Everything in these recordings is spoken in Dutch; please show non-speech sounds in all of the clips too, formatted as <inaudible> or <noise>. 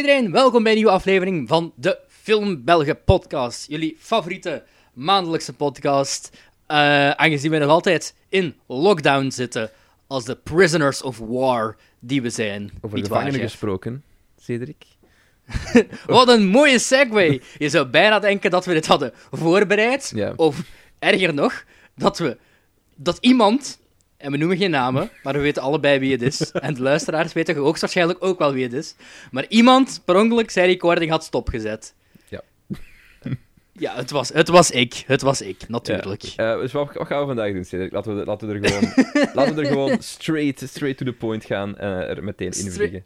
Iedereen, welkom bij een nieuwe aflevering van de Film Belgen podcast. Jullie favoriete maandelijkse podcast. eh, aangezien we nog altijd in lockdown zitten als de prisoners of war die we zijn. Over Niet waar, gevangenen gesproken, Cedric. <laughs> Wat een mooie segue. Je zou bijna denken dat we dit hadden voorbereid. Of erger nog, dat we dat iemand, en we noemen geen namen, maar we weten allebei wie het is. En de luisteraars weten hoogstwaarschijnlijk ook wel wie het is. Maar iemand per ongeluk zijn recording had stopgezet. Ja. <laughs> Ja, het was, het was ik. Het was ik, natuurlijk. Ja. Eh, dus wat, wat gaan we vandaag doen, Cedric? Laten we, laten we er gewoon, <laughs> laten we er gewoon straight, straight to the point gaan en er meteen in vliegen.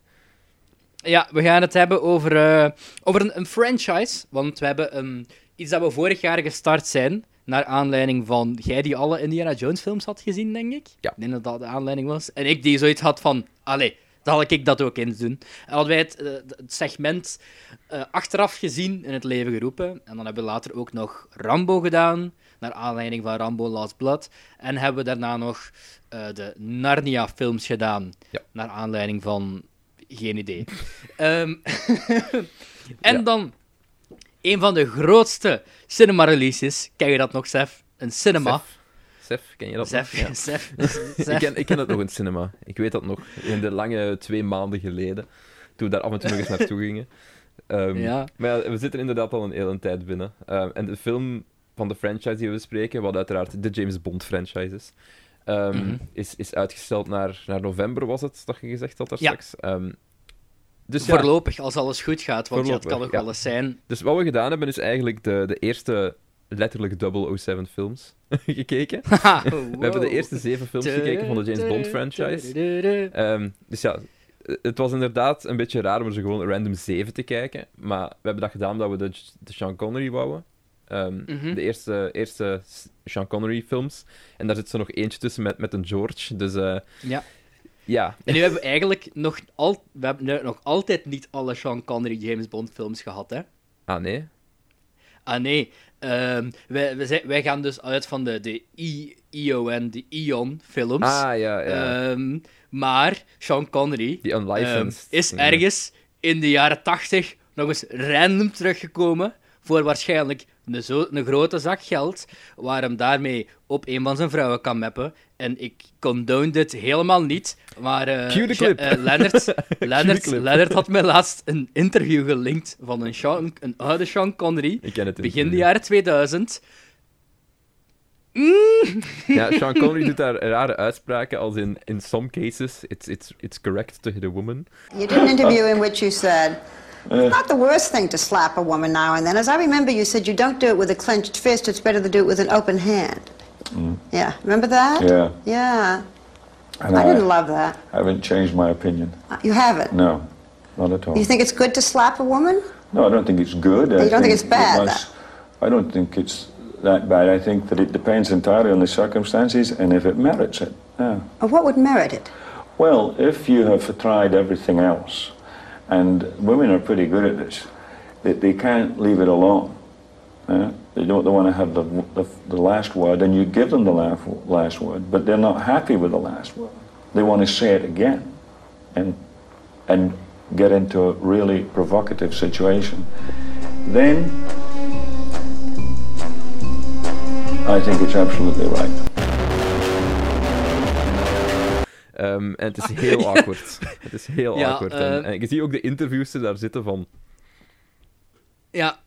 Ja, we gaan het hebben over, eh, over een, een franchise. Want we hebben een, iets dat we vorig jaar gestart zijn. Naar aanleiding van jij die alle Indiana Jones films had gezien, denk ik. Ja. Ik denk dat dat de aanleiding was. En ik die zoiets had van, allee, dan had ik dat ook eens doen. En hadden wij het, eh, het segment eh, achteraf gezien in het leven geroepen. En dan hebben we later ook nog Rambo gedaan. Naar aanleiding van Rambo Last Blood. En hebben we daarna nog eh, de Narnia-films gedaan. Ja. Naar aanleiding van... Geen idee. Ehm, <laughs> en Ja. dan een van de grootste cinema-releases. Ken je dat nog, Sef? Een cinema. Sef. Sef, ken je dat Sef, nog? Ja. <laughs> Sef, <laughs> Ik Sef. ken, ik ken dat nog in het cinema. Ik weet dat nog. In de lange twee maanden geleden. Toen we daar af en toe nog eens naartoe gingen. Ehm, Ja. Maar ja, we zitten inderdaad al een hele tijd binnen. Ehm, en de film van de franchise die we bespreken, wat uiteraard de James Bond franchise is, ehm, Mhm. is, is uitgesteld naar, naar november, was het, dat je gezegd had daar Ja. straks. Dus ja, Voorlopig, als alles goed gaat. Want ja, het kan nog wel eens zijn. Dus wat we gedaan hebben, is eigenlijk de, de eerste letterlijk 007 films <laughs> gekeken. <laughs> We hebben de eerste zeven films gekeken van de James Bond franchise. Ehm, dus ja, het was inderdaad een beetje raar om zo gewoon random 7 te kijken. Maar we hebben dat gedaan omdat we de, de Sean Connery wouden. Ehm, Mhm. De eerste, eerste Sean Connery films. En daar zit zo nog eentje tussen met, met een George. Dus eh, Ja. Ja, En nu hebben we eigenlijk nog, al, we hebben nu nog altijd niet alle Sean Connery James Bond films gehad, hè? ah nee. Ah nee, Ehm, wij, wij, zijn- wij gaan dus uit van de, de I, ION, de Ion films. Ah ja, ja. Ehm, maar Sean Connery Die ehm, is ergens in de jaren 80 nog eens random teruggekomen voor waarschijnlijk een, zo, een grote zak geld, waar hem daarmee op een van zijn vrouwen kan mappen. En ik condone dit helemaal niet, maar eh, clip. eh, Leonard, <laughs> Leonard, clip. Leonard had mij laatst een interview gelinkt van een, Sean, een oude Sean Connery, Ik ken het begin de jaren 2000. Ja, Sean Connery <laughs> doet daar rare uitspraken als in in some cases it's, it's, it's correct to hit a woman. You did an interview in which you said, it's not the worst thing to slap a woman now and then. As I remember, you said you don't do it with a clenched fist, it's better to do it with an open hand. Yeah, remember that? Yeah. Yeah. And I I, didn't love that. I haven't changed my opinion. Uh, You haven't? No, not at all. You think it's good to slap a woman? No, I don't think it's good. I You don't think it's bad, it must- I don't think it's that bad. I think that it depends entirely on the circumstances and if it merits it. Yeah. What would merit it? Well, if you have tried everything else, and women are pretty good at this, they, they can't leave it alone. They don't they want to have the, the, the last word, and you give them the last, last word, but they're not happy with the last word. They want to say it again and, and get into a really provocative situation. Then I think it's absolutely right. Ehm, en het is <laughs> heel awkward. Het is heel Ja, awkward. eh, En, en je ziet ook de interviews die daar zitten van... Ja,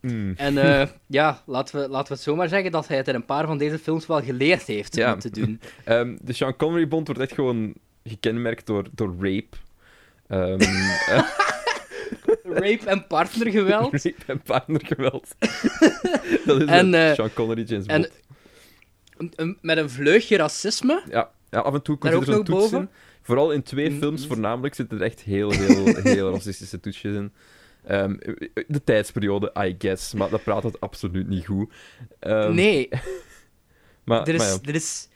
hmm, en eh, <laughs> ja, laten we, laten we het zomaar zeggen dat hij het in een paar van deze films wel geleerd heeft Ja. om te doen. <laughs> Ehm, de Sean Connery Bond wordt echt gewoon gekenmerkt door, door rape. Ehm, eh, Rape en partnergeweld. rape en partnergeweld. dat is En, eh, Sean Connery, James en Bond. een- met een vleugje racisme. Ja, ja, af en toe komt er nog toets boven? in. Vooral in twee Mm, films mm. voornamelijk zitten er echt heel, heel, <laughs> heel racistische toetsjes in. Ehm, de tijdsperiode, I guess, maar dat praat het absoluut niet goed. Ehm, nee, <laughs> maar, er is, maar ja. er is...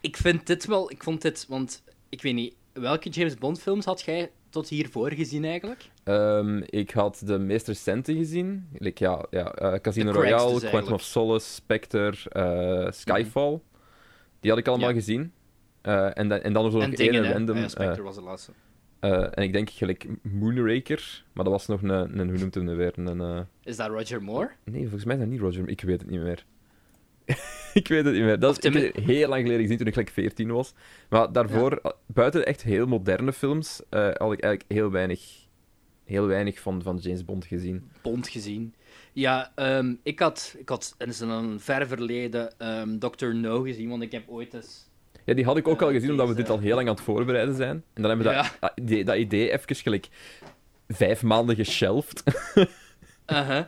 Ik vind dit wel... Ik vond dit... Want, ik weet niet... Welke James Bond films had jij tot hiervoor gezien eigenlijk? Ehm, ik had de meest recente gezien. Like, ja, ja, eh, Casino Royale, dus Quantum of Solace, Spectre, eh, Skyfall. Die had ik allemaal Ja. gezien. Eh, en, dan, en dan er zo nog één random... Ah ja, eh, Spectre was de laatste. en ik denk gelijk Moonraker, maar dat was nog een, een hoe noemt hem weer? Een. Is dat Roger Moore? Nee, volgens mij is dat niet Roger Ik weet het niet meer. <laughs> ik weet het niet meer. Dat is heel lang geleden gezien, toen ik gelijk 14 was. Maar daarvoor, buiten echt heel moderne films, uh, had ik eigenlijk heel weinig heel weinig van, van James Bond gezien. Bond gezien. Ja, um, ik had, ik had in een ver verleden um, Dr. No gezien, want ik heb ooit eens... Ja, die had ik ook al gezien, omdat we dit al heel lang aan het voorbereiden zijn. En dan hebben we dat, dat, idee, dat idee even gelijk vijf maanden geshelved. <laughs> uh -huh.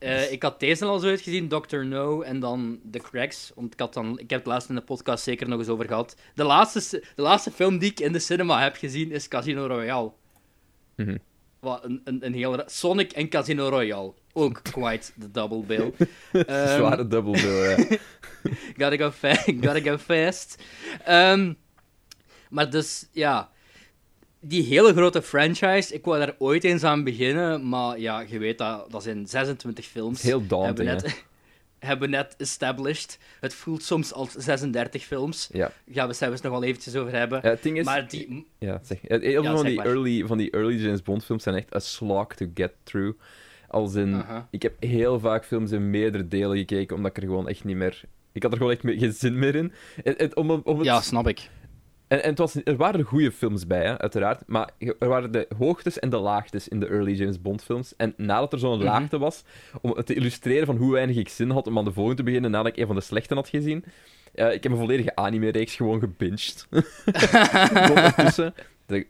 Uh, <laughs> ik had deze al zo uitgezien, Dr. No en dan The Cracks. Want ik, had dan, ik heb het laatst in de podcast zeker nog eens over gehad. De laatste, de laatste film die ik in de cinema heb gezien is Casino Royale. Mm wat een, een, een heel... Sonic en Casino Royale. Ook quite the double bill. um, <laughs> Zware double bill, ja. <laughs> gotta, go gotta go fast. Um, maar dus, ja... Die hele grote franchise, ik wou daar ooit eens aan beginnen, maar ja, je weet dat, dat zijn 26 films. Heel daunting, net, <laughs> hebben net established. Het voelt soms als 36 films. Ja. Gaan we zelfs nog wel eventjes over hebben. Ja, het ding is... Maar die... Ja, zeg. Heel veel van, die early, van die early James Bond films zijn echt a slog to get through. Als in... Ik heb heel vaak films in meerdere delen gekeken, omdat ik er gewoon echt niet meer... Ik had er gewoon echt geen zin meer in. om, om het... Ja, snap ik. En, en het was, er waren goede films bij, hè, uiteraard. Maar er waren de hoogtes en de laagtes in de early James Bond films. En nadat er zo'n mm laagte was, om het te illustreren van hoe weinig ik zin had om aan de volgende te beginnen, nadat ik een van de slechte had gezien. Uh, ik heb een volledige anime-reeks gewoon gebinged. <laughs> <laughs>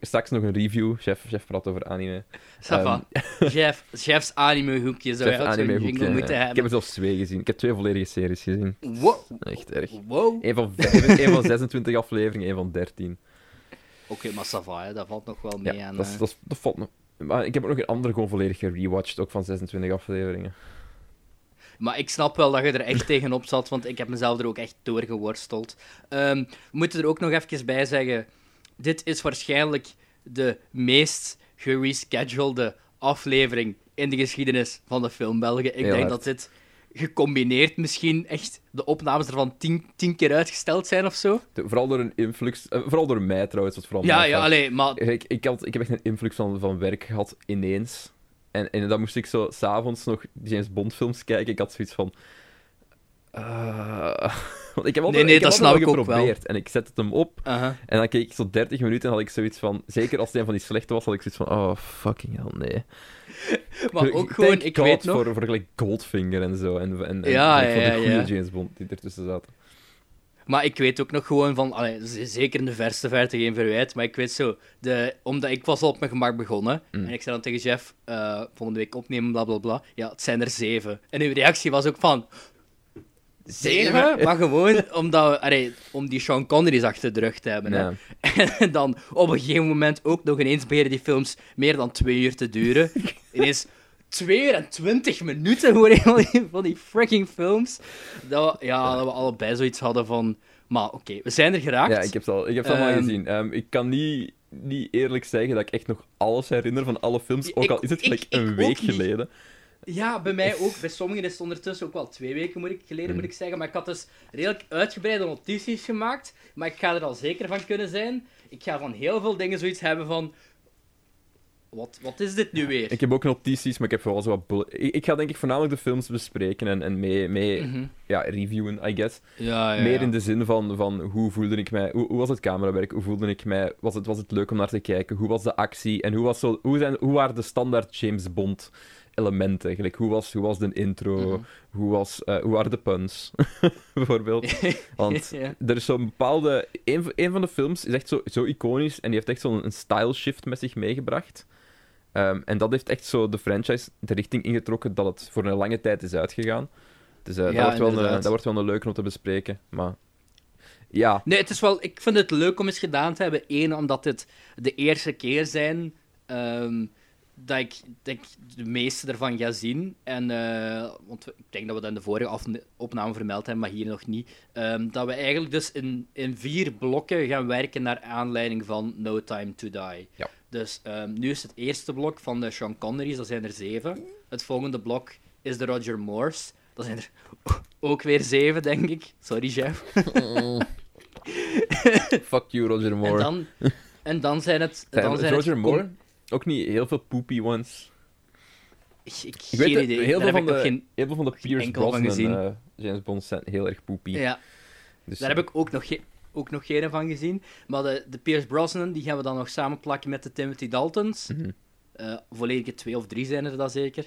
Straks nog een review. Chef, chef praat over anime. Um, <laughs> chef, chef's anime-hoekje zou je anime hoekje, moeten hebben. Ik heb er zelfs twee gezien. Ik heb twee volledige series gezien. Wow. Echt erg. Wow. Eén van, een van 26 afleveringen, één van 13. Oké, okay, maar Sava, dat valt nog wel mee ja, aan. Dat, dat, dat valt nog. Maar ik heb ook nog een andere gewoon volledig gerewatcht, ook van 26 afleveringen. Maar ik snap wel dat je er echt tegenop zat, want ik heb mezelf er ook echt doorgeworsteld. Um, we moeten er ook nog even bij zeggen dit is waarschijnlijk de meest gereschedulede aflevering in de geschiedenis van de film België. Ik denk dat dit gecombineerd misschien echt de opnames ervan tien, tien keer uitgesteld zijn of zo. vooral door een influx, uh, vooral door mij trouwens. Wat vooral ja, ja, alleen maar... Ik, ik, had, ik heb echt een influx van, van werk gehad ineens. En, en dan moest ik zo s'avonds nog James Bond films kijken. Ik had zoiets van... Uh, want ik heb altijd, nee, nee, dat snap ik geprobeerd. En ik zette hem op. En dan keek ik zo 30 minuten en had ik zoiets van... Zeker als het een van die slechte was, had ik zoiets van... Oh, fucking hell, nee. <laughs> Maar ook gewoon, ik weet nog... Voor, voor gelijk Goldfinger en zo. En, en, en ja, van de goede James Bond die ertussen zaten. Maar ik weet ook nog gewoon van, allee, zeker in de verste verte geen verwijt, maar ik weet zo, de, omdat ik was al op mijn gemak begonnen, mm. en ik zei dan tegen Jeff, uh, volgende week opnemen, bla bla bla, ja, het zijn er zeven. En uw reactie was ook van, Zeven? Maar gewoon omdat we, om die Sean Connery's achter de rug te hebben. Hè. <laughs> En dan op een gegeven moment ook nog ineens beginnen die films meer dan twee uur te duren. <laughs> Ineens twee uur en twintig minuten voor een van die freaking films. Dat we, ja, dat we allebei zoiets hadden van... Maar oké, we zijn er geraakt. Ja, ik heb het al, ik heb het allemaal um, gezien. Um, ik kan niet, niet eerlijk zeggen dat ik echt nog alles herinner van alle films, ook al is het gelijk een week geleden. Ja, bij mij ook. Bij sommigen is het ondertussen ook wel twee weken moet ik, geleden, moet mm. ik zeggen. Maar ik had dus redelijk uitgebreide notities gemaakt. Maar ik ga er al zeker van kunnen zijn. Ik ga van heel veel dingen zoiets hebben van... Wat, wat is dit nu weer? Ik heb ook notities, maar ik heb vooral zo wat... Ik, ik, ga denk ik voornamelijk de films bespreken en, en mee, mee mhm. ja, reviewen, I guess. Ja, ja, Meer in de zin van, van hoe voelde ik mij... Hoe, hoe, was het camerawerk? Hoe voelde ik mij? Was het, was het leuk om naar te kijken? Hoe was de actie? En hoe, was zo, hoe, zijn, hoe waren de standaard James Bond elementen. Eigenlijk, hoe was, hoe was de intro? Mhm. hoe, was, uh, hoe waren de puns? <laughs> Bijvoorbeeld. <laughs> Want er is zo'n bepaalde... Een, een van de films is echt zo, zo iconisch en die heeft echt zo'n style shift met zich meegebracht. Um, en dat heeft echt zo de franchise de richting ingetrokken dat het voor een lange tijd is uitgegaan. Dus uh, dat, wordt wel een, dat wordt wel een leuke om te bespreken. Maar ja. Nee, het is wel, ik vind het leuk om eens gedaan te hebben. Eén, omdat het de eerste keer zijn um, dat ik denk de meeste ervan ga zien. En, uh, want ik denk dat we dat in de vorige opname vermeld hebben, maar hier nog niet. Um, dat we eigenlijk dus in, in vier blokken gaan werken naar aanleiding van No Time to Die. Ja. Dus um, nu is het eerste blok van de Sean Connery's, dat zijn er zeven. Het volgende blok is de Roger Moore's. Dat zijn er <laughs> ook weer zeven, denk ik. Sorry, Jeff. <laughs> Fuck you, Roger Moore. En dan, En dan zijn het... Dan zijn Roger het Moore, ook niet heel veel poopy ones. Ik, ik, weet idee. heel veel van, de, geen... heel veel van de Pierce Brosnan gezien. eh, James Bonds zijn heel erg poopy. Ja, Dus, daar heb ik ook nog, geen ook nog geen van gezien. Maar de, de Pierce Brosnan, die gaan we dan nog samen plakken met de Timothy Daltons. Eh, volledige twee of drie zijn er dat zeker.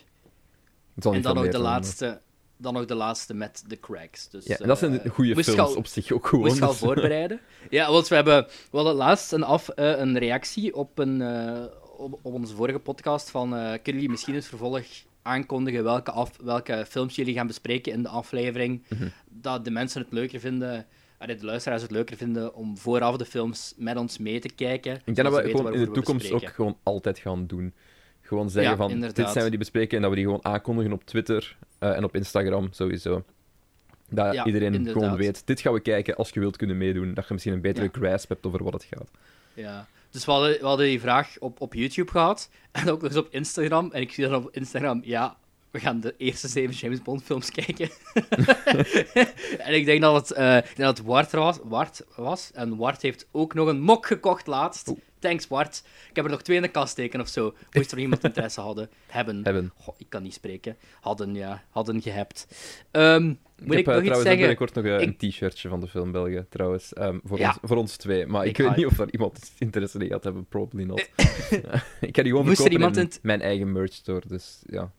Het En dan nog, de laatste, dan nog de laatste met The Cracks. Dus, Ja, en dat zijn eh, goede films al- op zich ook gewoon. Moest je al dus- voorbereiden. Ja, want we hebben we hadden laatst een, af, eh, een reactie op, een, eh, op, op onze vorige podcast van... eh, kunnen jullie misschien het vervolg aankondigen welke, af, welke films jullie gaan bespreken in de aflevering? Mhm. Dat de mensen het leuker vinden... allee, de luisteraars het leuker vinden om vooraf de films met ons mee te kijken. Ik denk dat we gewoon in de toekomst ook gewoon altijd gaan doen. Gewoon zeggen Ja, van, dit zijn we die bespreken en dat we die gewoon aankondigen op Twitter eh, en op Instagram sowieso. Dat Ja, iedereen inderdaad. gewoon weet, dit gaan we kijken als je wilt kunnen meedoen. Dat je misschien een betere Ja. grasp hebt over wat het gaat. Ja. Dus we hadden, we hadden die vraag op, op YouTube gehad. <laughs> En ook nog eens op Instagram. En ik zie dan op Instagram, ja, we gaan de eerste zeven James Bond films kijken. <laughs> en ik denk dat het, eh ik denk dat het Wart, was, Wart was. En Wart heeft ook nog een mok gekocht laatst. Thanks, Wart. Ik heb er nog twee in de kast steken of zo. Moest er iemand interesse hadden. Hebben. Hebben. Goh, ik kan niet spreken. Hadden, ja. Hadden gehebt. Ehm, moet ik ik, heb eh, nog iets trouwens zeggen? binnenkort nog eh, Ik- een t-shirtje van de film België, trouwens. ehm, voor, Ja. ons, voor ons twee. Maar ik, Ik weet niet of er iemand interesse in gaat hebben. Probably not. <laughs> ik ga die gewoon Moest er verkopen in mijn eigen merch store. Dus ja.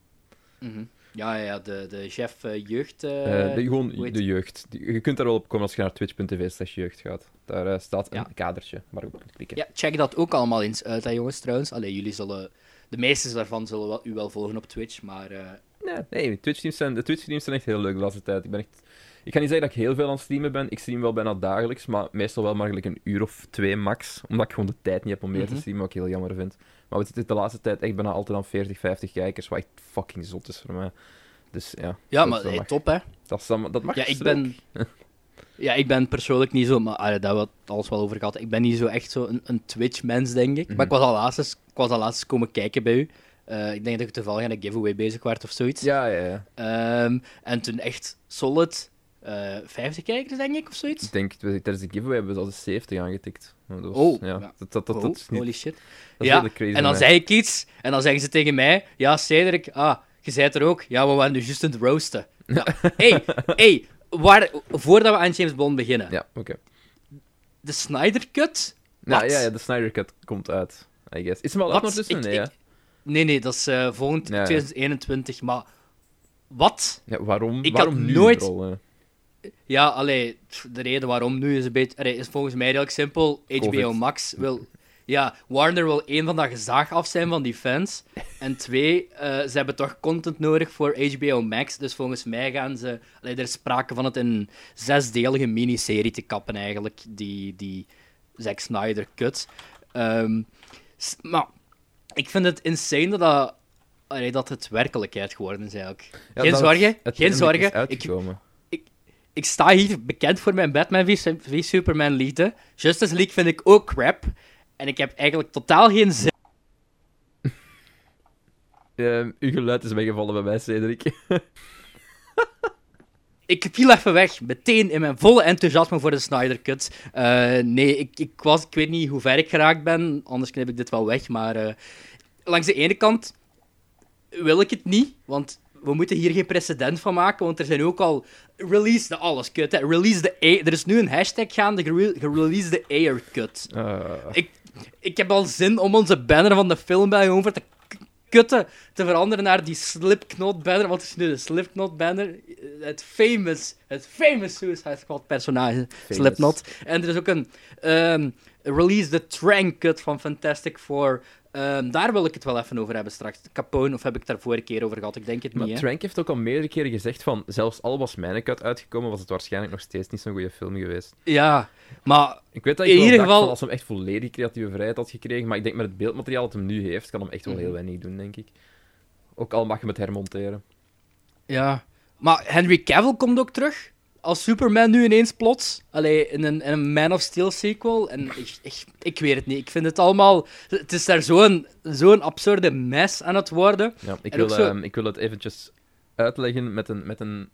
Mhm. Ja, ja, ja, de, de chef eh, jeugd... eh, Eh, de, gewoon de jeugd. Je kunt daar wel op komen als je naar twitch.tv slash jeugd gaat. Daar eh, staat een Ja. kadertje waarop je kunt klikken. Ja, check dat ook allemaal eens uit, hè, jongens, trouwens. Allee, jullie zullen... De meeste daarvan zullen wel, u wel volgen op Twitch, maar... Nee, nee Twitch-teams zijn, de Twitch-teams zijn echt heel leuk de laatste tijd. Ik, ben echt, ik ga niet zeggen dat ik heel veel aan het streamen ben. Ik stream wel bijna dagelijks, maar meestal wel maar een uur of twee max. Omdat ik gewoon de tijd niet heb om meer te Mhm. streamen, wat ik heel jammer vind. Maar we zitten de laatste tijd echt bijna altijd aan 40, 50 kijkers, wat echt fucking zot is voor mij. Dus ja, ja, maar hey, top, hè. Dat, is dan- dat mag Ja, ik ben... <laughs> Ja, ik ben persoonlijk niet zo... Maar daar hebben we het alles wel over gehad. Ik ben niet zo echt zo een, een Twitch-mens, denk ik. Mhm. Maar ik was al laatst, ik was al laatst komen kijken bij u. Eh, ik denk dat ik toevallig aan een giveaway bezig was of zoiets. Ja, ja, ja. Ehm, en toen echt solid eh 50 kijkers, denk ik, of zoiets. Ik denk, tijdens de giveaway hebben we al de 70 aangetikt. Dat was, Oh, ja. ja. Dat, dat, dat, dat is niet... Holy shit. Dat ja, crazy en dan zeg ik iets, en dan zeggen ze tegen mij, ja, Cedric, ah, je zei er ook, ja, we waren nu juist aan het roosten. Ja, <laughs> hey, hey, waar, voordat we aan James Bond beginnen. Ja, oké. de Snyder Cut? Nou, ja, ja, de Snyder Cut komt uit, I guess. Is hem al uit ondertussen? Nee, ik- hè? Nee, nee, dat is eh, volgend Ja, ja. 2021, maar wat? Ja, waarom, Ik waarom had nu, nooit-? Ja, allee, de reden waarom nu is, een beetje, allee, is volgens mij redelijk simpel. HBO Covid. Max wil... Ja, Warner wil één van dat gezaag af zijn van die fans. En twee, eh, ze hebben toch content nodig voor HBO Max. Dus volgens mij gaan ze... Allee, er is sprake van het in een zesdelige miniserie te kappen, eigenlijk. Die, die Zack Snyder cut. Ehm, maar ik vind het insane dat, dat, allee, dat het werkelijkheid geworden is, eigenlijk. Ja, geen zorgen, geen zorgen. Ik, ik sta hier bekend voor mijn Batman v, v Superman liefde. Justice League vind ik ook crap. En ik heb eigenlijk totaal geen zin. Ehm, uw geluid is weggevallen bij mij, Cedric. <laughs> Ik viel even weg, meteen in mijn volle enthousiasme voor de Snyder Cut. Eh, nee, ik, ik, was, ik weet niet hoe ver ik geraakt ben, anders knip ik dit wel weg. Maar eh, langs de ene kant wil ik het niet, want we moeten hier geen precedent van maken, want er zijn ook al... Release de alles cut, hè. Release de A... Er is nu een hashtag gaande, gerelease de Air cut. Ah, Ik, ik heb al zin om onze banner van de film bij over te te veranderen naar die Slipknot banner. Wat is nu de Slipknot banner? Het famous, het famous Suicide Squad personage, Slipknot. En er is ook een ehm, release the Trank cut van Fantastic Four. Ehm, daar wil ik het wel even over hebben straks. Capone, of heb ik het daar vorige keer over gehad? Ik denk het maar niet, hè? Trank heeft ook al meerdere keren gezegd van, zelfs al was mijn cut uitgekomen, was het waarschijnlijk nog steeds niet zo'n goede film geweest. Ja, maar Ik weet dat In ik wel ieder geval- van als hij echt volledig creatieve vrijheid had gekregen, maar ik denk met het beeldmateriaal dat hem nu heeft, kan hem echt wel Mhm. heel weinig doen, denk ik. Ook al mag je het hermonteren. Ja, maar Henry Cavill komt ook terug als Superman nu ineens plots. Allee, in een, in een Man of Steel sequel. En ik, ik, ik weet het niet. Ik vind het allemaal... Het is daar zo'n zo'n absurde mes aan het worden. Ja, ik, En wil, zo- ehm, ik wil het eventjes uitleggen met een, met een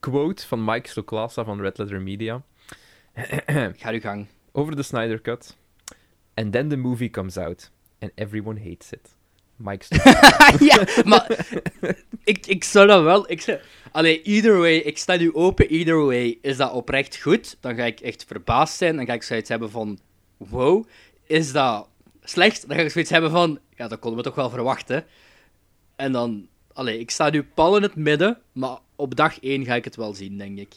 quote van Mike Stoklasa van Red Letter Media. Ga uw gang. Over de Snyder Cut. And then the movie comes out, and everyone hates it. Mike <laughs> ja, maar ik, ik zou dat wel... Ik zou, allee, either way, ik sta nu open, either way. Is dat oprecht goed? Dan ga ik echt verbaasd zijn. Dan ga ik zoiets hebben van... Wow. Is dat slecht? Dan ga ik zoiets hebben van... Ja, dat konden we toch wel verwachten. En dan... Allee, ik sta nu pal in het midden, maar op dag 1 ga ik het wel zien, denk ik.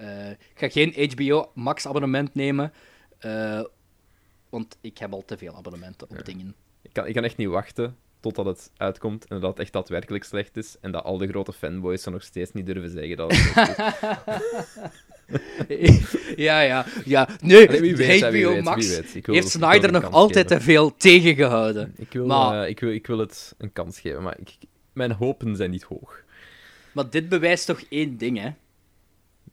Uh, ik ga geen HBO Max abonnement nemen, uh, want ik heb al te veel abonnementen op Ja. dingen. Ik kan, ik kan echt niet wachten totdat het uitkomt en dat het echt daadwerkelijk slecht is. En dat al de grote fanboys er nog steeds niet durven zeggen dat het slecht is. <laughs> ja, ja, ja. Nee, Allee, wie weet, wie Max wie weet. Heeft Snyder nog altijd geven. te veel tegengehouden. Ik wil, Maar- eh, ik, wil, ik wil het een kans geven, maar ik, mijn hopen zijn niet hoog. Maar dit bewijst toch één ding, hè?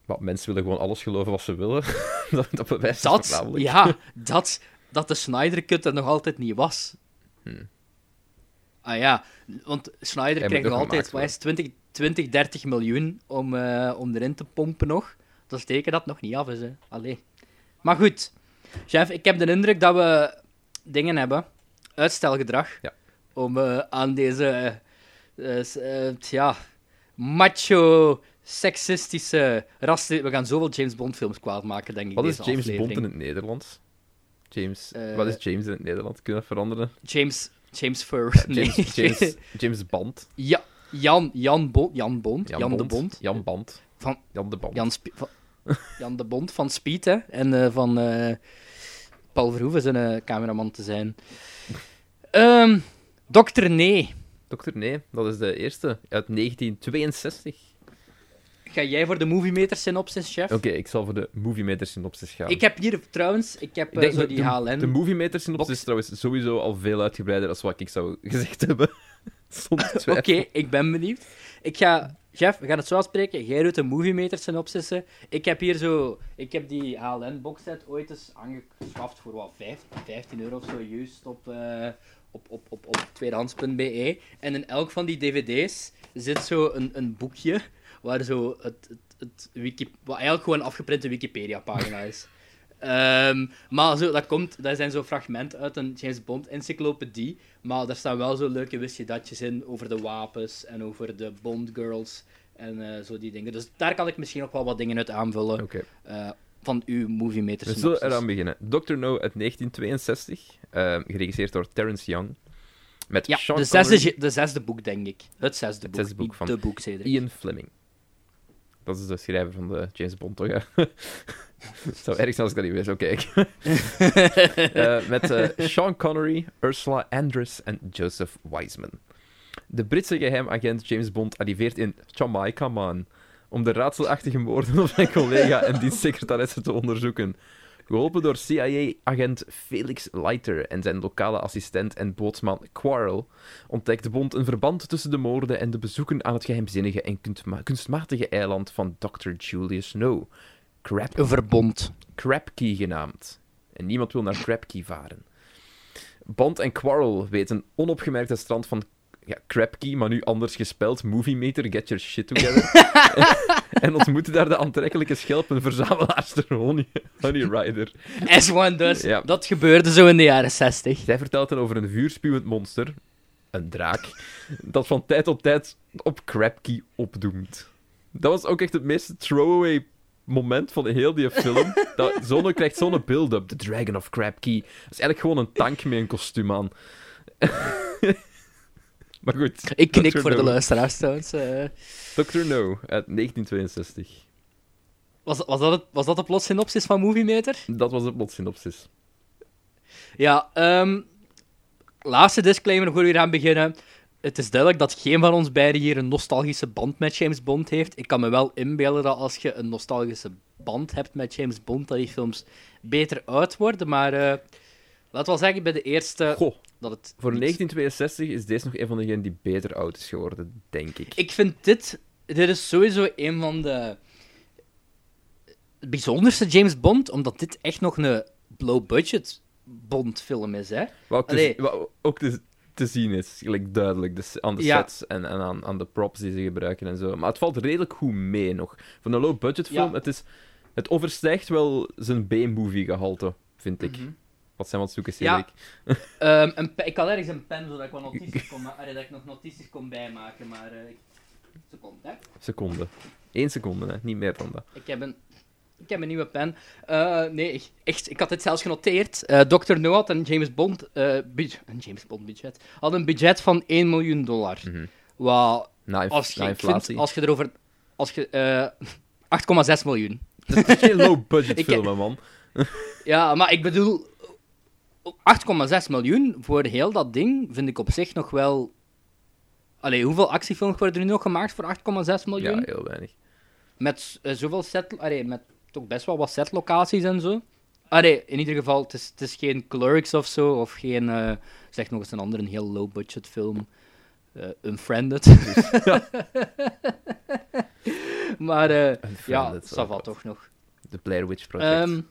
Maar mensen willen gewoon alles geloven wat ze willen. <laughs> dat, dat bewijst Dat, ja, dat, dat de Snyder Cut er nog altijd niet was. Hmm. Ah ja, want Hij krijgt nog altijd gemaakt wat is het, 20, 20, 30 miljoen om, eh, om erin te pompen nog. Dat is teken dat het nog niet af is, hè. Allee. Maar goed, chef, ik heb de indruk dat we dingen hebben. Uitstelgedrag. Ja. Om eh, aan deze, eh, ja, macho, seksistische, rassen... We gaan zoveel James Bond films kwaad maken, denk ik, Wat is James aflevering. Bond in het Nederlands? James, wat is James in het Nederlands? Kun je dat veranderen? James, James Fur. James, James, James Band. ja, Jan, Jan, Bond, Jan Bond. Jan, de Bond. Jan Band. Van- Jan de Band. Jan, van- Jan de Bond van Speed, hè. En eh, van eh, Paul Verhoeven zijn eh, cameraman te zijn. Ehm Dokter Nee. Dokter Nee, dat is de eerste uit 1962. Ga jij voor de Movie Meter synopsis, chef? Oké, ik zal voor de Movie Meter synopsis gaan. Ik heb hier trouwens, ik heb Ik eh, denk zo die de, HLN. De Movie Meter synopsis box. is trouwens sowieso al veel uitgebreider dan wat ik zou gezegd hebben. <laughs> <laughs> Oké, ik ben benieuwd. Ik ga, chef, we gaan het zo afspreken. Jij doet de movie meter synopsissen. Ik heb hier zo, ik heb die HLN boxset ooit eens aangeschaft voor wat, 15, 15 euro of zo, juist op, eh, op, op, op, op tweedehands.be. En in elk van die dvd's zit zo een, een boekje waar zo het, het, het wiki, wat eigenlijk gewoon een afgeprinte Wikipedia-pagina is. <laughs> Ehm, maar zo, dat, komt, dat zijn zo fragmenten uit een James Bond encyclopedie. Maar daar staan wel zo leuke wist datjes in over de wapens en over de Bond girls en eh, zo die dingen. Dus daar kan ik misschien nog wel wat dingen uit aanvullen eh, van uw movie meter we zullen eraan beginnen. Dr. No uit 1962, eh, geregisseerd door Terrence Young. Met Ja, Sean de zesde, de zesde boek, denk ik. Het zesde Het boek. zesde boek van de boek, zeker. Ian Fleming. Dat is de schrijver van de James Bond, toch? Het <laughs> zou erg zijn als ik dat niet wist. <laughs> Oké. Eh, met eh, Sean Connery, Ursula Andress en Joseph Wiseman. De Britse geheimagent James Bond arriveert in Jamaica, man, om de raadselachtige moorden op zijn collega en dienstsecretaresse te onderzoeken. Geholpen door CIA-agent Felix Leiter en zijn lokale assistent en bootsman Quarrel, ontdekt Bond een verband tussen de moorden en de bezoeken aan het geheimzinnige en kunstma- kunstmatige eiland van Dr. Julius Snow. Crab Een verbond. Crabkey genaamd. En niemand wil naar Crabkey varen. Bond en Quarrel weten onopgemerkt het strand van ja, Crabkey, maar nu anders gespeld. Movie Meter, get your shit together. <laughs> en ontmoeten daar de aantrekkelijke schelpenverzamelaarster Honey, Honey Rider. As one does. Ja. Dat gebeurde zo in de jaren 60. Zij vertelt dan over een vuurspuwend monster, een draak, dat van tijd tot tijd op Crabkey opdoemt. Dat was ook echt het meest throwaway moment van heel die film. <laughs> Dat zo'n krijgt zo'n build-up. The Dragon of Crabkey. Dat is eigenlijk gewoon een tank met een kostuum aan. <laughs> maar goed. Ik knik Dr. voor de luisteraars trouwens. eh. Dr. No uit 1962. was, was, dat het, was dat de plot synopsis van Movie Meter? Dat was de plotsynopsis. Ja, ehm laatste disclaimer voor we hier aan beginnen. Het is duidelijk dat geen van ons beiden hier een nostalgische band met James Bond heeft. Ik kan me wel inbeelden dat als je een nostalgische band hebt met James Bond, dat die films beter oud worden. Maar eh laat wel zeggen, bij de eerste Goh, dat het... voor niet- 1962 is deze nog een van degenen die beter oud is geworden, denk ik. Ik vind dit... Dit is sowieso een van de bijzonderste James Bond, omdat dit echt nog een low-budget Bond-film is, hè. Wat ook, wat ook te, te zien is, gelijk duidelijk, dus aan de Ja. sets en, en aan, aan de props die ze gebruiken en zo. Maar het valt redelijk goed mee nog. Voor een low-budget film, Ja. het, is, het overstijgt wel zijn B-movie gehalte, vind ik. Mhm. Wat zijn we aan het zoeken, Ja. <laughs> Ehm, een ik had ergens een pen zodat ik, wat notities kon allee, dat ik nog notities kon bijmaken, maar... ik- seconde, hè. Seconde. Eén seconde, hè. Niet meer dan dat. Ik heb een, ik heb een nieuwe pen. Eh, nee, ik- echt, ik had dit zelfs genoteerd. Dr. No had een James Bond, eh, budget, een James Bond budget, had een budget van 1 miljoen dollar. Mhm. Wat, Na, als je, na vind, als je erover... Als je, eh <laughs> 8,6 miljoen. Dat is geen low-budget <laughs> film, man. Ja, maar ik bedoel, 8,6 miljoen voor heel dat ding vind ik op zich nog wel. Allee, hoeveel actiefilms worden er nu nog gemaakt voor 8,6 miljoen? Ja, heel weinig. Met eh, zoveel set. Allee, met toch best wel wat setlocaties en zo. Allee, in ieder geval, het is, het is geen Clerks of zo, of geen. eh, zeg nog eens een andere, een heel low-budget film. eh Unfriended. <laughs> <laughs> maar eh, ja, Unfriended, dat toch nog. De Blair Witch Project. Ehm,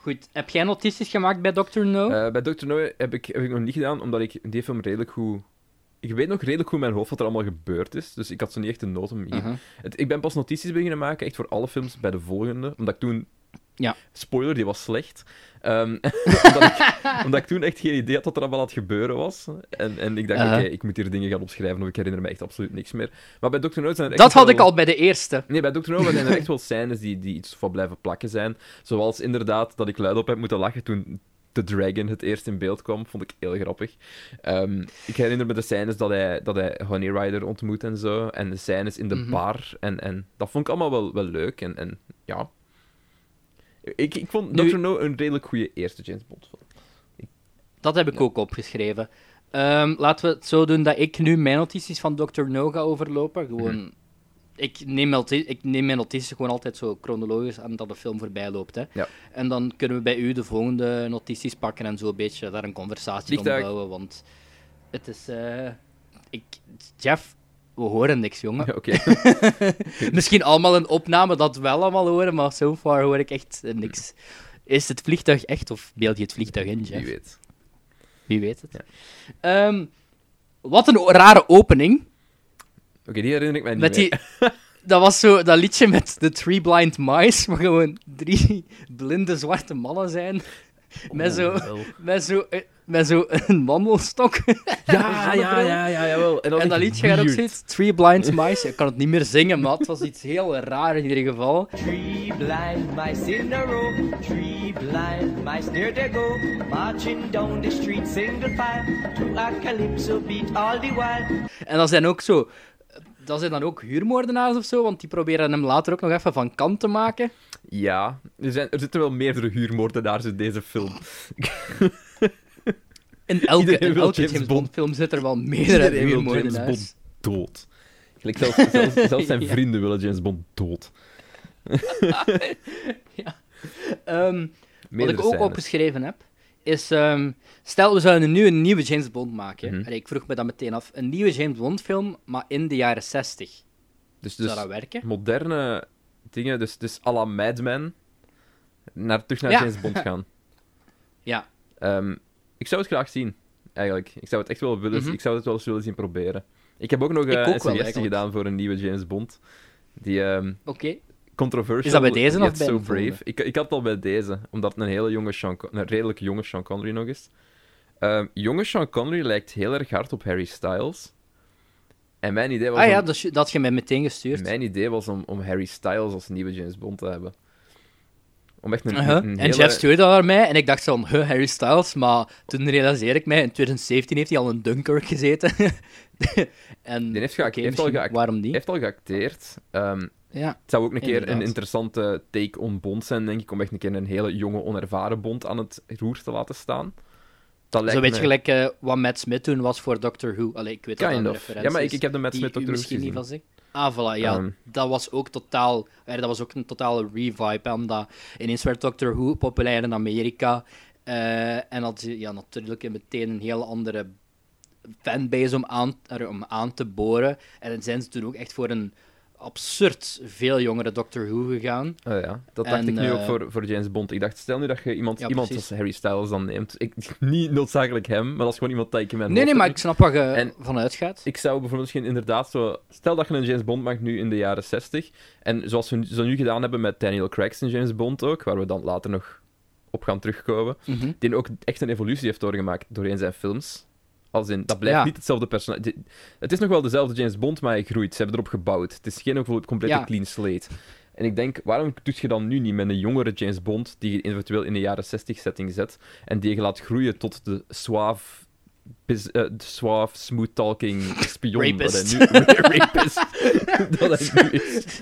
goed, heb jij notities gemaakt bij Dr. No? Eh, bij Dr. No heb ik, heb ik nog niet gedaan, omdat ik die film redelijk goed... Ik weet nog redelijk goed in mijn hoofd wat er allemaal gebeurd is, dus ik had zo niet echt een nood om... hier- Mhm. Het, ik ben pas notities beginnen maken, echt voor alle films, bij de volgende, omdat ik toen... Ja. Spoiler, die was slecht. Ehm, <laughs> omdat, ik, omdat ik toen echt geen idee had wat er allemaal aan het gebeuren was. En, en ik dacht, Uh-huh. oké, ik moet hier dingen gaan opschrijven, of ik herinner me echt absoluut niks meer. Maar bij Dr. No zijn er echt Dat had wel- ik al bij de eerste. Nee, bij Dr. No zijn er echt wel scènes die, die iets van blijven plakken zijn. Zoals inderdaad dat ik luid op heb moeten lachen toen The Dragon het eerst in beeld kwam. Vond ik heel grappig. Ehm, ik herinner me de scènes dat hij, dat hij Honey Rider ontmoet en zo. En de scènes in de Mhm. bar. En, en dat vond ik allemaal wel, wel leuk. En, en ja. Ik, ik vond Nu- Dr. No een redelijk goede eerste James Bond film. Dat heb ik ook opgeschreven. Ehm, laten we het zo doen dat ik nu mijn notities van Dr. No ga overlopen. Gewoon... Mhm. Ik neem, ik neem mijn notities gewoon altijd zo chronologisch aan dat de film voorbij loopt. Hè. Ja. En dan kunnen we bij u de volgende notities pakken en zo een beetje daar een conversatie om bouwen. Want het is... eh, ik, Jeff, we horen niks, jongen. Ja, Oké. <laughs> Misschien allemaal een opname dat we wel allemaal horen, maar so far hoor ik echt niks. Is het vliegtuig echt of beeld je het vliegtuig in, Jeff? Wie weet. Wie weet het. Ja. Ehm, wat een rare opening. Oké, die herinner ik mij niet Met die, dat was zo dat liedje met de Three Blind Mice, waar gewoon drie blinde zwarte mannen zijn. Met zo, Oh, wel. met zo, eh, met zo een wandelstok. Ja, <laughs> ja, ja, ja, jawel. En, En dat liedje gaat ook steeds Three Blind Mice. Ik kan het niet meer zingen, maar het was iets heel raar in ieder geval. Three blind mice in a row, three blind mice there they go, marching down the street single file, to a calypso beat all the while. En dat zijn ook zo... Dat zijn dan ook huurmoordenaars of zo, want die proberen hem later ook nog even van kant te maken. Ja, er, zijn, er zitten wel meerdere huurmoordenaars in deze film. <laughs> In elke, in James James Bond. Film zit er wel meerdere wil James huurmoordenaars. Bond dood. Gelijk zelfs, zelfs, <laughs> zelfs zijn Ja. vrienden willen James Bond dood. <laughs> Ehm, wat ik ook scènes. opgeschreven heb, is... ehm, stel, we zouden nu een nieuwe James Bond maken. Mhm. Allee, ik vroeg me dat meteen af. Een nieuwe James Bond film, maar in de jaren 60. Dus, Zou dus dat werken? moderne dingen, dus, dus à la Mad Men, naar, terug naar Ja. James Bond gaan. <laughs> Ja. Ehm, ik zou het graag zien, eigenlijk. Ik zou het echt wel willen, Mhm. ik zou het wel eens willen zien proberen. Ik heb ook nog eh, ook een wel, suggestie gedaan voor een nieuwe James Bond. Die Oké. controversial. Is dat bij deze of yet bij so brave. Ik, ik had het al bij deze, omdat het een hele jonge Sean, een redelijk jonge Sean Connery nog is. Ehm, jonge Sean Connery lijkt heel erg hard op Harry Styles. En mijn idee was, Ah ja, om, dat, je mij meteen gestuurd. mijn idee was om, om Harry Styles als nieuwe James Bond te hebben. Om echt een, Uh-huh. een En Jeff stuurde dat naar mij en ik dacht zo van, huh, Harry Styles, maar toen realiseerde ik mij, in 2017 heeft hij al in Dunkirk gezeten. <laughs> en, Die heeft geact- heeft al geact- waarom Hij niet? heeft al geacteerd. Ehm, Ja. het zou ook een keer een interessante take on Bond zijn, denk ik, om echt een keer een hele jonge, onervaren Bond aan het roer te laten staan. Dat lijkt Zo weet je me- gelijk eh, wat Matt Smith toen was voor Doctor Who. Allee, ik weet dat een referentie Ja, maar ik, ik heb de Matt Smith ook terug misschien niet van zegt. Ah, voilà, ja. Ehm. dat was ook totaal... eh, dat was ook een totale revive, omdat ineens werd Doctor Who populair in Amerika. eh, en had ja, natuurlijk meteen een heel andere fanbase om aan, er- om aan te boren. En dan zijn ze toen ook echt voor een absurd veel jongere Doctor Who gegaan. Oh ja, dat dacht En, ik nu ook eh, voor, voor James Bond. Ik dacht, stel nu dat je iemand, Ja, iemand precies. als Harry Styles dan neemt. Ik, <laughs> niet noodzakelijk hem, maar dat is gewoon iemand dat ik in mijn Nee, nee, maar ik snap waar je En- van uitgaat. Ik zou bijvoorbeeld misschien inderdaad zo... Stel dat je een James Bond maakt nu in de jaren 60. En zoals we zo nu gedaan hebben met Daniel Craig's in James Bond ook, waar we dan later nog op gaan terugkomen. Mhm. Die ook echt een evolutie heeft doorgemaakt doorheen zijn films. Als in, dat blijft Ja. niet hetzelfde personage. Het is nog wel dezelfde James Bond, maar hij groeit. Ze hebben erop gebouwd. Het is geen complete Ja. clean slate. En ik denk, waarom doe je dan nu niet met een jongere James Bond, die je eventueel in de jaren 60 setting zet, en die je laat groeien tot de suave, biz- eh, de suave smooth-talking spion Rapist. dat hij nu, rapist, <laughs> dat hij nu is.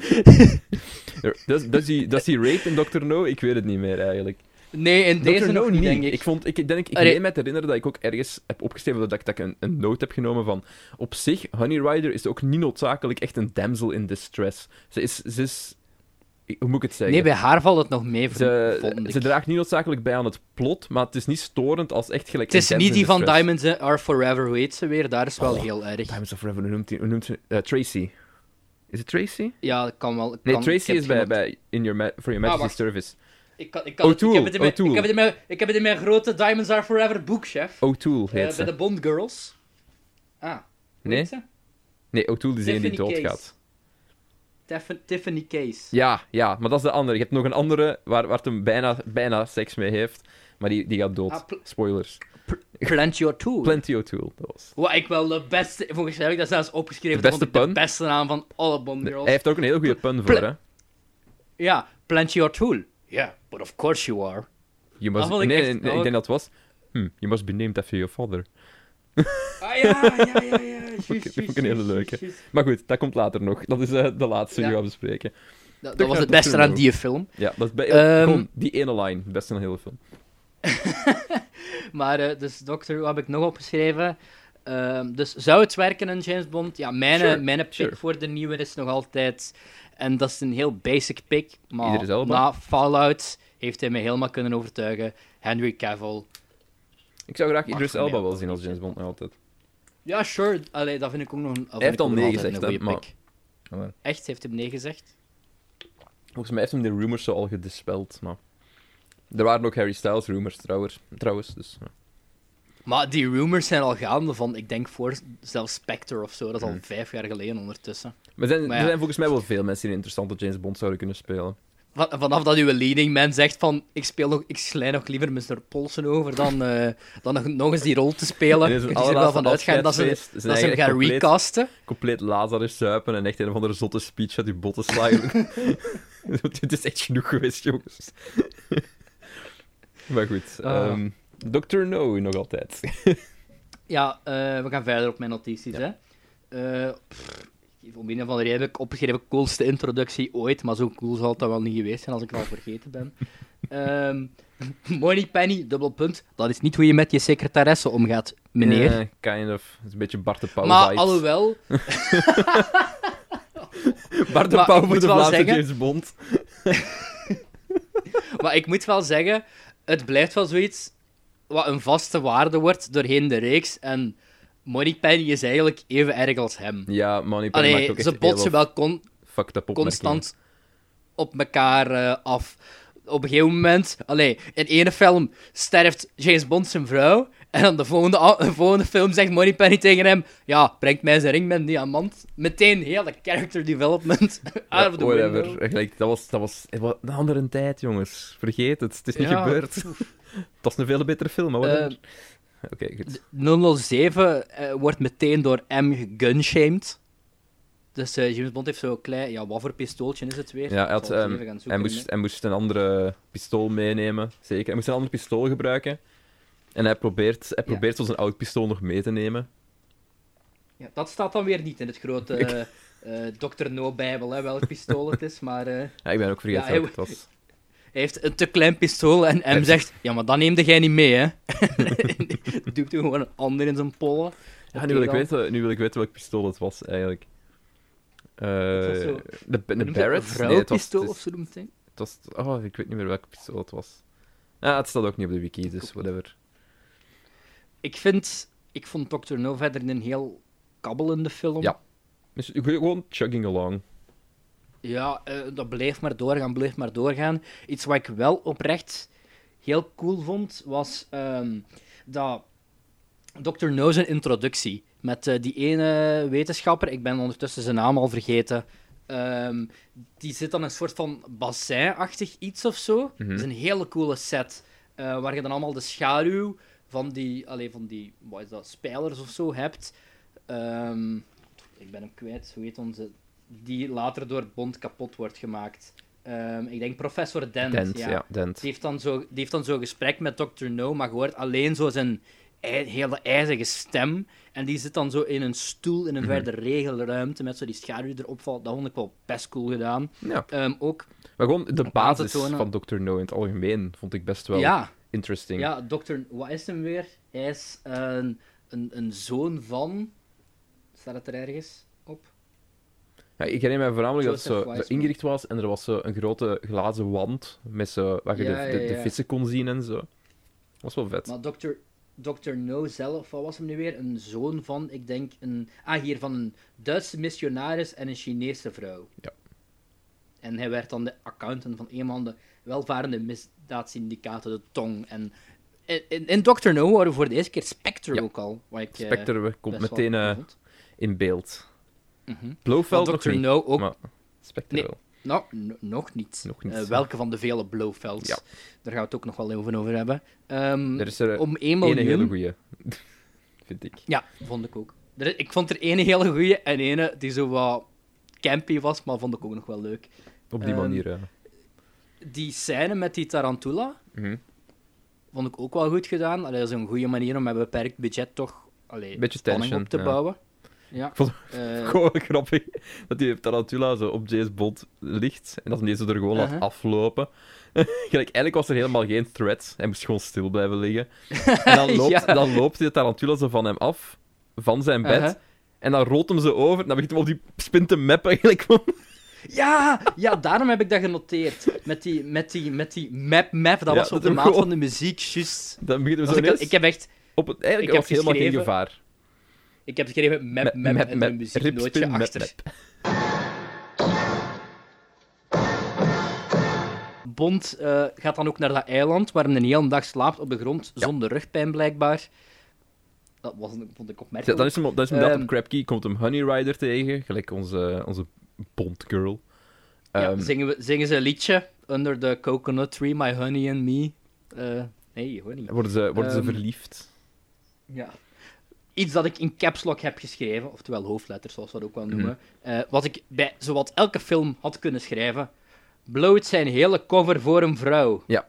He, does he rape in Dr. No? Ik weet het niet meer, eigenlijk. Nee, in deze Dr. nog No niet, denk ik. Ik, vond, ik, denk, ik meen me te herinneren dat ik ook ergens heb opgeschreven dat ik, dat ik een, een note heb genomen van... Op zich, Honey Rider is ook niet noodzakelijk echt een damsel in distress. Ze is... Ze is hoe moet ik het zeggen? Nee, bij haar valt het nog mee, ze, ze draagt niet noodzakelijk bij aan het plot, maar het is niet storend als echt gelijk Het is niet die van distress. Diamonds Are Forever, hoe heet ze weer? Daar is wel Oh, heel erg. Diamonds of Forever, hoe noemt, die, hoe noemt ze? Eh, Tracy. Is het Tracy? Ja, dat kan wel. Nee, kan, ik Tracy is bij, bij in your For Your Ah, Majesty's. Service. Ik, kan, ik, kan het, ik, heb het in mijn, ik, heb het in mijn, ik heb het in mijn grote Diamonds Are Forever boekchef. O'Toole Eh, heet bij ze. de Bond Girls. Ah. Nee? Nee, O'Toole is de ene die doodgaat. Tiffany Case. Ja, ja, maar dat is de andere. Je hebt nog een andere waar, waar hij bijna, bijna seks mee heeft, maar die, die gaat dood. Ah, Spoilers. Plenty O'Toole. Plenty O'Toole, dat was. Wat ik wel de beste... Volgens mij heb ik dat zelfs opgeschreven. De beste pun? De beste naam van alle Bond Girls. hij heeft er ook een heel goede pun voor, hè. Ja, Plenty O'Toole. Yeah, but of course you are. You must... Dat ik nee, nee, nee, dat ik denk dat het was... Hm, you must be named after your father. Ah ja, ja, ja, ja. <laughs> Juist, dat vond ik een hele leuke. Maar goed, dat komt later nog. Dat is eh, de laatste die Ja. we gaan bespreken. Dat, dat was het beste aan die film. Ja, dat is bij... Ehm, die ene line. Het beste aan de hele film. <laughs> Maar, eh, dus Doctor, wat heb ik nog opgeschreven? Ehm, dus zou het werken in James Bond? Ja, mijn, Sure, mijn pick sure. voor de nieuwe is nog altijd... En dat is een heel basic pick, maar na Fallout heeft hij me helemaal kunnen overtuigen. Henry Cavill. Ik zou graag Idris Elba wel zien als James Bond nog altijd. Ja, sure. Allee, dat vind ik ook nog een... vind heeft al nee gezegd, hè, maar-. Ja. Echt? Heeft hij nee gezegd? Volgens mij heeft hem de rumors zo al gedispeld, maar... Er waren ook Harry Styles rumors, trouwens. trouwens dus, ja. Maar die rumors zijn al gaande van, ik denk voor zelfs Spectre of zo. Dat is al Hmm. vijf jaar geleden ondertussen. Maar, er zijn, Maar er zijn volgens mij wel veel mensen die een interessante James Bond zouden kunnen spelen. Van- vanaf dat uw leading man zegt van, ik speel nog, ik slij nog liever Mr. Polsen over dan, eh, dan nog, nog eens die rol te spelen. <laughs> Zijn zie er wel van uitgaan dat ze, dat ze hem gaan compleet- recasten. compleet Lazarus zuipen en echt een of andere zotte speech uit die botten slaan. <laughs> Dit is echt genoeg geweest, jongens. <laughs> maar goed. Ah. ehm Dr. No nog altijd. Ja, eh, we gaan verder op mijn notities. Hè. Eh, om een of andere reden opgeschreven coolste introductie ooit, maar zo cool zal het dan wel niet geweest zijn als ik het al vergeten ben. <laughs> Ehm Money Penny, dubbel punt. Dat is niet hoe je met je secretaresse omgaat, meneer. Kind of. Het is een beetje Bart de Pauw maar alhoewel, <laughs> Bart de Pauw voor moet de Vlaamse James Bond. <laughs> maar ik moet wel zeggen, het blijft wel zoiets wat een vaste waarde wordt doorheen de reeks. En Money Penny is eigenlijk even erg als hem. Ja, Money Penny maakt Allee, ook echt ze botsen heel wel con constant op elkaar eh, af. Op een gegeven moment, allee, in ene film sterft James Bond zijn vrouw. En dan de volgende, de volgende film zegt Moneypenny tegen hem: Ja, brengt mij zijn ring met een diamant. Meteen hele character development. <laughs> Out of the whatever. Gelijk, dat, was, dat was was een andere tijd, jongens. Vergeet het. Het is niet Ja. gebeurd. Het <laughs> was een veel betere film, maar whatever. Eh, Oké, goed. 007 eh, wordt meteen door M gegunshamed. Dus eh, James Bond heeft zo'n klein... Ja, wat voor pistooltje is het weer? Ja, hij, Ik had, ehm, hij, moest, hij moest een andere pistool meenemen, zeker. Hij moest een ander pistool gebruiken. En hij probeert, hij Ja. probeert zo zijn oud pistool nog mee te nemen. Ja, dat staat dan weer niet in het grote <laughs> eh eh, Dr. No-bijbel, hè, welk pistool het is, maar Ja, ik ben ook vergeten Ja, hij- het was. Hij heeft een te klein pistool en M zegt, ja, maar dat neemde jij niet mee, hè. <laughs> <laughs> Doet hij gewoon een ander in zijn pollen. Ja, nu, wil ik weten, nu wil ik weten welk pistool het was, eigenlijk. Was zo- de, Barrett? Een Nee, het was, vrouwenpistool het, of zo noemt het was... Oh, ik weet niet meer welk pistool het was. Ja, het staat ook niet op de wiki, dus whatever. Ik vind... Ik vond Dr. No verder een heel kabbelende film. Ja. Dus gewoon chugging along. Ja, eh, dat bleef maar doorgaan, bleef maar doorgaan. Iets wat ik wel oprecht heel cool vond, was ehm, dat Dr. No zijn introductie met eh, die ene wetenschapper, ik ben ondertussen zijn naam al vergeten, ehm, die zit dan een soort van bassin-achtig iets of zo. Mhm. Dat is een hele coole set. eh, waar je dan allemaal de schaduw van die, allee, van die wat is dat, spijlers of zo hebt. Ehm, ik ben hem kwijt, hoe heet onze... Die later door Bond kapot wordt gemaakt. Ehm, ik denk professor Dent. Dent, ja. ja, Dent. Die, heeft dan zo, die heeft dan zo'n gesprek met Dr. No, maar je hoort alleen zo zijn hele ijzige stem. En die zit dan zo in een stoel in een Mhm. verder regelruimte met zo die schaduw die erop valt. Dat vond ik wel best cool gedaan. Ja. Ehm, ook, Maar gewoon de basis van Dr. No in het algemeen vond ik best wel ja, interesting. ja, Dr. Wat is hem weer? Hij is een, een, een zoon van... Staat het er ergens? Ja, ik herinner me voornamelijk dat het zo ingericht was en er was zo een grote glazen wand met zo, waar je Ja, de, de, ja, de ja. vissen kon zien en zo. Dat was wel vet. Maar Dr. Dr. No zelf, wat was hem nu weer? Een zoon van, ik denk, een... Ah, hier, van een Duitse missionaris en een Chinese vrouw. Ja. En hij werd dan de accountant van een van de welvarende misdaadsyndicaten, de Tong. En in, in, Dr. No horen we voor de eerste keer Spectre ook al. Wat ik, eh, Spectre komt best wel meteen eh, in beeld. Mhm. Blofeld Maar nog Dr. niet, No ook... maar Spectre Nee. wel. Nou, nog niet. Nog niet. Eh, welke van de vele Blowfelds? Ja. Daar gaan we het ook nog wel even over hebben. Ehm, Er is er om 1 Eén miljoen... hele goeie. <laughs> Vind ik. Ja, vond ik ook. Er, ik vond er ene hele goeie en ene die zo wat campy was, maar vond ik ook nog wel leuk. Op die Ehm, manier, ja. Die scène met die tarantula Mhm. vond ik ook wel goed gedaan. Allee, dat is een goede manier om met beperkt budget toch allee, Beetje spanning tension, op te ja. bouwen. Ja. vond Eh, <laughs> Gewoon grappig dat die Tarantula zo op James Bond ligt en dat hij deze er gewoon laat Uh-huh. aflopen. <laughs> Gelijk, eigenlijk was er helemaal geen threat. Hij moest gewoon stil blijven liggen. <laughs> En dan loopt, Ja. dan loopt die Tarantula zo van hem af, van zijn bed. Uh-huh. En dan rolt hem ze over en dan begint hij op die spin te mappen eigenlijk. ja, ja, daarom heb ik dat genoteerd. Met die, met die, met die map, map, dat Ja, was op dat de maat gewoon- van de muziek, juist. Dan begint zo ik, ineens ik heb echt... op het... Eigenlijk ik was helemaal geen gevaar. Ik heb geschreven map, map, Map, en map, een muzieknootje achter. Bond eh, gaat dan ook naar dat eiland, waar hij een hele dag slaapt op de grond, zonder rugpijn blijkbaar. Dat was, een- vond ik Ja, opmerkelijk. dan is hem, dan is hem op Key, komt hem Honey Rider tegen, gelijk onze, onze Bond girl. Ja, Ehm, zingen, we, zingen ze een liedje, Under the Coconut Tree, My Honey and Me. Eh, nee, gewoon niet. worden ze, worden ze Ehm, verliefd. Ja. Iets dat ik in caps lock heb geschreven, oftewel hoofdletters, zoals we dat ook wel Mhm. noemen. Eh, wat ik bij zowat elke film had kunnen schrijven. Bloot zijn hele cover voor een vrouw. Ja.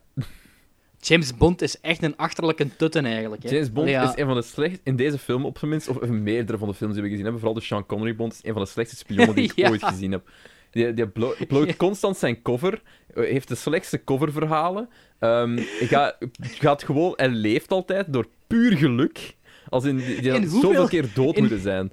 James Bond is echt een achterlijke tutten eigenlijk. Hè. James Bond ja. is een van de slecht in deze film op zijn minst, of meerdere van de films die we gezien hebben, vooral de Sean Connery Bond, is een van de slechtste spionnen die <laughs> ik Ja. ooit gezien heb. Die, die blo- bloot <laughs> constant zijn cover, eh, heeft de slechtste coververhalen. Ehm gaat, gaat gewoon, hij leeft altijd door puur geluk. Als in, die, In hoeveel- zoveel keer dood in- moeten zijn.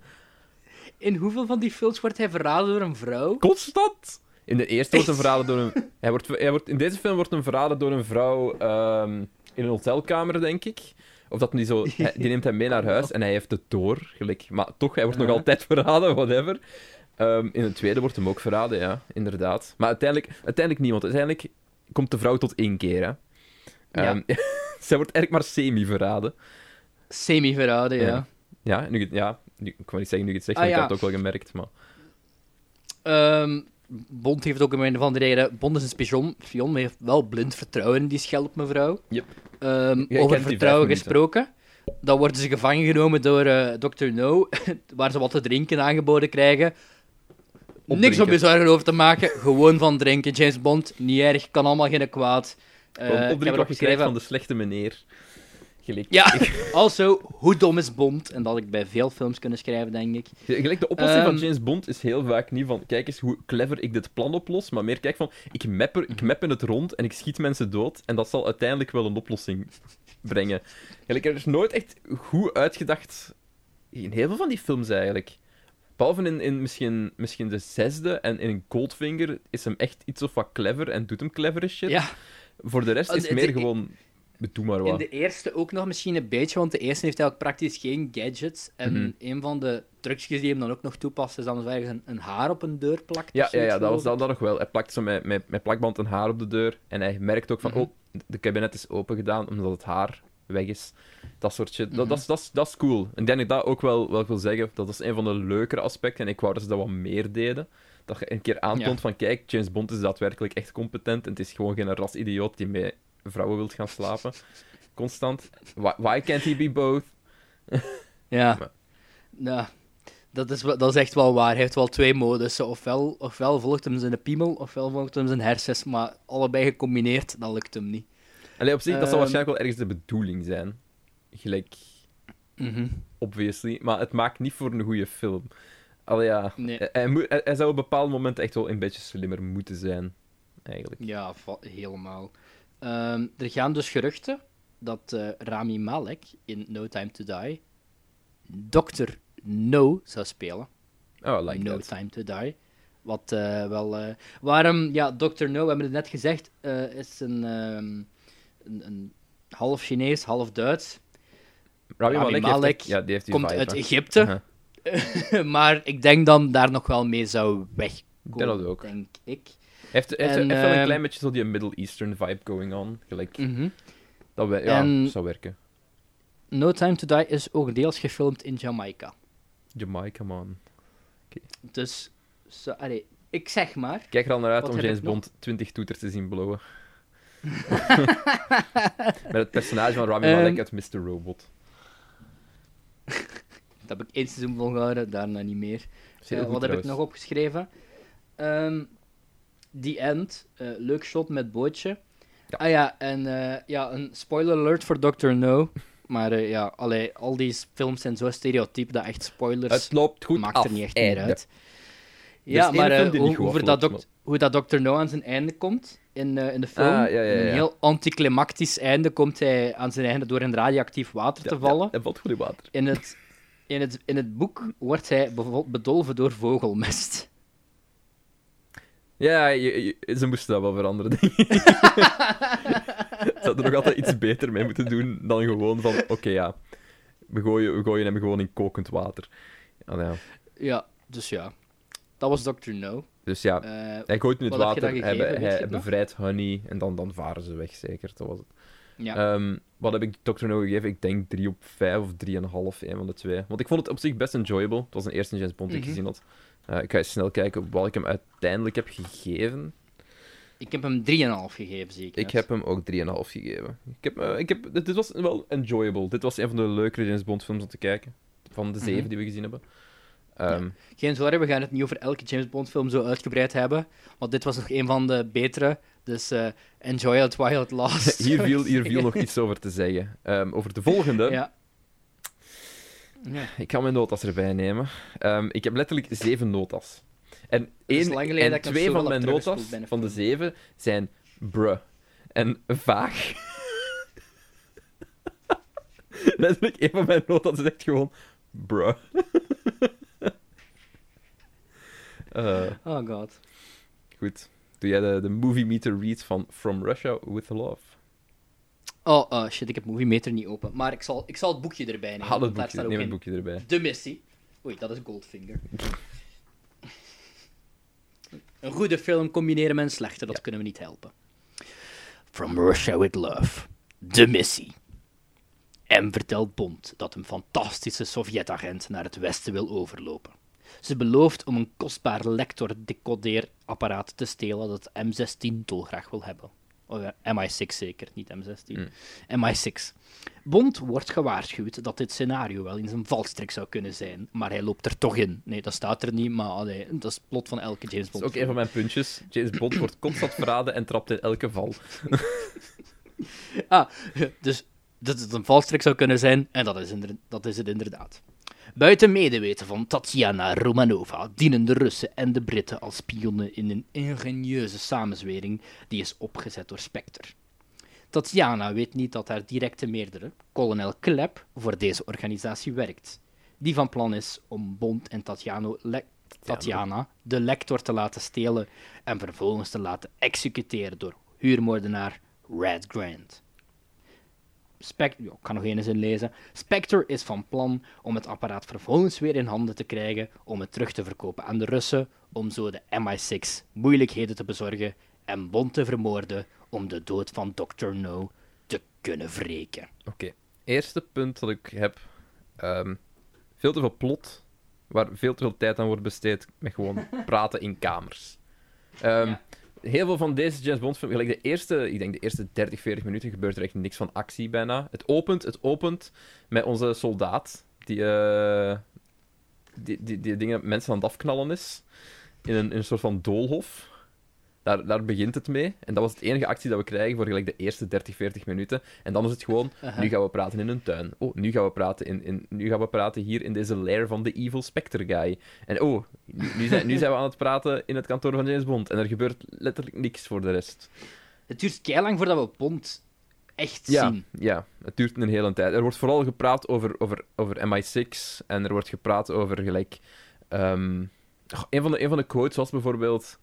In hoeveel van die films wordt hij verraden door een vrouw? Constant! In de eerste wordt hij verraden door een... Hij wordt, hij wordt, in deze film wordt hij verraden door een vrouw ehm, in een hotelkamer, denk ik. Of dat die zo... <laughs> hij- die neemt hem mee naar huis en hij heeft het door. Gelijk. Maar toch, hij wordt nog Ja. altijd <laughs> verraden, whatever. Ehm, in het tweede wordt hem ook verraden, ja. Inderdaad. Maar uiteindelijk, uiteindelijk niet, want uiteindelijk komt de vrouw tot één keer, hè. Ehm, <laughs> zij wordt eigenlijk maar semi-verraden. Semi-verraden, ja. Ja. Ja, nu, ja nu, ik wou niet zeggen nu ik het zeg, Ah, want ik heb het ook wel gemerkt, maar... Ehm, Bond heeft ook een van de reden... Bond is een spion, spion, maar heeft wel blind vertrouwen in die schelpmevrouw. Yep. Ehm, over vertrouwen gesproken. Dan worden ze gevangen genomen door eh Dr. No, <laughs> waar ze wat te drinken aangeboden krijgen. Niks om Opdrinken. je zorgen over te maken, gewoon van drinken. James Bond, niet erg, kan allemaal geen kwaad. Heb opdrinken wat je krijgt van de slechte meneer. Gelijk. Ja, <laughs> also, hoe dom is Bond? En dat had ik bij veel films kunnen schrijven, denk ik. Gelijk, de oplossing van Ehm, James Bond is heel vaak niet van, kijk eens hoe clever ik dit plan oplos, maar meer kijk van, ik map, er, ik Mhm. map in het rond en ik schiet mensen dood en dat zal uiteindelijk wel een oplossing brengen. Gelijk, er is nooit echt goed uitgedacht in heel veel van die films eigenlijk. Behalve in, in misschien, misschien de zesde en in Goldfinger is hem echt iets of wat clever en doet hem clevere shit. Ja, Voor de rest is het meer gewoon, doe maar in wat. de eerste ook nog misschien een beetje, want de eerste heeft eigenlijk praktisch geen gadgets. En Mhm. een van de trucjes die hem dan ook nog toepast, is dan zo ergens een, een haar op een deur plakt. Ja, ja, ja dat was dat, dat nog wel. Hij plakt zo met, met, met plakband een haar op de deur. En hij merkt ook van, Mhm. oh, de kabinet is open gedaan omdat het haar weg is. Dat soort shit. Dat, Mhm. dat, is- dat, is- dat is cool. En ik denk dat ik dat ook wel, wel wil zeggen. Dat is een van de leukere aspecten. En ik wou dat ze dat wat meer deden. Dat je een keer aantoont Ja. van, kijk, James Bond is daadwerkelijk echt competent. En het is gewoon geen rasidioot die met vrouwen wilt gaan slapen. Constant. Why, why can't he be both? <laughs> Ja. Maar- Nou, dat is, dat is echt wel waar. Hij heeft wel twee modussen. Ofwel, ofwel volgt hem zijn piemel, ofwel volgt hem zijn hersens. Maar allebei gecombineerd, dat lukt hem niet. Allee, op zich, dat zal Ehm. waarschijnlijk wel ergens de bedoeling zijn. Gelijk, Mhm. obviously. Maar het maakt niet voor een goede film. Allee, ja. Nee. Hij, hij zou op bepaalde momenten echt wel een beetje slimmer moeten zijn. Eigenlijk. Ja, helemaal. Ehm, er gaan dus geruchten dat eh, Rami Malek in No Time to Die Dr. No zou spelen. Oh, I like no that. Time to Die. Wat eh, wel. eh, waarom, ja, Dr. No, we hebben het net gezegd, is een, ehm, een, een half Chinees, half Duits. Rami Rami Malek, Malek heeft echt- ja, die heeft die Komt vibe, uit hè. Egypte, Uh-huh. <laughs> maar ik denk dan daar nog wel mee zou wegkomen. Dat ook. Denk ik. Heeft, heeft, En, hij heeft wel een ehm, klein beetje zo die Middle Eastern vibe going on. Gelijk, Mhm. dat we, ja, En- zou werken. No Time to Die is ook deels gefilmd in Jamaica. Jamaica, man. Dus, zo, allee, ik zeg maar. Kijk er al naar uit om James? Bond 20 toeters te zien blowen. <laughs> Met het personage van Rami Ehm. Malek uit Mr. Robot. Dat heb ik één seizoen volgehouden, daarna niet meer. Eh, wat heb ik nog opgeschreven? Ehm The End. eh, leuk shot met bootje. Ja. Ah ja, en eh, ja, een spoiler alert voor Dr. No. Maar eh, ja, allee, al die films zijn zo stereotyp dat echt spoilers Het loopt goed maakt af. er niet echt einde. meer uit. is Ja, maar film hoe, over dat hoe dat Dr. No aan zijn einde komt in, in de film. Ah, ja, ja, in Een heel anticlimactisch einde komt hij aan zijn einde door in radioactief water te vallen. Hij valt goed in water. In, het, in, het, in het boek wordt hij bedolven door vogelmest. Ja, je- je- ze moesten dat wel veranderen, denk ik. <laughs> ze hadden er nog altijd iets beter mee moeten doen dan gewoon van... Oké, ja. We gooien, we gooien hem gewoon in kokend water. Ja, ja. Ja, dus ja. Dat was Dr. No. Dus ja, Eh, hij gooit in het water, hij, bevrijdt Honey en dan, dan varen ze weg, zeker. Dat was het. ja. Ehm, wat heb ik Dr. No gegeven? Ik denk 3 op 5 of 3,5, een van de twee. Want ik vond het op zich best enjoyable. Het was een eerste James Bond die ik Mhm. gezien had. Eh, ik ga eens snel kijken wat ik hem uiteindelijk heb gegeven. ik heb hem 3,5 gegeven, zie ik. Ik net. heb hem ook 3,5 gegeven. Ik heb, eh, ik heb, dit, dit was wel enjoyable. Dit was een van de leukere James Bond films om te kijken. Van de zeven Mhm. die we gezien hebben. Ehm, Geen zorgen, we gaan het niet over elke James Bond film zo uitgebreid hebben. Want dit was nog een van de betere. Dus eh, enjoy it while it lasts. <laughs> hier, viel, hier viel <laughs> nog iets over te zeggen. Ehm, over de volgende. Ja. Ja. Ik ga mijn notas erbij nemen. Ehm, ik heb letterlijk zeven notas. En, één, en twee van mijn notas een van de zeven zijn bruh. En vaag. <laughs> letterlijk, één van mijn notas is echt gewoon bruh. <laughs> Eh, Oh god. goed. Doe jij de, de movie meter read van From Russia with Love? Oh, oh, shit, ik heb Movie Meter niet open. Maar ik zal, ik zal het boekje erbij nemen. Haal het daar boekje, neem het boekje erbij. De missie. Oei, dat is Goldfinger. Een goede film combineren met een slechte, dat Ja. kunnen we niet helpen. From Russia with Love. De missie. M vertelt Bond dat een fantastische Sovjet-agent naar het westen wil overlopen. Ze belooft om een kostbaar lector-decodeerapparaat te stelen dat M16 dolgraag wil hebben. Oh ja, MI6 zeker, niet M16. MI6. Bond wordt gewaarschuwd dat dit scenario wel eens een valstrik zou kunnen zijn, maar hij loopt er toch in. Nee, dat staat er niet, maar allee, dat is het plot van elke James Dat Bond. is ook een van mijn puntjes. James Bond wordt constant <laughs> verraden en trapt in elke val. Ah, dus dat het een valstrik zou kunnen zijn, en dat is, inder- dat is het inderdaad. Buiten medeweten van Tatjana Romanova dienen de Russen en de Britten als spionnen in een ingenieuze samenzwering die is opgezet door Spectre. Tatjana weet niet dat haar directe meerdere, kolonel Klep, voor deze organisatie werkt. Die van plan is om Bond en Tatjano Tatjana de lector te laten stelen en vervolgens te laten executeren door huurmoordenaar Red Grant. Spect ja, ik kan nog één zin lezen. Spectre is van plan om het apparaat vervolgens weer in handen te krijgen om het terug te verkopen aan de Russen, om zo de MI6 moeilijkheden te bezorgen en Bond te vermoorden om de dood van Dr. No te kunnen wreken. Oké. Eerste punt dat ik heb. ehm, veel te veel plot, waar veel te veel tijd aan wordt besteed met gewoon <laughs> praten in kamers. Ja. Heel veel van deze James Bond films, gelijk de eerste, ik denk de eerste 30, 40 minuten gebeurt er echt niks van actie bijna. Het opent, het opent met onze soldaat, die, eh, die, die, die dingen mensen aan het afknallen is, in een, in een soort van doolhof. Daar, daar begint het mee. En dat was het enige actie dat we krijgen voor gelijk de eerste 30, 40 minuten. En dan is het gewoon, Aha. nu gaan we praten in een tuin. Oh, nu gaan we praten, in, in, nu gaan we praten hier in deze lair van de evil Spectre guy. En oh, nu, nu zijn, nu zijn we aan het praten in het kantoor van James Bond. En er gebeurt letterlijk niks voor de rest. Het duurt lang voordat we Bond echt Ja, zien. ja, het duurt een hele tijd. Er wordt vooral gepraat over, over, over MI6 en er wordt gepraat over gelijk. ehm, een, van de, een van de quotes was bijvoorbeeld.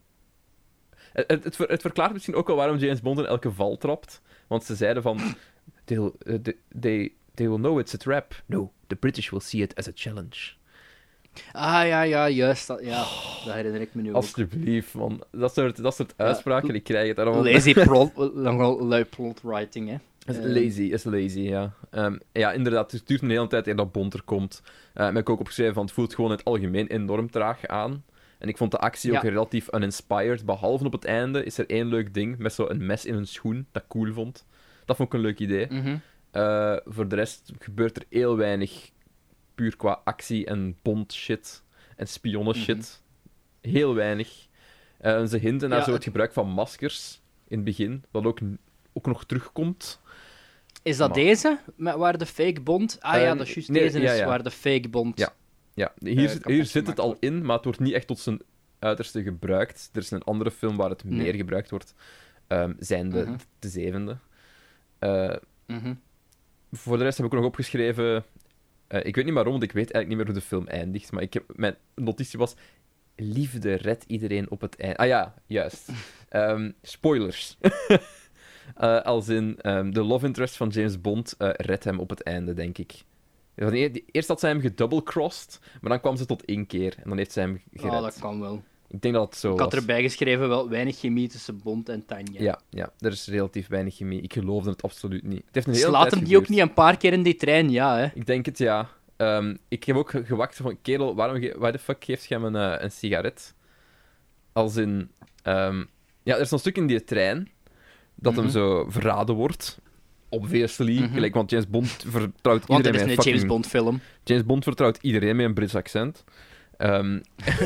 Het, het, het ver- het verklaart misschien ook wel waarom James Bond in elke val trapt. Want ze zeiden van. They'll, uh, they, will know it's a trap. No, the British will see it as a challenge. Ah, ja, ja, juist. Dat, ja, dat herinner ik me nu ook. Alsjeblieft, man. Dat soort, dat soort uitspraken, ik krijg het allemaal. Lazy <laughs> plot, lui plot writing, hè. Is Eh, lazy, is lazy, ja. Ehm, ja, inderdaad, het duurt een hele tijd eer dat Bond er komt. Eh heb ik ook opgeschreven van, het voelt gewoon in het algemeen enorm traag aan. En ik vond de actie ook relatief uninspired. Behalve op het einde is er één leuk ding met zo'n mes in een schoen, dat ik cool vond. Dat vond ik een leuk idee. mhm. Eh, voor de rest gebeurt er heel weinig puur qua actie en Bond shit en spionnen shit. Heel weinig. Eh, ze hinten naar Ja, zo het gebruik van maskers in het begin, wat ook, ook nog terugkomt. Is dat Maar- deze? Met, waar de fake Bond... Ah ja, Eh, dat is juist nee, deze ja, is ja. waar de fake Bond... Ja. Ja, hier, Eh, zit- hier zit het al in, maar het wordt niet echt tot zijn uiterste gebruikt. Er is een andere film waar het meer gebruikt wordt, ehm zijn de, Mhm. de zevende. Eh, Mhm. voor de rest heb ik nog opgeschreven... eh, ik weet niet waarom, want ik weet eigenlijk niet meer hoe de film eindigt, maar ik heb, mijn notitie was... Liefde redt iedereen op het eind. Ah ja, juist. <laughs> Ehm, spoilers. <laughs> Eh, als in ehm, de love interest van James Bond eh redt hem op het einde, denk ik. Eerst had zij hem gedouble-crossed, maar dan kwam ze tot één keer en dan heeft zij hem gered. Oh, dat kan wel. Ik denk dat het zo Ik had was. erbij geschreven, wel weinig chemie tussen Bond en Tanja. Ja, ja, er is relatief weinig chemie. Ik geloofde het absoluut niet. Het heeft een hele laat tijd hem die ook niet een paar keer in die trein, ja, hè. Ik denk het, ja. Ehm, ik heb ook ge- gewacht van, kerel, waarom why the fuck geeft jij hem een, eh, een sigaret? Als in... ehm, ja, er is een stuk in die trein dat hem Mhm. zo verraden wordt. Obviously. Mhm. Gelijk, want James Bond vertrouwt Want iedereen met een James. Bond film. James Bond vertrouwt iedereen met een Brits accent. Ehm,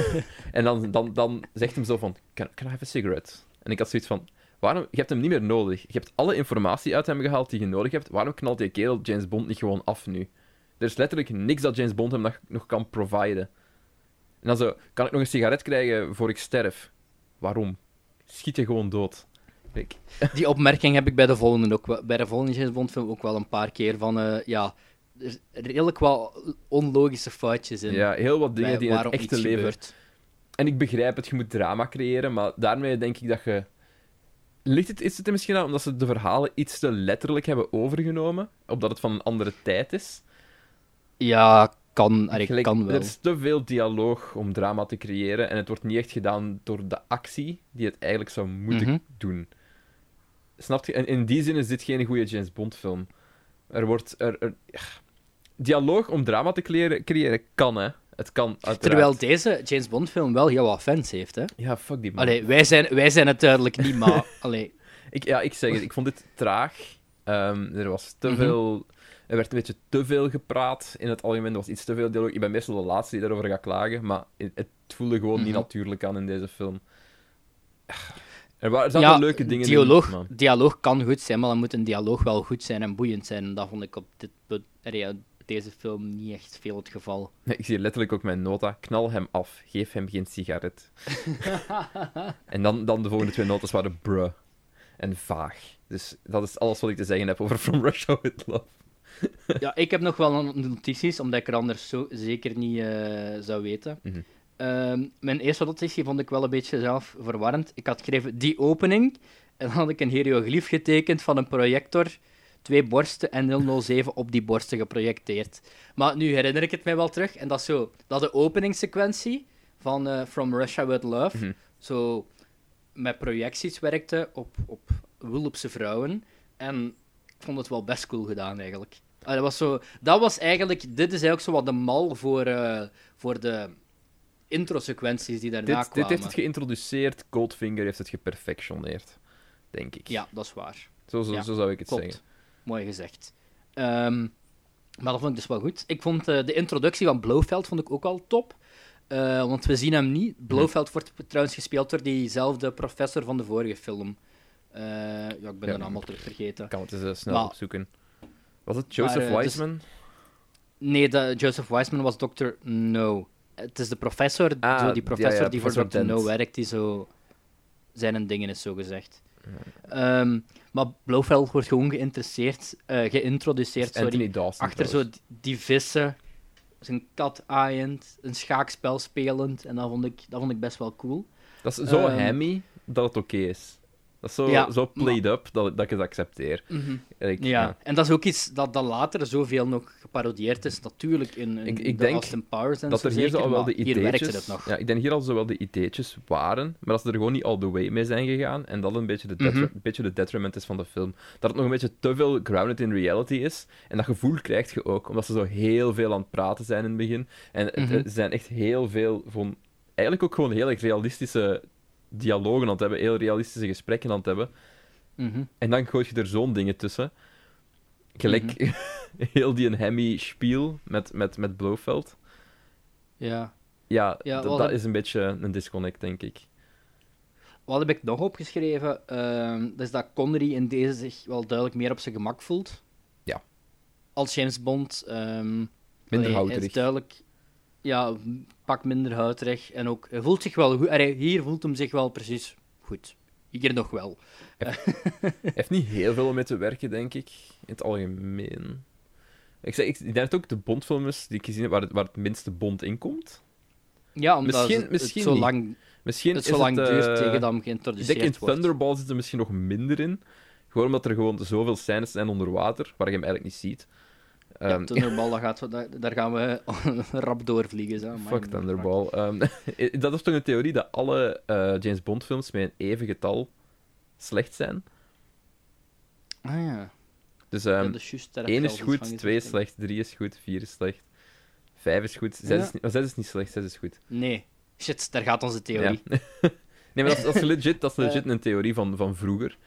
<laughs> en dan, dan, dan zegt hem zo van, can, can I have a cigarette? En ik had zoiets van, waarom, je hebt hem niet meer nodig. Je hebt alle informatie uit hem gehaald die je nodig hebt. Waarom knalt die kerel James Bond niet gewoon af nu? Er is letterlijk niks dat James Bond hem nog, nog kan providen. En dan zo, kan ik nog een sigaret krijgen voor ik sterf? Waarom? Schiet je gewoon dood. Die opmerking heb ik bij de volgende ook bij de volgende James ook wel een paar keer van, eh, ja, er redelijk wel onlogische foutjes in. ja, heel wat dingen die in het echte leven gebeurt. En ik begrijp het, je moet drama creëren, maar daarmee denk ik dat je... Ligt het, is het er misschien aan omdat ze de verhalen iets te letterlijk hebben overgenomen? Opdat het van een andere tijd is? Ja, kan, Gelijk, kan wel. Er is te veel dialoog om drama te creëren en het wordt niet echt gedaan door de actie die het eigenlijk zou moeten Mhm. doen. Snap je? En in die zin is dit geen goede James Bond film. Er wordt... Er, er-. Dialoog om drama te creëren, creëren kan, hè. Het kan, uiteraard. Terwijl deze James Bond film wel heel wat fans heeft, hè. Ja, fuck die man. Allee, wij zijn, wij zijn het duidelijk niet, maar... <laughs> Allee, Ik, ja, ik zeg het, ik vond dit traag. Ehm, er was te Mhm. veel... Er werd een beetje te veel gepraat in het algemeen. Er was iets te veel dialoog. Ik ben meestal de laatste die daarover gaat klagen, maar het, het voelde gewoon niet Mhm. natuurlijk aan in deze film. Er, zaten ja, leuke dingen dialoog, in, maar... dialoog kan goed zijn, maar dan moet een dialoog wel goed zijn en boeiend zijn. En dat vond ik op dit, punt- deze film niet echt veel het geval. Nee, <laughs> Ik zie letterlijk ook mijn nota. Knal hem af. Geef hem geen sigaret. <laughs> en dan, dan de volgende twee notas waren bruh. En vaag. Dus dat is alles wat ik te zeggen heb over <laughs> From Russia With Love. Ja, ik heb nog wel een- notities, omdat ik er anders zo zeker niet eh, zou weten. Mhm. Ehm, mijn eerste notitie vond ik wel een beetje zelf verwarrend. Ik had geschreven die opening, en dan had ik een hieroglyf getekend van een projector, twee borsten en 007 op die borsten geprojecteerd. Maar nu herinner ik het mij wel terug, en dat is zo, dat de openingssequentie van eh, From Russia With Love, Mhm. zo met projecties werkte op, op Wulpse vrouwen. En ik vond het wel best cool gedaan, eigenlijk. Ah, dat, was zo, dat was eigenlijk... Dit is eigenlijk zo wat de mal voor, eh, voor de intro-sequenties die daarna Dit, dit kwamen. heeft het geïntroduceerd, Goldfinger heeft het geperfectioneerd. Denk ik. Ja, dat is waar. Zo, zo, Ja, zo zou ik het Klopt. zeggen. Mooi gezegd. Ehm, maar dat vond ik dus wel goed. Ik vond eh, de introductie van Blofeld vond ik ook al top. Eh, want we zien hem niet. Blofeld wordt trouwens gespeeld door diezelfde professor van de vorige film. Eh, ja, ik ben Ja. de naam al terug vergeten. Ik kan het eens snel Maar- opzoeken. Was het Joseph Maar, dus- Wiseman? Nee, de, Joseph Wiseman was Dr. No. Het is de professor, Ah, zo die professor ja, die voor Dr. No werkt, die zo zijn en dingen is, zo gezegd. Ehm, maar Blofeld wordt gewoon geïnteresseerd, eh, geïntroduceerd sorry, Dawson. achter zo die vissen, zijn kat aaiend, een schaakspel spelend. En dat vond ik, dat vond ik best wel cool. Dat is zo Ehm, hammy dat het oké is. Dat is zo, Ja, zo played up dat, dat ik het accepteer. Ik- Ja. en dat is ook iets dat, dat later zoveel nog geparodieerd is, natuurlijk in, in Ik- ik de denk Austin Powers en dat zo er hier zeker, al wel de hier werkte ideetjes... het nog. Ja, ik denk hier al zo wel de ideetjes waren, maar dat ze er gewoon niet all the way mee zijn gegaan. En dat een beetje de, Mhm. beetje de detriment is van de film. Dat het nog een beetje te veel grounded in reality is. En dat gevoel krijg je ook, omdat ze zo heel veel aan het praten zijn in het begin. En het- Mhm. er zijn echt heel veel van... Eigenlijk ook gewoon heel erg realistische dialogen aan het hebben, heel realistische gesprekken aan het hebben. Mhm. En dan gooi je er zo'n dingen tussen. Gelijk Mhm. <laughs> heel die een Hemmy spiel met, met, met Blofeld. Ja. Ja, dat is een beetje een disconnect, denk ik. Wat heb ik nog opgeschreven? Ehm, dat is dat Connery in deze zich wel duidelijk meer op zijn gemak voelt. Ja. Als James Bond. ehm Minder Hij houterig. is duidelijk... Ja, een pak minder houterig. En ook, hij voelt zich wel goed. Hier voelt hem zich wel precies goed. Hier nog wel. <laughs> Hij heeft niet heel veel om mee te werken, denk ik. In het algemeen. Ik, zeg, ik, denk dat ook de Bondfilm is die ik gezien heb waar het, waar het minste Bond in komt. Ja, omdat Misschien- het, misschien het zo lang, Misschien het is zo lang het, duurt eh, tegen dat hem Ik geïntroduceerd denk in wordt. Thunderball zit er misschien nog minder in. Gewoon omdat er gewoon zoveel scènes zijn onder water, waar je hem eigenlijk niet ziet. Ja, Ehm, Thunderball, <laughs> gaat, daar, daar gaan we <laughs> rap doorvliegen. Zo. Fuck Thunderball. Ehm, <laughs> dat is toch een theorie dat alle eh, James Bond films met een even getal slecht zijn. Ah ja. Dus ja dat is juist, daar heb je 1 al is iets van goed, gezegd, 2 is slecht, 3 is goed, 4 is slecht, 5 is goed, 6, Ja. is, niet, oh, 6 is niet slecht, 6 is goed. Nee. Shit, daar gaat onze theorie. Nee, maar dat is, dat is legit, dat is legit een theorie van, van vroeger.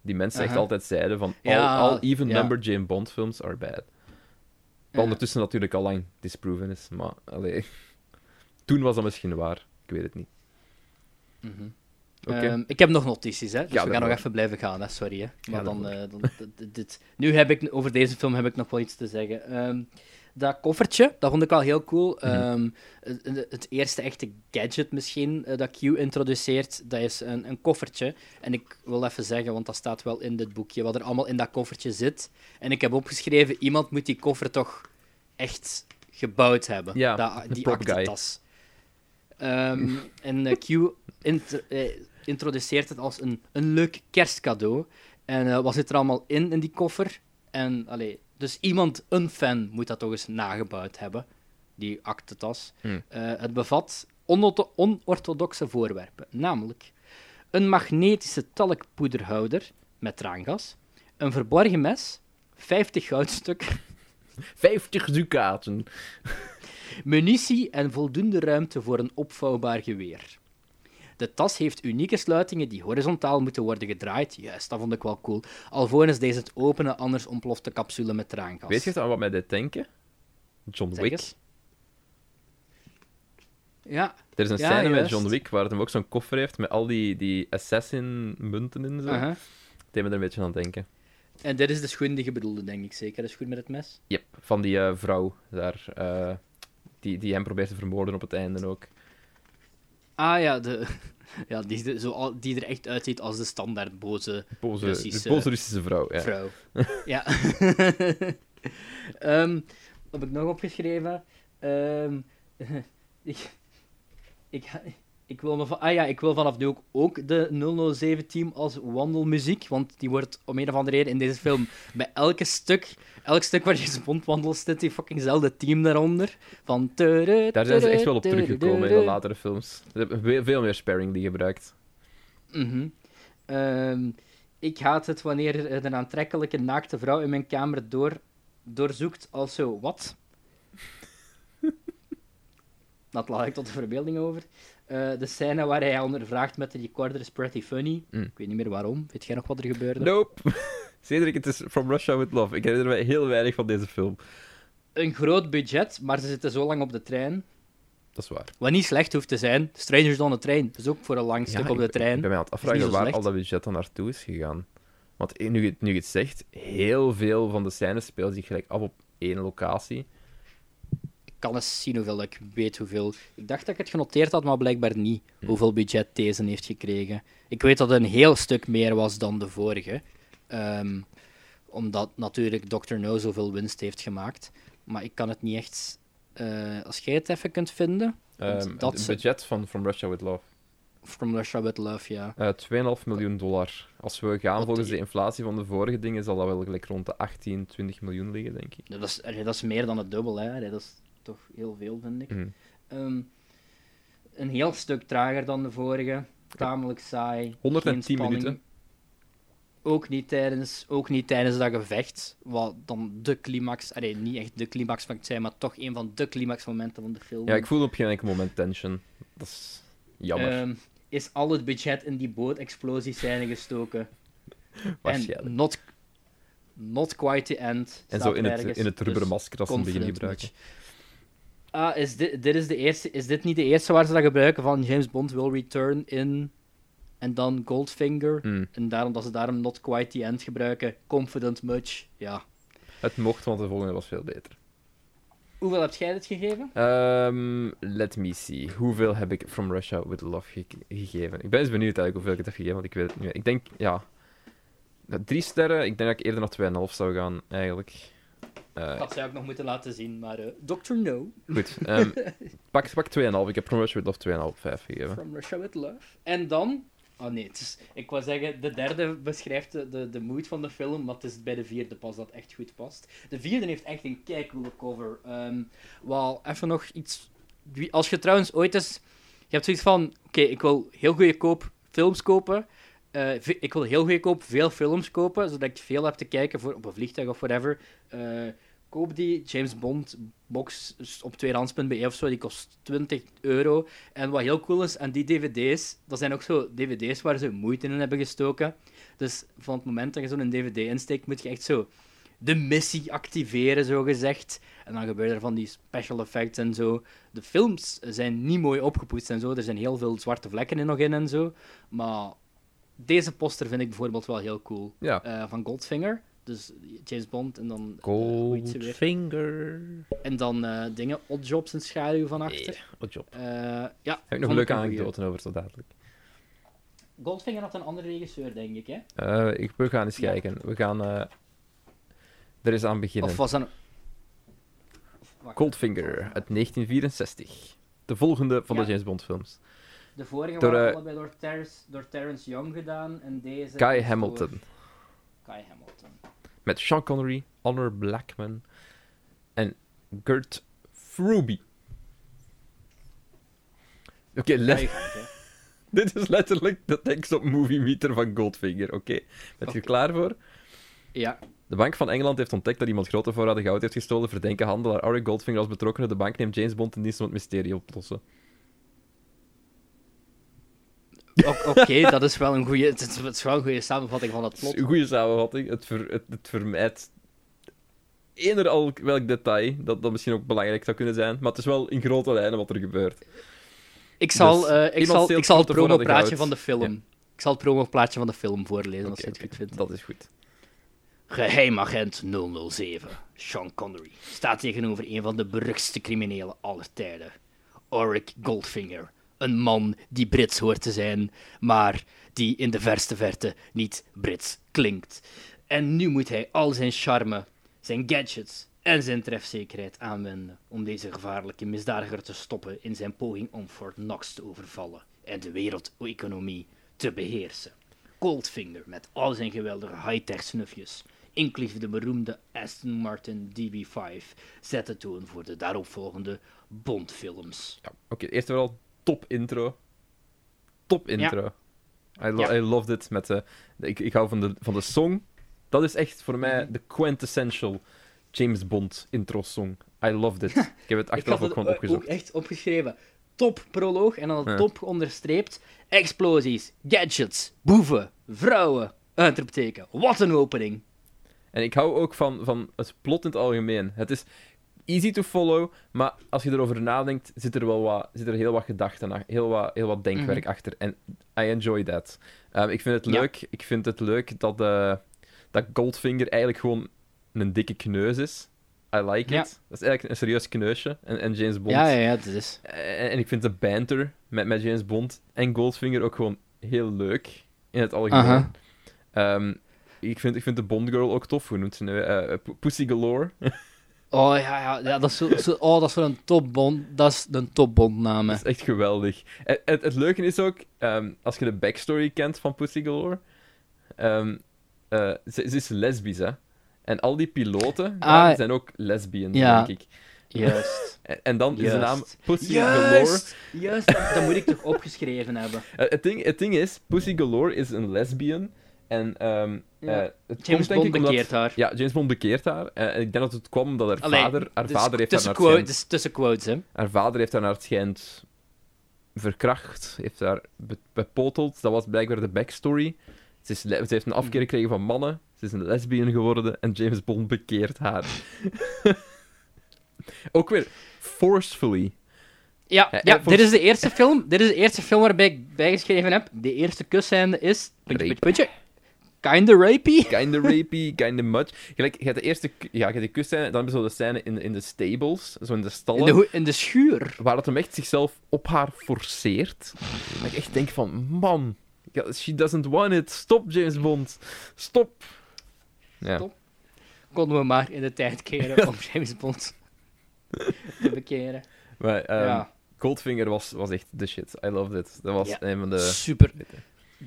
Die mensen echt altijd zeiden van all, all even-numbered ja. James Bond films are bad. Wat Ja. ondertussen natuurlijk al lang disproven is, maar allee. <laughs> Toen was dat misschien waar, ik weet het niet. Ehm, ik heb nog notities, hè? dus Ga we gaan nog even blijven gaan, hè? sorry. Hè? Maar dan, ervoor. eh, dan <laughs> dit. Nu heb ik, over deze film heb ik nog wel iets te zeggen. Ehm, dat koffertje, dat vond ik al heel cool. Mhm. Ehm, het, het eerste echte gadget misschien eh, dat Q introduceert, dat is een, een koffertje. En ik wil even zeggen, want dat staat wel in dit boekje, wat er allemaal in dat koffertje zit. En ik heb opgeschreven, iemand moet die koffer toch echt gebouwd hebben. Ja, dat, die aktentas. Ehm, <laughs> en eh, Q int- eh, introduceert het als een, een leuk kerstcadeau. En wat zit er allemaal in, in die koffer? En, allee, dus iemand, een fan, moet dat toch eens nagebouwd hebben, die aktentas. Hmm. Eh, het bevat onortho- onorthodoxe voorwerpen, namelijk een magnetische talkpoederhouder met traangas, een verborgen mes, 50 goudstukken, 50 ducaten. munitie en voldoende ruimte voor een opvouwbaar geweer. De tas heeft unieke sluitingen die horizontaal moeten worden gedraaid. Juist, dat vond ik wel cool. Alvorens deze het openen, anders ontploft de capsule met traangas. Weet je aan wat mij dit denken? John Zeg Wick. eens. Ja, Er is een Ja, scène met. John Wick waar hij ook zo'n koffer heeft met al die, die assassin-munten in zo. aha. Het deed me er een beetje aan denken. En dit is de schoen die je bedoelde, denk ik zeker. De schoen met het mes. Yep, van die eh, vrouw daar. eh, die, die hem probeert te vermoorden op het einde ook. Ah ja, de, <laughs> ja die, de- zo, die er echt uitziet als de standaard boze Boze, Russische de boze Russische vrouw. Ja. vrouw. <laughs> ja. <laughs> Ehm, wat heb ik nog opgeschreven? Ehm, ik, ik, ik, wil me van, ah ja, ik wil vanaf nu ook, ook de 007-team als wandelmuziek, want die wordt om een of andere reden in deze film bij elke stuk, elk stuk waar je Bond wandelt, zit die fuckingzelfde team daaronder. Van Daar zijn ze echt wel op teruggekomen in de latere films. Ze hebben veel- meer sparing die gebruikt. Mhm. Ehm, ik haat het wanneer er een aantrekkelijke naakte vrouw in mijn kamer door, doorzoekt als zo, wat? <laughs> dat laat ik tot de verbeelding over. Eh, de scène waar hij ondervraagt met de recorder is pretty funny. Mm. Ik weet niet meer waarom. Weet jij nog wat er gebeurde? Nope. <laughs> Cedric, het is From Russia With Love. Ik herinner mij heel weinig van deze film. Een groot budget, maar ze zitten zo lang op de trein. Dat is waar. Wat niet slecht hoeft te zijn. Strangers on the Train is ook voor een lang stuk Ja, op de trein. Ik ben mij aan het afvragen waar slecht. al dat budget dan naartoe is gegaan. Want nu je, nu je het zegt, heel veel van de scènes spelen zich gelijk af op één locatie. Kan eens zien hoeveel ik weet hoeveel. Ik dacht dat ik het genoteerd had, maar blijkbaar niet. Hoeveel budget deze heeft gekregen. Ik weet dat het een heel stuk meer was dan de vorige. Ehm, omdat natuurlijk Dr. No zoveel winst heeft gemaakt. Maar ik kan het niet echt. eh, als jij het even kunt vinden. Ehm, dat het budget van From Russia With Love. From Russia with Love, ja. Eh 2,5 miljoen dollar. Als we gaan Wat volgens die- de inflatie van de vorige dingen, zal dat wel gelijk rond de 18, 20 miljoen liggen, denk ik. Dat is, dat is meer dan het dubbel, hè. Dat is toch heel veel, vind ik. Mhm. Ehm, een heel stuk trager dan de vorige. Tamelijk saai. 110 geen spanning. minuten. Ook niet, tijdens, ook niet tijdens dat gevecht. Wat dan de climax... Allee, niet echt de climax zijn, maar toch een van de climaxmomenten van de film. Ja, ik voel op geen enkel moment tension. Dat is jammer. Ehm, is al het budget in die bootexplosies zijn gestoken. <laughs> Waarschijnlijk. En not, not quite the end. En zo in het, ergens. in het rubberen Dus masker dat ze hem beginnen gebruiken. much. Ah, is dit, dit is, de eerste, is dit niet de eerste waar ze dat gebruiken van James Bond will return in en dan Goldfinger? Hmm. En daarom dat ze daarom not quite the end gebruiken. Confident much. Ja. Het mocht, want de volgende was veel beter. Hoeveel heb jij dit gegeven? Ehm, let me see. Hoeveel heb ik From Russia With Love ge- gegeven? Ik ben eens benieuwd eigenlijk hoeveel ik het heb gegeven, want ik weet het niet meer. Ik denk, ja... nou, Drie sterren. Ik denk dat ik eerder naar 2,5 zou gaan, eigenlijk. Eh, Dat zou ik nog moeten laten zien, maar eh Dr. No goed. <laughs> ehm, pak, pak 2,5. Ik heb From Russia With Love 2,5, 5 gegeven. from Russia with Love. En dan... Oh nee, het is, ik wou zeggen, de derde beschrijft de, de, de mood van de film, maar het is bij de vierde pas dat echt goed past. De vierde heeft echt een keicoole cover. Ehm wel, even nog iets... Als je trouwens ooit eens... Je hebt zoiets van, oké, ik wil heel goedkoop films kopen. Eh, ik wil heel goedkoop veel films kopen, zodat ik veel heb te kijken voor, op een vliegtuig of whatever. Eh, koop die James Bond box op tweedehands.be of zo, die kost 20 euro. En wat heel cool is aan die dvd's, dat zijn ook zo dvd's waar ze moeite in hebben gestoken. Dus van het moment dat je zo'n dvd insteekt, moet je echt zo de missie activeren, zo gezegd. En dan gebeuren er van die special effects en zo. De films zijn niet mooi opgepoetst en zo. Er zijn heel veel zwarte vlekken er nog in en zo. Maar deze poster vind ik bijvoorbeeld wel heel cool. Ja. Eh, van Goldfinger. Dus James Bond en dan... eh, weer? Goldfinger. En dan eh, dingen, oddjobs en schaduw van achter. Nee, wat job. Eh, ja, Heb ik nog een leuke anekdote over, zo dadelijk. Goldfinger had een andere regisseur, denk ik, hè? Eh, ik, we gaan eens Ja. kijken. We gaan eh, er eens aan beginnen. Of was dat... een- wacht. Goldfinger uit 1964. De volgende van Ja. de James Bond films. De vorige Door, waren eh, allebei door Terrence, door Terrence Young gedaan en deze... Guy is Hamilton. door Guy Hamilton. Met Sean Connery, Honor Blackman en Gert Fruby. Oké, let- <laughs> dit is letterlijk de tekst op Movie Meter van Goldfinger. Oké, bent je klaar voor? Ja, De Bank van Engeland heeft ontdekt dat iemand grote voorraden goud heeft gestolen. Verdenken handelaar Arik Goldfinger als betrokkenen. De bank neemt James Bond in dienst om het mysterie op te lossen. Oké, <laughs> dat is wel een goede, het is, het is wel een goede samenvatting van het plot. een goede samenvatting. Het, ver, het, het vermijdt eender al welk detail dat, dat misschien ook belangrijk zou kunnen zijn. Maar het is wel in grote lijnen wat er gebeurt. Ik zal, Dus, eh, ik zal, ik zal het promoplaatje van de film... Ja. Ik zal het promoplaatje van de film voorlezen, als je het goed vindt. Dat is goed. Geheimagent 007, Sean Connery, staat tegenover een van de beruchtste criminelen aller tijden. Auric Goldfinger, een man die Brits hoort te zijn, maar die in de verste verte niet Brits klinkt. En nu moet hij al zijn charme, zijn gadgets en zijn trefzekerheid aanwenden om deze gevaarlijke misdadiger te stoppen in zijn poging om Fort Knox te overvallen en de wereldeconomie te beheersen. Goldfinger met al zijn geweldige high-tech snufjes, inclusief de beroemde Aston Martin DB5, zet de toon voor de daaropvolgende Bondfilms. Ja, Oké, eerst vooral top intro. Top intro. I, lo Ja. I loved it. Met de, de- ik, ik hou van de, van de song. Dat is echt voor mij Mhm. de quintessential James Bond intro-song. I loved it. <laughs> Ik heb het achteraf ook gewoon opgezocht. ook echt opgeschreven. Top proloog en dan top onderstreept. Explosies, gadgets, boeven, vrouwen. Uitroepteken. Wat een opening. En ik hou ook van, van het plot in het algemeen. Het is easy to follow, maar als je erover nadenkt, zit er wel wat, zit er heel wat gedachten heel wat, heel wat denkwerk Mhm. achter. En I enjoy that. Um, ik vind het Ja. leuk, ik vind het leuk dat, eh, dat Goldfinger eigenlijk gewoon een dikke kneus is. I like Ja. it. Dat is eigenlijk een serieus kneusje. En, en James Bond. Ja, ja, ja, dat is. En, en ik vind de banter met, met James Bond en Goldfinger ook gewoon heel leuk. In het algemeen. Ehm, ik, vind, ik vind de Bond Girl ook tof. Hoe noemt ze nu? Eh, Pussy Galore. <laughs> Oh ja, ja, ja dat is zo, zo, oh, dat is zo'n topbond. Dat is een topbondnaam. hè. Dat is echt geweldig. Het, het, het leuke is ook, ehm, als je de backstory kent van Pussy Galore, ehm, eh, ze, ze is lesbisch, hè. En al die piloten Ah, zijn ook lesbians, ja. denk ik. Juist. <laughs> En, en dan is de naam Pussy Galore. Juist, juist dat, dat moet ik toch opgeschreven hebben. <laughs> Eh, het, ding, het ding is, Pussy Galore is een lesbian. En ehm, Ja. eh, James Bond omdat- bekeert haar. Ja, James Bond bekeert haar. Eh, en ik denk dat het kwam omdat haar Allee, vader... Haar dus vader heeft haar tussen, naar het quote, schijnt- dus tussen quotes, hè. Haar vader heeft haar naar het schijnt verkracht, heeft haar be- bepoteld. Dat was blijkbaar de backstory. Ze, is le- ze heeft een afkeer gekregen van mannen. Ze is een lesbian geworden en James Bond bekeert haar. <laughs> Ook weer forcefully. Ja, Ja, ja, dit is de eerste film. Dit is de eerste film waarbij ik bijgeschreven heb. De eerste kusscène is. Puntje, puntje, puntje. Kinda rapey. <laughs> Kinda rapey, kinda much. Gelijk, je hebt de eerste ja, je hebt de kusscène, dan hebben ze zo de scène in, in de stables, zo in de stallen. In de, in de schuur. waar het hem echt zichzelf op haar forceert. Dat ik echt denk van, man, she doesn't want it. Stop, James Bond. Stop. Ja. Stop. Konden we maar in de tijd keren om <laughs> James Bond te bekeren. Maar ehm, ja, Goldfinger was, was echt de shit. I loved it. Dat was Ja. een van de... super.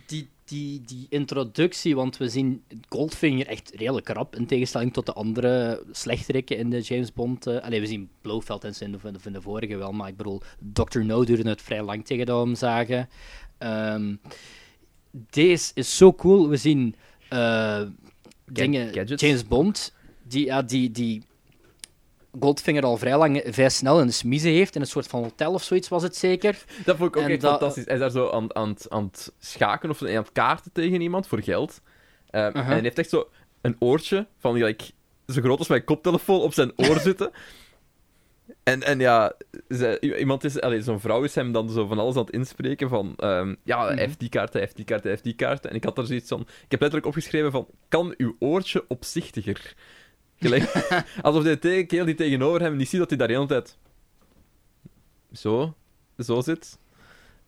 Die, die, die introductie, want we zien Goldfinger echt redelijk rap, in tegenstelling tot de andere slechterikken in de James Bond. allee, we zien Blofeld en in de, in de- vorige wel, maar ik bedoel, Dr. No duurde het vrij lang tegen dat we hem zagen. Ehm, deze is zo cool. We zien eh, dingen, gadgets? James Bond, die, ja, die, die Goldfinger al vrij lang, vrij snel de smiezen heeft, in een soort van hotel of zoiets was het zeker. <laughs> Dat vond ik ook En echt dat- fantastisch. Hij is daar zo aan, aan, het- aan het schaken of aan het kaarten tegen iemand voor geld. Ehm. En hij heeft echt zo een oortje van gelijk, zo groot als mijn koptelefoon op zijn oor <laughs> zitten. En, en ja, ze- iemand is, zo'n vrouw is hem dan zo van alles aan het inspreken van, ehm, ja, hij Mhm. heeft die kaart, hij heeft die kaart, hij heeft die kaart. En ik had er zoiets van, ik heb letterlijk opgeschreven van, kan uw oortje opzichtiger? Gelijk, <laughs> alsof de te- kerel die tegenover hem niet ziet dat hij daar de hele tijd zo, zo zit.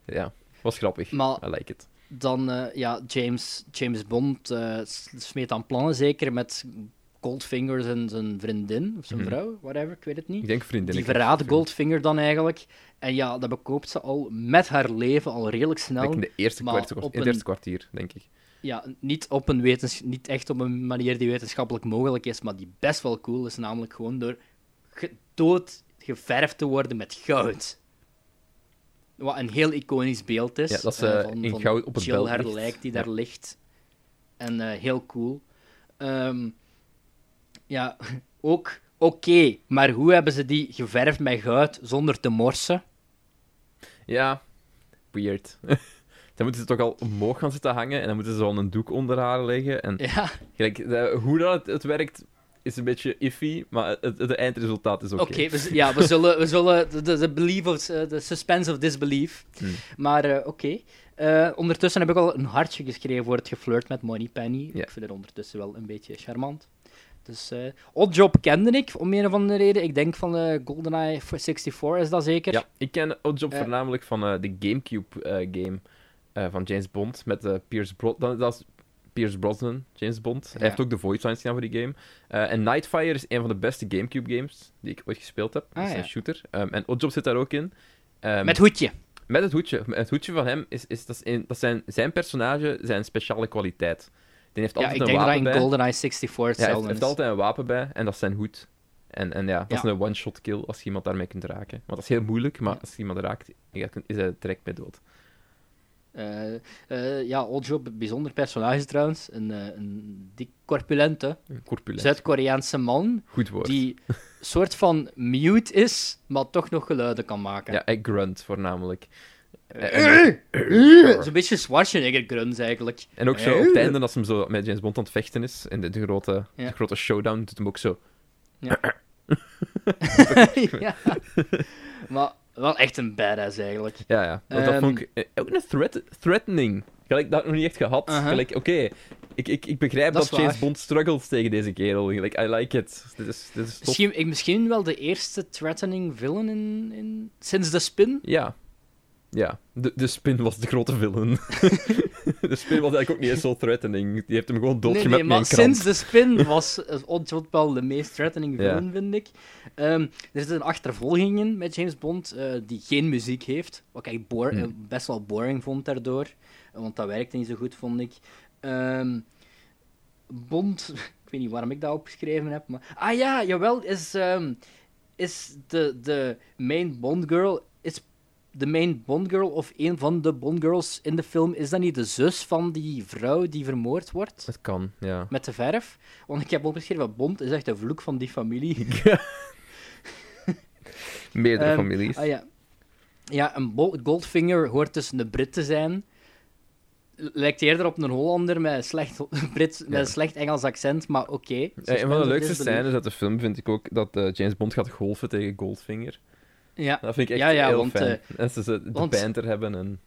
Ja, was grappig. Maar- I like it. Dan, eh, ja, James, James Bond s- smeet aan plannen, zeker met Goldfinger zijn, zijn vriendin, of zijn Mhm. vrouw, whatever, ik weet het niet. Ik denk vriendin. Die ik verraadt. Goldfinger dan eigenlijk. En ja, dat bekoopt ze al met haar leven, al redelijk Ik snel. denk in, de eerste kwartier, in het eerste kwartier, denk ik. Ja, niet, op een wetens niet echt op een manier die wetenschappelijk mogelijk is, maar die best wel cool is, namelijk gewoon door gedood geverfd te worden met goud. Wat een heel iconisch beeld is. Ja, dat ze eh, van, in van goud op het Jill, belt haar ligt. lijk die Ja. daar ligt. En eh, heel cool. Ehm, ja, <laughs> ook oké, maar hoe hebben ze die geverfd met goud zonder te morsen? Ja, weird. <laughs> dan moeten ze toch al omhoog gaan zitten hangen en dan moeten ze al een doek onder haar leggen. En Ja, gelijk, de- hoe dat het, het werkt is een beetje iffy, maar het, het, eindresultaat is oké. Oké, we z- ja, we zullen, we zullen de, belief of, eh, de suspense of disbelief. Hmm. Maar eh, oké. Eh, ondertussen heb ik al een hartje geschreven voor het geflirt met Moneypenny. Ja. Ik vind het ondertussen wel een beetje charmant. Dus eh Oddjob kende ik om een of andere reden. Ik denk van eh GoldenEye 64 is dat zeker. Ja, ik ken Oddjob Eh. voornamelijk van de Gamecube-game van James Bond met eh, Pierce Brosnan. Dat is Pierce Brosnan, James Bond. Hij Ja. heeft ook de voice lines gedaan voor die game. Eh, en Nightfire is een van de beste Gamecube-games die ik ooit gespeeld heb. dat Ah, is ja. een shooter. Ehm, en Oddjob zit daar ook in. Ehm, Met hoedje. Met het hoedje. Het hoedje van hem is, is, dat is een- dat zijn zijn personage, zijn speciale kwaliteit. Die heeft Ja, altijd ik een denk dat wapen in bij. GoldenEye 64 Ja, hij heeft, hetzelfde altijd een wapen bij en dat is zijn hoed. En, en ja, dat is Ja. een one-shot kill als je iemand daarmee kunt raken. Want dat is heel moeilijk, maar Ja. als je iemand raakt, ja, is hij direct mee dood. Eh, eh, ja, Ojo, bijzonder personage trouwens. Een, eh, een dik corpulente Corpulent. Zuid-Koreaanse man Goed woord. die <laughs> soort van mute is, maar toch nog geluiden kan maken. Ja, ik grunt voornamelijk. Zo'n beetje Schwarzenegger grunts eigenlijk. En ook zo op het einde, als hem zo met James Bond aan het vechten is, in de, de grote, Ja. de grote showdown, doet hem ook zo. ja. <laughs> <laughs> Maar wel echt een badass eigenlijk. Ja, ja. Want dat Ehm. vond ik eh, ook een threat threatening. Gelijk, dat had ik nog niet echt gehad. Uh-huh. Gelijk, oké, ik, ik, ik begrijp Dat dat, James. Bond struggles tegen deze kerel. Like, I like it. Dit is, dit is tof. Misschien, ik, misschien wel de eerste threatening villain in, in, sinds de spin. Ja. Ja. De, de spin was de grote villain. <laughs> <laughs> de spin was eigenlijk ook niet eens zo threatening. Die heeft hem gewoon Nee, doodgemaakt nee, maar met een krant. sinds de spin was Oddjob wel de meest threatening Ja. villain, vind ik. Ehm, er zit een achtervolging in met James Bond eh, die geen muziek heeft. Wat ik bo- Hmm. eh, best wel boring vond daardoor. Want dat werkte niet zo goed, vond ik. Ehm, Bond, <laughs> ik weet niet waarom ik dat opgeschreven heb, maar... Ah ja, jawel, is, ehm, is de, de main Bond girl... De main Bond girl of een van de Bond girls in de film... Is dat niet de zus van die vrouw die vermoord wordt? Het kan, ja. Met de verf. Want ik heb opgeschreven, Bond is echt de vloek van die familie. <laughs> <laughs> Meerdere Ehm, families. Ah ja. Ja, een Goldfinger hoort dus een Brit te zijn. Lijkt eerder op een Hollander met een slecht, <laughs> Brits, met een slecht Engels accent, maar oké. Ja, een van de leukste scènes uit de film vind ik ook dat eh, James Bond gaat golfen tegen Goldfinger. Ja, Dat vind ik echt Ja, ja, heel want, fijn. eh, en ze de want- banter hebben en...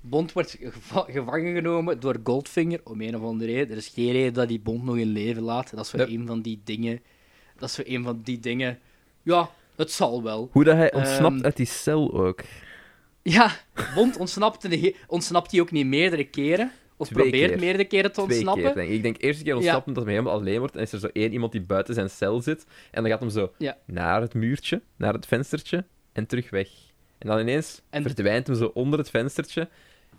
Bond wordt geva- gevangen genomen door Goldfinger, om een of andere reden. Er is geen reden dat die Bond nog in leven laat. Dat is Yep. een van die dingen... Dat is zo een van die dingen... Ja, het zal wel. Hoe dat hij ontsnapt Ehm, uit die cel ook. Ja, Bond ontsnapt, ontsnapt hij ook niet meerdere keren. Of Twee probeert keer. meerdere keren te ontsnappen. keer, denk ik. Ik denk eerste keer ontsnappen dat hij helemaal alleen wordt en is er zo één iemand die buiten zijn cel zit en dan gaat hem zo Ja. naar het muurtje, naar het venstertje en terug weg. En dan ineens En- verdwijnt hem zo onder het venstertje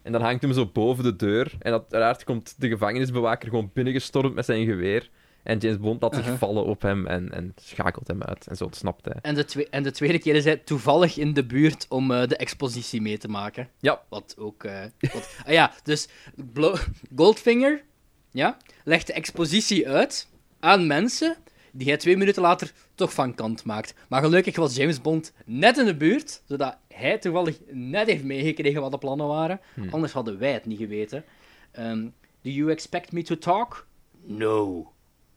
en dan hangt hem zo boven de deur en uiteraard komt de gevangenisbewaker gewoon binnengestormd met zijn geweer en James Bond laat zich Uh-huh. vallen op hem en, en schakelt hem uit en zo ontsnapt hij. En de, twe- en de tweede keer is hij toevallig in de buurt om eh, de expositie mee te maken. Ja. Wat ook... eh, wat... ah ja, dus Goldfinger ja, legt de expositie uit aan mensen die hij twee minuten later toch van kant maakt. Maar gelukkig was James Bond net in de buurt, zodat hij toevallig net heeft meegekregen wat de plannen waren. Hmm. Anders hadden wij het niet geweten. Ehm, do you expect me to talk? No.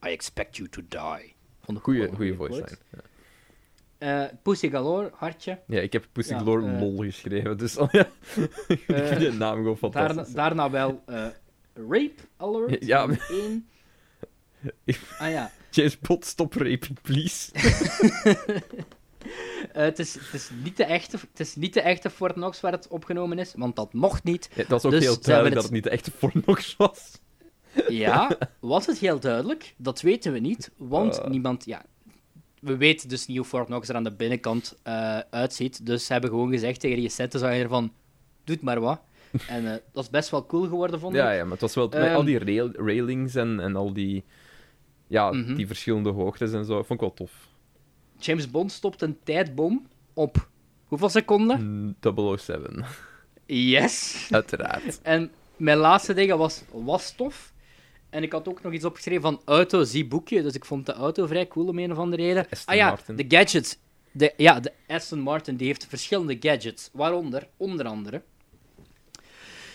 I expect you to die. Vond ik wel een goeie goeie voice line. Ja. Eh, Pussy Galore, hartje. Ja, ik heb Pussy Ja, Galore eh, lol geschreven, dus oh ja. <laughs> ik eh, vind die naam gewoon Daarna, fantastisch. daarna wel eh, Rape Alert. <laughs> Ja. Eén. <laughs> Ah ja. James Bond, stop raping, please. Eh, het, is, het, is niet de echte, het is niet de echte Fort Knox waar het opgenomen is, want dat mocht niet. Ja, het was ook Dus heel duidelijk hebben dat het niet de echte Fornox was. Ja, was het heel duidelijk? Dat weten we niet, want Eh. niemand... Ja, we weten dus niet hoe Fort Knox er aan de binnenkant eh, uitziet. Dus ze hebben gewoon gezegd tegen die setdesigner van... Doe het maar wat. <laughs> En eh, dat is best wel cool geworden, vond ik. Ja, ja, maar het was wel met Ehm. al die rail- railings en, en al die, ja, Mhm. die verschillende hoogtes en zo. Vond ik wel tof. James Bond stopt een tijdbom op... Hoeveel seconden? Mm, 007, Yes! <laughs> uiteraard. En mijn laatste ding was, was tof. En ik had ook nog iets opgeschreven van auto, zie boekje. Dus ik vond de auto vrij cool om een of andere reden. Aston ah ja, Martin. de gadgets. De, ja, de Aston Martin die heeft verschillende gadgets. Waaronder, onder andere,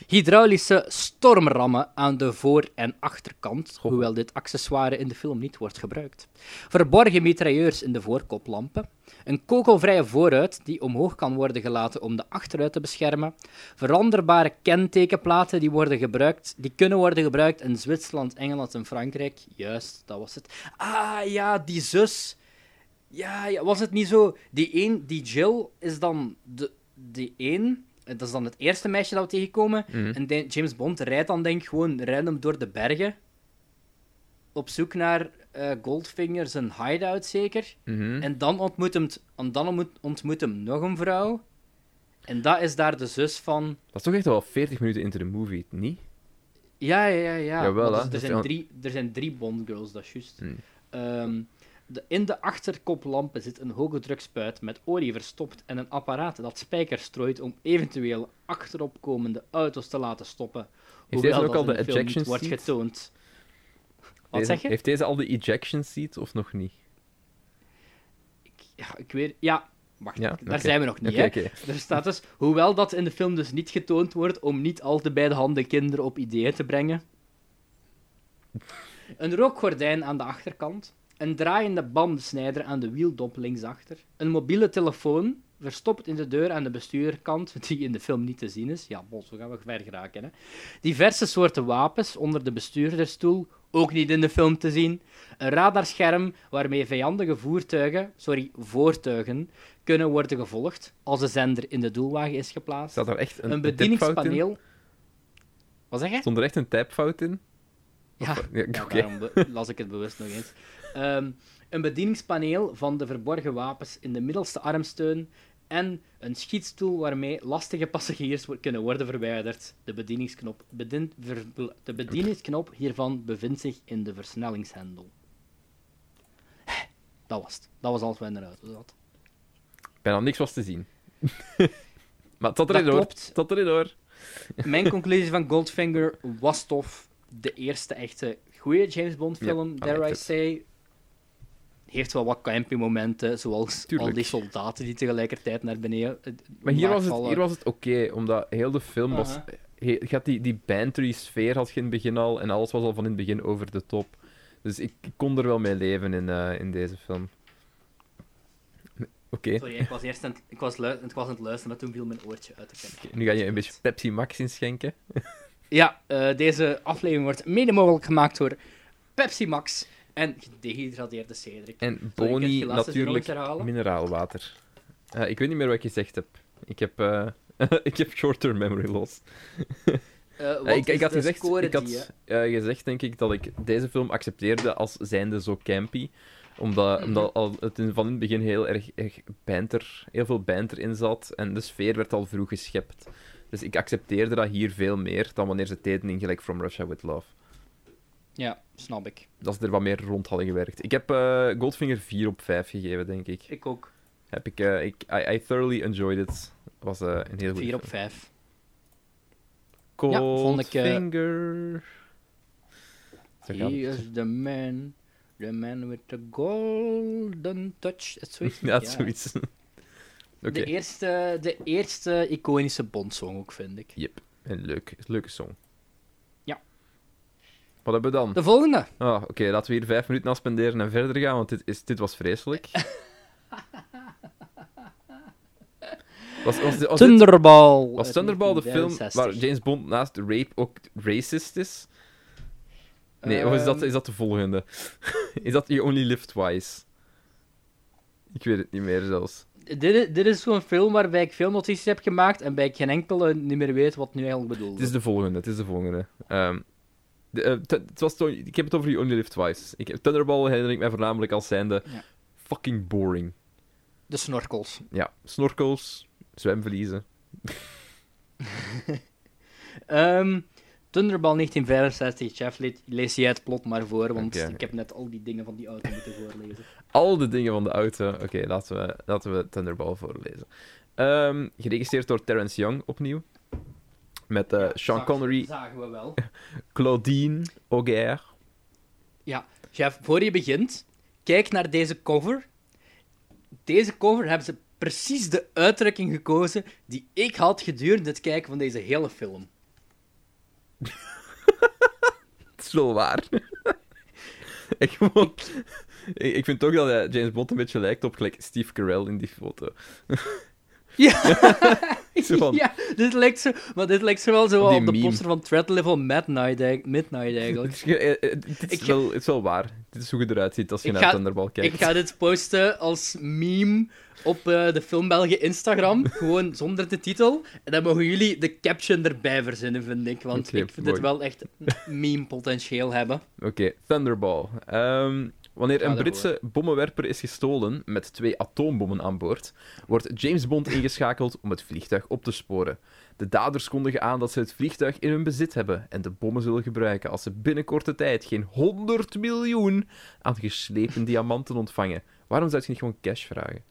hydraulische stormrammen aan de voor- en achterkant. Hoewel dit accessoire in de film niet wordt gebruikt. Verborgen mitrailleurs in de voorkoplampen. Een kogelvrije vooruit die omhoog kan worden gelaten om de achteruit te beschermen. Veranderbare kentekenplaten die, worden gebruikt, die kunnen worden gebruikt in Zwitserland, Engeland en Frankrijk. Juist, dat was het. Ah ja, die zus. Ja, ja was het niet zo? Die één, die Jill, is dan de, die één. Dat is dan het eerste meisje dat we tegenkomen. Mhm. En James Bond rijdt dan denk ik gewoon random door de bergen. Op zoek naar eh, Goldfinger, zijn hideout zeker. Mhm. En dan ontmoet, hem, en dan ontmoet, ontmoet hem nog een vrouw. En dat is daar de zus van... Dat is toch echt wel 40 minuten into the movie, niet? Ja, ja, ja. ja. Jawel, dus er, zijn drie, er zijn drie Bond girls, dat is juist. Hmm. Ehm, De, in de achterkoplampen zit een hoge drukspuit met olie verstopt en een apparaat dat spijkers strooit om eventueel achteropkomende auto's te laten stoppen. Heeft hoewel deze ook al de ejection wordt getoond. Wat Deze- zeg je? Heeft deze al de ejection seat of nog niet? Ja, ik weet... Ja, wacht, Ja, daar zijn we nog niet, hè. oké. Er staat dus, hoewel dat in de film dus niet getoond wordt om niet al te bij de hand de kinderen op ideeën te brengen. Een rookgordijn aan de achterkant. Een draaiende bandensnijder aan de wieldop linksachter. Een mobiele telefoon, verstopt in de deur aan de bestuurkant, <laughs> die in de film niet te zien is. Ja, bos, zo gaan we ver geraken. Hè. Diverse soorten wapens onder de bestuurdersstoel, ook niet in de film te zien. Een radarscherm waarmee vijandige voertuigen, sorry, voertuigen, kunnen worden gevolgd als de zender in de doelwagen is geplaatst. Staat er echt een, een een typfout in? bedieningspaneel. Wat zeg je? Stond er echt een typefout in? Ja, Ja, ja, daarom las ik het bewust nog eens. Ehm, een bedieningspaneel van de verborgen wapens in de middelste armsteun en een schietstoel waarmee lastige passagiers kunnen worden verwijderd. De bedieningsknop, bedien- ver- de bedieningsknop hiervan bevindt zich in de versnellingshendel. Dat was het. Dat was alles wat in de auto zat. Bijna niks was te zien. <laughs> maar Dat erin door. zat erin door. <laughs> Mijn conclusie van Goldfinger was tof. De eerste echte goede James Bond film, Ja, dare I say. Heeft wel wat campy momenten, zoals Tuurlijk. al die soldaten die tegelijkertijd naar beneden. eh, Maar hier was het, hier was het oké, omdat heel de film was... He- had die, die bantery sfeer had je in het begin al, en alles was al van in het begin over de top. Dus ik, ik kon er wel mee leven in, eh, in deze film. Oké, Sorry, ik was eerst aan, het- ik was, ik was aan het luisteren, maar toen viel mijn oortje uit de pen. nu ga je een beetje Pepsi Max inschenken. Ja, eh, deze aflevering wordt mede mogelijk gemaakt door Pepsi Max en gedehydrateerde Cedric. En Boni natuurlijk mineraalwater. Eh, ik weet niet meer wat ik gezegd heb. Ik heb, eh, <laughs> ik heb short-term memory loss. <laughs> Wat Eh, ik, ik had, de gezegd, ik had gezegd, denk ik, dat ik deze film accepteerde als zijnde zo campy. Omdat, Mhm. omdat al het in, van in het begin heel erg, erg banter, heel veel banter in zat. En de sfeer werd al vroeg geschept. Dus ik accepteerde dat hier veel meer dan wanneer ze deden in gelijk From Russia With Love. Ja, snap ik. Dat ze er wat meer rond hadden gewerkt. Ik heb eh, Goldfinger 4 op 5 gegeven, denk ik. Ik ook. Heb ik, eh, ik I, I thoroughly enjoyed it. was eh, een heel goede 4 op film. 5. Goldfinger. Ja, vond ik, eh, He is the man, the man with the golden touch. Is zoiets? <laughs> Ja, zoiets. <laughs> Oké. De, eerste, de eerste iconische Bond-song ook, vind ik. Yep. Een leuk, leuke song. Wat hebben we dan? De volgende. Ah, Oké, laten we hier vijf minuten aan spenderen en verder gaan, want dit, is, dit was vreselijk. <laughs> Was, was, Thunderball. was Thunderball de film 1965. waar James Bond naast rape ook racist is? Nee, of is dat, Ehm, is dat de volgende? <laughs> is dat You Only Live Twice? Ik weet het niet meer zelfs. Dit, is- dit is zo'n film waarbij ik veel notities heb gemaakt en bij ik geen enkele niet meer weet wat nu eigenlijk bedoeld Het is de volgende, het is de volgende. Ehm, de, eh, t- het was toch- ik heb het over You Only Live Twice. Ik, Thunderball herinner ik mij voornamelijk als zijnde Ja. fucking boring. De snorkels. Ja, snorkels, zwemverliezen. <laughs> Ehm Thunderball 1965, Jeff, le- lees jij het plot maar voor, want ik heb net al die dingen van die auto moeten voorlezen. <laughs> Al de dingen van de auto. Oké, laten, we, laten we Thunderball voorlezen. Ehm, geregisseerd door Terence Young opnieuw. Met eh, Sean Zag- Connery, Zagen we wel. <laughs> Claudine Auger. Ja, Jeff, voor je begint, kijk naar deze cover. Deze cover hebben ze precies de uitdrukking gekozen die ik had gedurende het kijken van deze hele film. <laughs> Wel waar. <laughs> ik, gewoon- ik, ik vind toch dat James Bond een beetje lijkt op gelijk Steve Carell in die foto. Ja, Zo van- <laughs> ja dit lijkt zo, maar dit lijkt zo wel zo op de meme. poster van Threat Level Midnight, eigenlijk- Midnight eigenlijk. Het is, eh, eh, wel, het is wel waar. Dit is hoe je eruit ziet als je naar Thunderball kijkt. Ik ga dit posten als meme op eh, de Film België Instagram, <laughs> gewoon zonder de titel. En dan mogen jullie de caption erbij verzinnen, vind ik, want ik vind mooi. dit wel echt <laughs> meme-potentieel hebben. Oké, Thunderball. Ehm, Wanneer een. Britse bommenwerper is gestolen met twee atoombommen aan boord, wordt James Bond ingeschakeld om het vliegtuig op te sporen. De daders kondigen aan dat ze het vliegtuig in hun bezit hebben en de bommen zullen gebruiken als ze binnen korte tijd geen 100 miljoen aan geslepen <laughs> diamanten ontvangen. Waarom zou je niet gewoon cash vragen?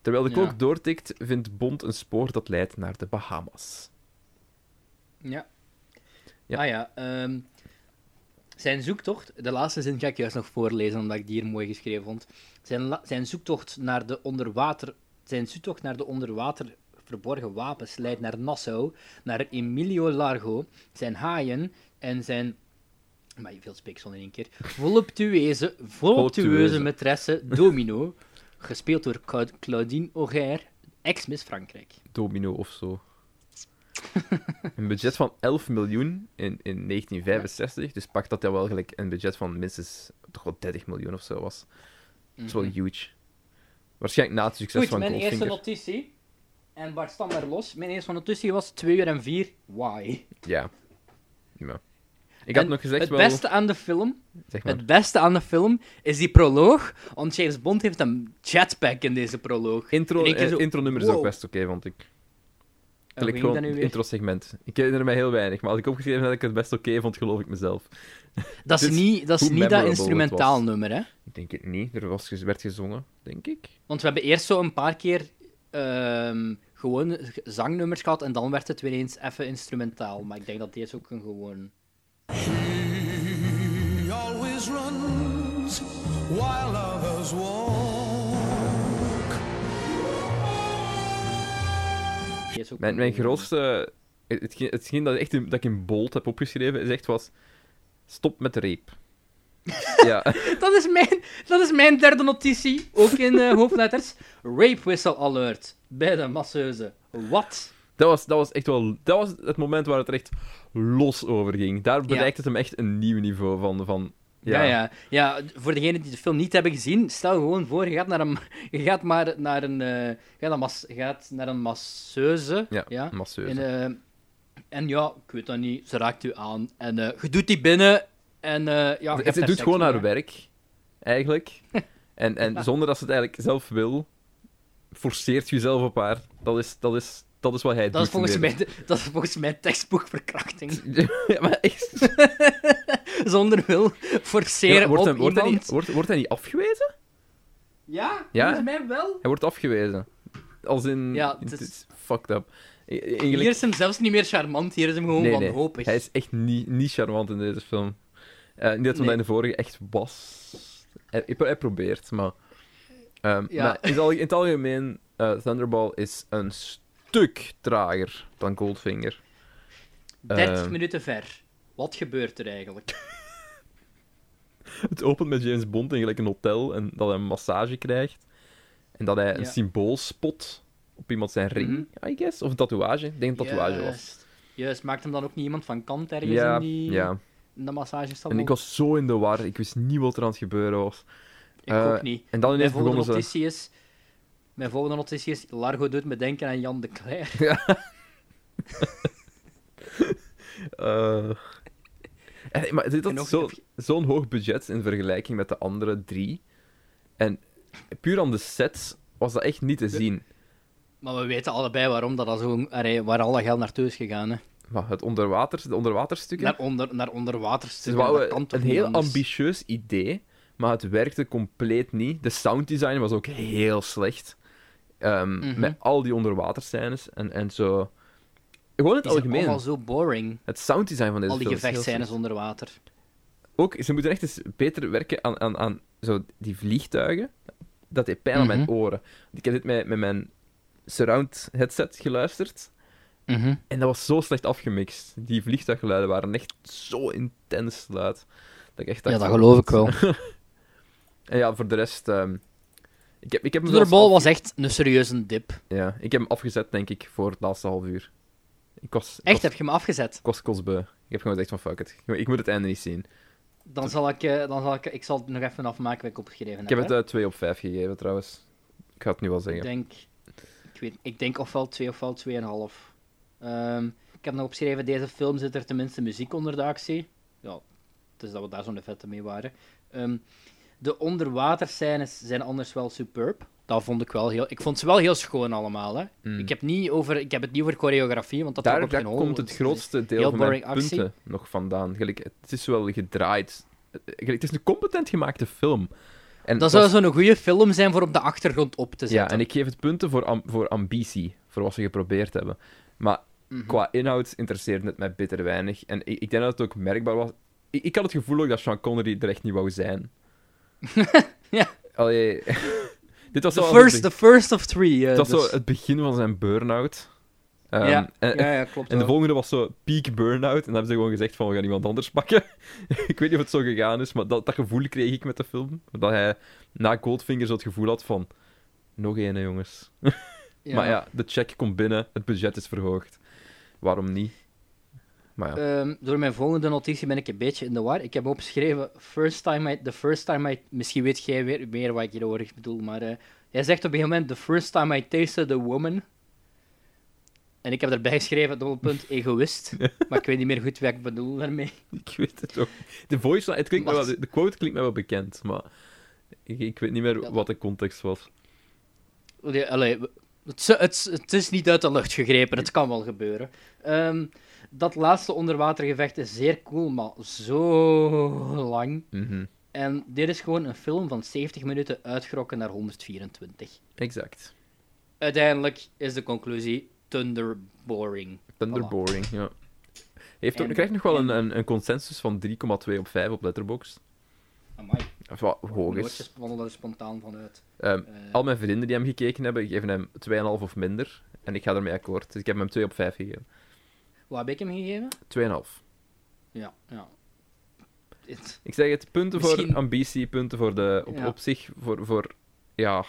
Terwijl de Ja. klok doortikt, vindt Bond een spoor dat leidt naar de Bahamas. Ja. Ja. Ah ja, ehm, zijn zoektocht, de laatste zin ga ik juist nog voorlezen, omdat ik die hier mooi geschreven vond. Zijn, zijn zoektocht naar de onderwater, zijn zoektocht naar de onderwater verborgen wapens leidt naar Nassau, naar Emilio Largo, zijn haaien en zijn maar veel speeksel in één keer. Voluptueuze, voluptueuze maîtresse Domino, <laughs> gespeeld door Cla- Claudine Auger, ex-Miss Frankrijk. Domino of zo. <laughs> een budget van 11 miljoen in, in 1965, dus pak dat dat wel gelijk een budget van minstens toch wel 30 miljoen of zo was. Dat is wel huge. Waarschijnlijk na het succes Goed, van mijn eerste notitie. En waar staan daar los? Mijn eerste notitie was 2 uur en 4. Why? Ja. ja. Ik had En nog gezegd het wel... beste aan de film, Zeg maar. het beste aan de film is die proloog, want James Bond heeft een jetpack in deze proloog. Intro, eh, zo, intro-nummer is wow. ook best oké, vond ik. Gelijk ging gewoon het weer? intro-segment. Ik herinner mij heel weinig, maar als ik opgeschreven heb dat ik het best oké vond, geloof ik mezelf. <laughs> Dat is niet dat, is niet dat instrumentaal nummer, hè? Ik denk het niet. Er was, werd gezongen, denk ik. Want we hebben eerst zo een paar keer ehm, gewoon zangnummers gehad en dan werd het weer eens even instrumentaal. Maar ik denk dat deze ook een gewoon... He always runs while others walk. Mijn, mijn gewoon- grootste... Het, hetgeen- hetgeen dat, echt, dat ik in bold heb opgeschreven, is echt was... Stop met rape. <laughs> ja, Dat is, mijn, dat is mijn derde notitie, ook in eh, hoofdletters. Rape whistle alert bij de masseuse. Wat? dat was, dat was echt wel... Dat was het moment waar het er echt los over ging. Daar bereikt het hem echt een nieuw niveau van... van Ja. Ja, ja. voor degenen die de film niet hebben gezien, stel gewoon voor, je gaat naar een, <laughs> je gaat maar naar een, je gaat mas, je gaat naar een masseuse. Ja, ja. masseuse. En, eh, en ja, ik weet dat niet, ze raakt u aan. En eh, je doet die binnen en ja, het, doet gewoon mee, haar werk, eigenlijk. <laughs> en, en zonder dat ze het eigenlijk zelf wil, forceert je jezelf op haar. Dat is, dat is, dat is wat hij Dat doet. is, volgens mij, dat is volgens mij tekstboekverkrachting. <laughs> ja, maar echt. Zonder wil Ja, forceren maar wordt, op hij, wordt, hij niet, wordt, wordt hij niet afgewezen? Ja, Ja? volgens mij wel. Hij wordt afgewezen. Als in... Ja, het is, is- fucked up. E- e- Hier is hem zelfs niet meer charmant, hier is hem gewoon nee, nee. wanhopig. Hij is echt niet, niet charmant in deze film. Eh, niet dat hij Nee. in de vorige echt was. Hij, hij- hij probeert, maar... ehm, Ja. maar in, het al- in het algemeen, eh, Thunderball is een stuk trager dan Goldfinger. 30 Ehm. minuten ver. Wat gebeurt er eigenlijk? <laughs> Het opent met James Bond in gelijk een hotel en dat hij een massage krijgt. En dat hij een Ja. symbool spot op iemand zijn ring, Mhm. I guess. Of een tatoeage. Ik denk een tatoeage was. Juist. Juist, maakt hem dan ook niet iemand van kant ergens Ja, in die ja. in de massagesalon? En ik was zo in de war. Ik wist niet wat er aan het gebeuren was. Ik eh, ook niet. En dan Mijn ineens volgende, begonnen ze... is... Mijn volgende notitie is... Largo doet me denken aan Jan de Cler. <laughs> <laughs> Eh, en- maar dit zo- zo'n hoog budget in vergelijking met de andere drie. En puur aan de sets was dat echt niet te zien. Maar we weten allebei waarom dat, dat zo, waar al dat geld naartoe is gegaan. Hè. Maar het onderwater, de onderwaterstukken... Naar, onder, naar onderwaterstukken. een heel anders? ambitieus idee, maar het werkte compleet niet. De sounddesign was ook heel slecht. Ehm, Mhm. Met al die onderwaterscènes en, en zo. Gewoon het Die algemeen. allemaal zo boring. Het sounddesign van deze Al die film is heel gevechtscènes onder water. Ook, ze moeten echt eens beter werken aan, aan, aan zo die vliegtuigen. Dat deed pijn aan mijn Mhm. oren. Ik heb dit met, met mijn surround headset geluisterd. Mhm. En dat was zo slecht afgemixt. Die vliegtuiggeluiden waren echt zo intens luid. Dat ik echt dacht Ja, dat geloof ik wel. <laughs> En ja, voor de rest... ehm, ik, heb, ik, heb hem was echt een serieuze dip. ja, ik heb hem afgezet, denk ik, voor het laatste half uur. Ik was, ik Echt, heb je hem afgezet? ik was kostbeu. Ik heb gewoon gezegd van, fuck it. Ik moet het einde niet zien. Dan zal ik, eh, dan zal ik, ik zal het nog even afmaken wat ik opgeschreven Ik heb. heb het hè. eh, 2 op 5 gegeven, trouwens. Ik ga het nu wel Ik zeggen. denk, ik, weet, ik denk ofwel 2 ofwel 2,5. Ehm ik heb nog opgeschreven, deze film zit er tenminste muziek onder de actie. Ja, dus dat we daar zo'n vette mee waren. Ehm, De onderwaterscènes zijn anders wel superb. Dat vond ik wel heel... Ik vond ze wel heel schoon allemaal, hè. Ik, heb niet over, ik heb het niet over choreografie, want dat Daar, op daar geen komt het grootste deel heel van mijn actie. punten nog vandaan. Gelijk, het is wel gedraaid. Gelijk, het is een competent gemaakte film. En Dat zou zo'n goede film zijn voor op de achtergrond op te Ja, zetten. en ik geef het punten voor, am- voor ambitie, voor wat ze geprobeerd hebben. Maar Mhm. qua inhoud interesseerde het mij bitter weinig. En ik, ik denk dat het ook merkbaar was. Ik, ik had het gevoel ook dat Sean Connery er echt niet wou zijn. <laughs> Ja. Allee, <laughs> dit was The zo first, the first of three. eh, het was dus- zo het begin van zijn burn-out. Ehm, ja, en, ja, ja, klopt. en de volgende was zo peak burn-out. En dan hebben ze gewoon gezegd van, we gaan iemand anders pakken. <laughs> ik weet niet of het zo gegaan is, maar dat, dat gevoel kreeg ik met de film. Dat hij na Goldfinger zo het gevoel had van... Nog één, jongens. Ja. Maar ja, de check komt binnen, het budget is verhoogd. Waarom niet? Maar ja, Ehm, door mijn volgende notitie ben ik een beetje in de war. Ik heb opgeschreven, first time I, the first time I... Misschien weet jij weer meer wat ik hierover bedoel, maar... eh, hij zegt op een gegeven moment, the first time I tasted a woman... En ik heb erbij geschreven, dubbelpunt, <laughs> egoïst. <laughs> maar ik weet niet meer goed wat ik bedoel daarmee. ik weet het ook. De voice, het klinkt wel, de quote klinkt me wel bekend, maar ik, ik weet niet meer Ja, wat de context was. Allee, het, is- het, het is niet uit de lucht gegrepen, het kan wel gebeuren. Ehm, dat laatste onderwatergevecht is zeer cool, maar zo lang. Mhm, En dit is gewoon een film van 70 minuten uitgerokken naar 124. Exact. Uiteindelijk is de conclusie thunderboring. Thunderboring, ja. Heeft ook, En- krijgt nog wel een, en- een, een consensus van 3,2 op 5 op Letterboxd. Amai, Of wat hoog is. gesponnen er spontaan vanuit. Ehm, Eh, al mijn vrienden die hem gekeken hebben, geven hem 2,5 of minder. En ik ga ermee akkoord. Dus ik heb hem 2 op 5 gegeven. Wat heb ik hem gegeven? 2,5. Ja, ja. Het- Ik zeg het, punten Misschien- voor ambitie, punten voor de... Op, Ja. op zich, voor, voor... Ja,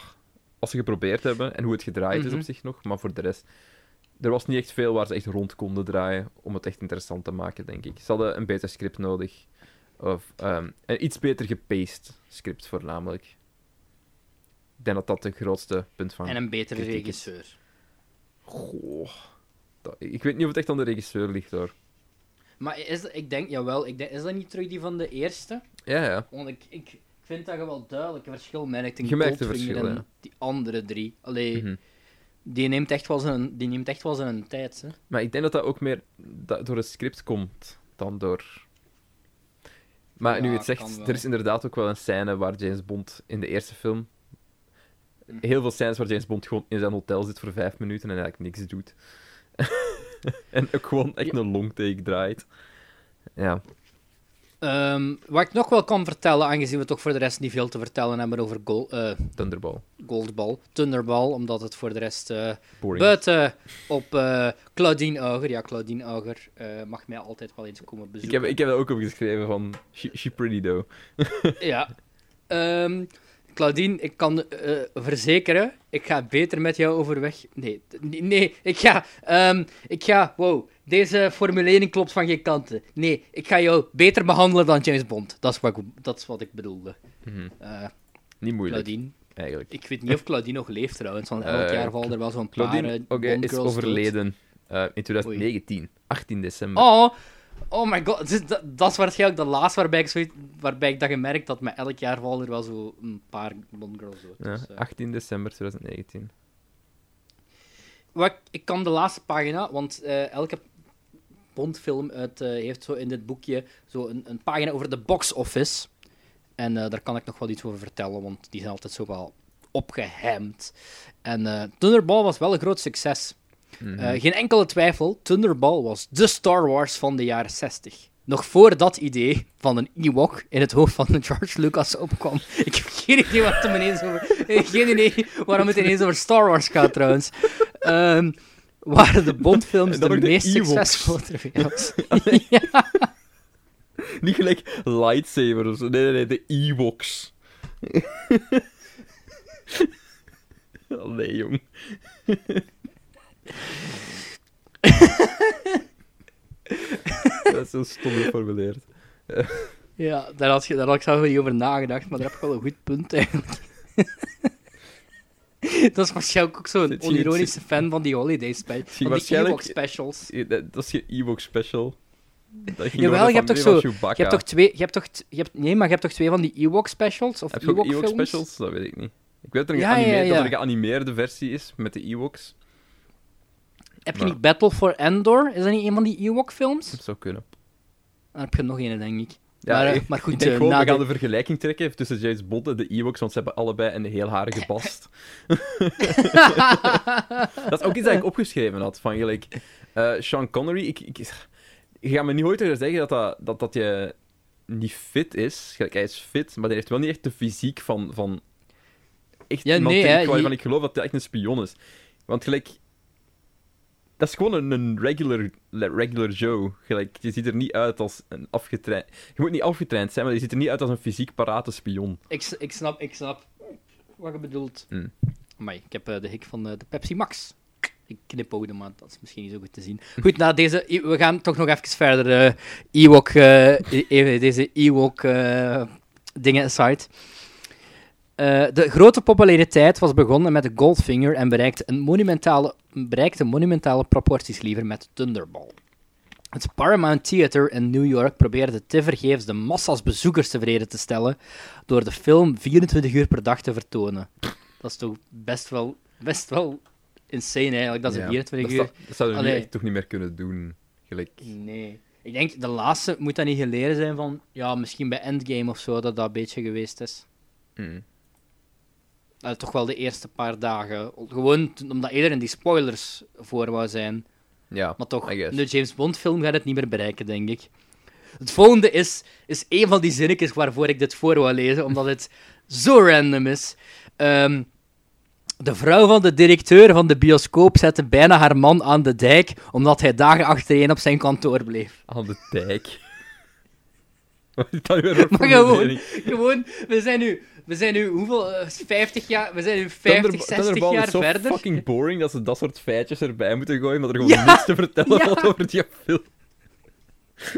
als ze geprobeerd hebben en hoe het gedraaid is Mhm. op zich nog. Maar voor de rest... Er was niet echt veel waar ze echt rond konden draaien om het echt interessant te maken, denk ik. Ze hadden een beter script nodig. Of ehm, een iets beter gepaced script, voornamelijk. Ik denk dat dat het grootste punt van... En een betere regisseur. Goh. Dat- ik weet niet of het echt aan de regisseur ligt, hoor. Maar is, ik denk, jawel, ik denk, is dat niet terug die van de eerste? Ja, ja. Want ik, ik vind dat je wel duidelijk een verschil merkt in Je merkt verschil, en ja. die andere drie. Allee, Mhm. die, neemt echt wel zijn, die neemt echt wel zijn tijd, hè. Maar ik denk dat dat ook meer door het script komt dan door. Maar Ja, nu je het zegt, er is inderdaad ook wel een scène waar James Bond in de eerste film. Heel veel scènes waar James Bond gewoon in zijn hotel zit voor vijf minuten en eigenlijk niks doet. <laughs> en ook gewoon echt Ja. een long take draait. Ja, Ehm, wat ik nog wel kan vertellen, aangezien we toch voor de rest niet veel te vertellen hebben over Gol- eh, Thunderball. Goldball, Thunderball, omdat het voor de rest eh, Boring. buiten op eh, Claudine Auger, ja, Claudine Auger eh, mag mij altijd wel eens komen ik, bezoeken. heb, ik heb dat ook opgeschreven van. She, she pretty though. Ja. <laughs> Ehm, Claudine, ik kan eh, verzekeren, ik ga beter met jou overweg. Nee, nee, ik ga, ehm, ik ga, wow, deze formulering klopt van geen kanten. Nee, ik ga jou beter behandelen dan James Bond. Dat is wat ik, dat is wat ik bedoelde. Mhm. Eh, Niet moeilijk, Claudine, eigenlijk. ik weet niet of Claudine nog leeft trouwens, want elk Eh, jaar vallen er wel zo'n paar Claudine oké, is overleden in 2019, 18 december. Oh, oh my god, dus dat, dat is waarschijnlijk de laatste waarbij ik, zoiets, waarbij ik dat gemerkt maar elk jaar vallen er wel zo een paar Bond-girls dood. Ja, Dus, eh, 18 december 2019. Wat, ik- kan de laatste pagina, want eh, elke Bondfilm uit, eh, heeft zo in dit boekje zo een, een pagina over de box office. En eh, daar kan ik nog wel iets over vertellen, want die zijn altijd zo wel opgehamd. En eh Thunderball was wel een groot succes. Mhm. Eh, geen enkele twijfel, Thunderball was de Star Wars van de jaren 60. Nog voor dat idee van een Ewok in het hoofd van <laughs> George Lucas opkwam. Ik heb geen idee, wat het ineens over, <laughs> geen idee waarom het ineens over Star Wars gaat trouwens. Ehm, waren de Bondfilms de meest Ewoks. succesvolle films? <laughs> ja. Niet gelijk lightsaber of zo. Nee, nee, nee, de Ewoks. oh nee, jong. <laughs> Dat is zo stom geformuleerd. <laughs> ja, daar had, je, daar had ik zelf niet over nagedacht, maar daar heb ik wel een goed punt eigenlijk. <laughs> Dat is waarschijnlijk ook zo'n je- onironische fan van die holiday specials. Van die Ewok specials. Dat is geen Ewok special. Jawel, je hebt toch zo... Je hebt toch twee... Je hebt toch, je hebt, nee, maar je hebt toch twee van die Ewok specials? Of Heb je Ewok specials? Dat weet ik niet. Ik weet dat er een, Ja, ja, geanimeerd- dat ja. er een geanimeerde versie is met de Ewoks. Heb je niet Battle for Endor? Is dat niet een van die Ewok films? Dat zou kunnen. Dan heb je nog een, denk ik. Ja, maar, eh, ik- maar goed, ik denk eh, gewoon, we gaan de- vergelijking trekken tussen James Bond en de Ewoks, want ze hebben allebei een heel harige bast. <laughs> dat is ook iets dat ik opgeschreven had, van gelijk... eh, Sean Connery, ik, ik, je gaat me niet ooit zeggen dat, dat, dat, dat je niet fit is. Gelijk, hij is fit, maar hij heeft wel niet echt de fysiek van... van echt Ja, nee, hè, waarvan je- ik geloof dat hij echt een spion is. Want gelijk... Dat is gewoon een, een regular, regular Joe. Gelijk, je ziet er niet uit als een afgetraind... Je moet niet afgetraind zijn, maar je ziet er niet uit als een fysiek parate spion. Ik, ik, snap, ik snap wat je bedoelt. Hmm. Maar ik heb eh, de hik van eh, de Pepsi Max. Ik knipoogde, maar dat is misschien niet zo goed te zien. <laughs> Goed, na deze... We gaan toch nog even verder eh Ewok... eh, e- even deze Ewok dingen aside. Eh, de grote populariteit was begonnen met de Goldfinger en bereikte, een monumentale, bereikte monumentale proporties liever met Thunderball. Het Paramount Theater in New York probeerde tevergeefs de massa's bezoekers tevreden te stellen door de film 24 uur per dag te vertonen. Dat is toch best wel, best wel insane eigenlijk, dat ze Ja, 24 dat uur... Dat zouden we echt toch niet meer kunnen doen. Gelijk. Nee. Ik denk, de laatste moet dat niet geleden zijn van... Ja, misschien bij Endgame of zo, dat dat een beetje geweest is. Mm. Eh, toch wel de eerste paar dagen. Gewoon omdat iedereen die spoilers voor wou zijn. Ja, Maar toch, I guess. de James Bond film gaat het niet meer bereiken, denk ik. Het volgende is, is een van die zinnetjes waarvoor ik dit voor wou lezen, omdat het <laughs> zo random is. Ehm, de vrouw van de directeur van de bioscoop zette bijna haar man aan de dijk, omdat hij dagen achtereen op zijn kantoor bleef. Aan de dijk. <laughs> Wat is dat weer voor <laughs> Maar gewoon, gewoon we, zijn nu, we zijn nu hoeveel, eh, 50 jaar, we zijn nu 50, Thunderb- 60 Thunderball jaar is zo verder. fucking boring dat ze dat soort feitjes erbij moeten gooien, maar er gewoon Ja, niets te vertellen ja. valt over die film. <laughs>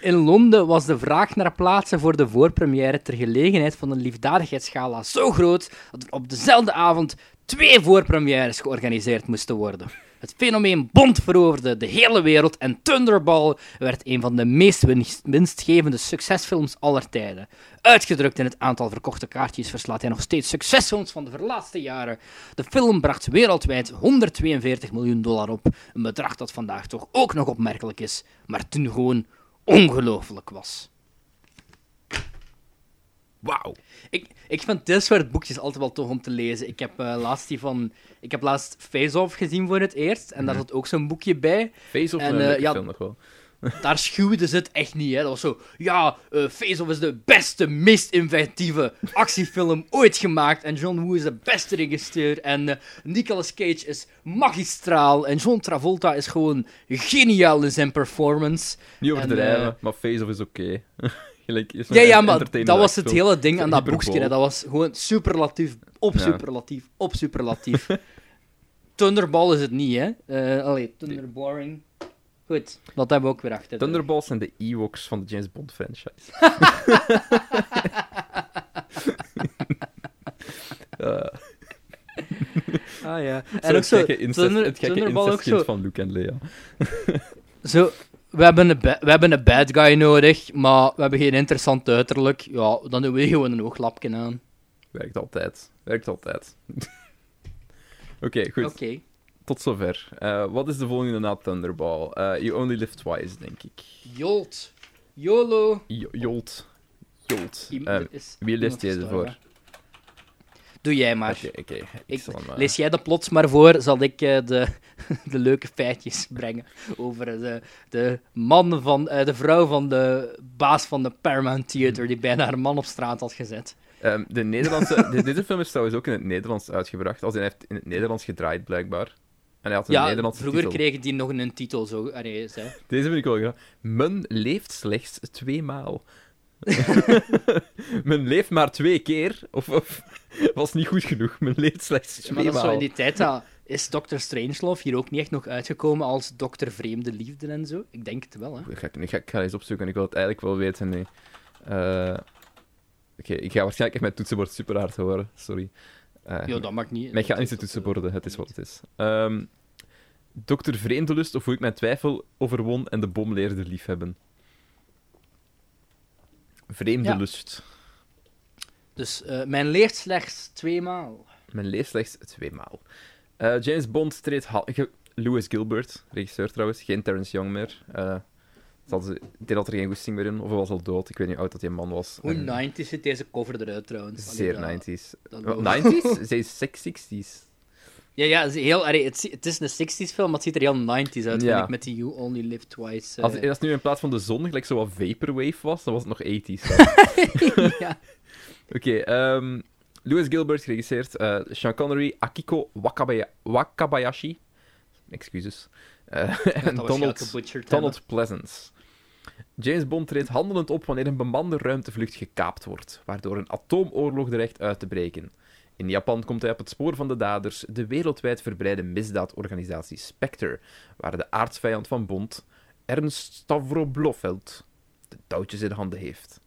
In Londen was de vraag naar plaatsen voor de voorpremière ter gelegenheid van een liefdadigheidsgala zo groot dat er op dezelfde avond twee voorpremières georganiseerd moesten worden. Het fenomeen Bond veroverde de hele wereld en Thunderball werd een van de meest winst- winstgevende succesfilms aller tijden. Uitgedrukt in het aantal verkochte kaartjes verslaat hij nog steeds succesfilms van de verlaatste jaren. De film bracht wereldwijd 142 miljoen dollar op, een bedrag dat vandaag toch ook nog opmerkelijk is, maar toen gewoon ongelooflijk was. Wauw. Ik, ik vind dit boekjes altijd wel tof om te lezen. Ik heb eh, laatst die van... Ik heb laatst Face Off gezien voor het eerst. En daar zat ook zo'n boekje bij. Face of En, ja, film nog wel. <laughs> Daar schuwden ze het echt niet, hè. Dat was zo... Ja, eh, Face Off is de beste, meest inventieve actiefilm ooit gemaakt. En John Woo is de beste regisseur. En Nicolas Cage is magistraal. En John Travolta is gewoon geniaal in zijn performance. Niet en, overdrijven, maar Face of is oké. <laughs> Gelijk, is Ja, ja, maar dat was het hele ding aan dat boekje. hè. Dat was gewoon superlatief op Ja. superlatief op superlatief. <laughs> Thunderball is het niet, hè? Eh allee, Thunderboring. Goed, dat hebben we ook weer achter. de- Thunderballs zijn de Ewoks van de James Bond franchise. <laughs> Ah ja. <laughs> zo En ook het zo, gekke incest, Thunder, het gekke ook zo. van Luke en Lea. zo we, hebben een we hebben een bad guy nodig, maar we hebben geen interessant uiterlijk. Ja, dan doen we gewoon een ooglapje aan. Werkt altijd. Werkt altijd. <laughs> Oké, goed. Oké. Tot zover. Eh, wat is de volgende na Thunderball? Eh, you Only Live Twice, denk ik. Jolt. YOLO. Jo- Jolt. Jolt. Eh, wie leest deze voor? Doe jij maar. Oké. Ik eh, Lees jij de plots maar voor, zal ik eh, de, <laughs> de leuke feitjes brengen over de, de man van, eh, de vrouw van de baas van de Paramount Theater die bijna haar man op straat had gezet. ehm, de Nederlandse... <laughs> de- deze film is trouwens ook in het Nederlands uitgebracht. Als hij heeft in het Nederlands gedraaid, blijkbaar. En hij had een Ja, Nederlandse vroeger titel. kregen die nog een titel zo. Allee. Deze vind ik wel graag. Men leeft slechts twee maal. <laughs> Men leeft maar twee keer. Of, of <laughs> was niet goed genoeg. Men leeft slechts Maar twee dat is zo in die tijd, dat, is Dr. Strangelove hier ook niet echt nog uitgekomen als Dr. Vreemde Liefde en zo? Ik denk het wel, hè. Ik ga, ik, ga, ik ga eens opzoeken. Ik wil het eigenlijk wel weten. Nee. Eh, Oké, ik ga waarschijnlijk echt mijn toetsenbord super hard horen. Sorry. Eh, Ja, dat mag niet. Mijn gaat niet de toetsenborden, het is wat het is. Ehm, Dokter Vreemdelust of hoe ik mijn twijfel overwon en de bom leerde liefhebben. Vreemdelust. Dus eh, mijn leert slechts tweemaal. Men leeft slechts tweemaal. Eh James Bond treedt... Louis Gilbert, regisseur trouwens, geen Terrence Young meer. Zal ze- denk dat er geen goesting meer in, of hij was al dood. Ik weet niet hoe oud dat die man was. Hoe En 90s zit deze cover eruit trouwens. Zeer dat- 90s. dat Wat, loopt. 90s? <laughs> Zij is 60s. Ja, ja het, is heel, allee, het, het is een 60s film, maar het ziet er heel 90s uit, Ja. vind ik, met die You Only Live Twice. eh. Als, als het nu in plaats van de zon gelijk zo wat vaporwave was, dan was het nog 80s. <laughs> ja. Oké, ehm Louis Gilbert geregisseerd. eh, Sean Connery, Akiko Wakabaya- Wakabayashi. Excuses. Eh, <laughs> en Donald, Donald Pleasance. James Bond treedt handelend op wanneer een bemande ruimtevlucht gekaapt wordt, waardoor een atoomoorlog dreigt uit te breken. In Japan komt hij op het spoor van de daders, de wereldwijd verbreide misdaadorganisatie Spectre, waar de aardsvijand van Bond, Ernst Stavro Blofeld, de touwtjes in handen heeft.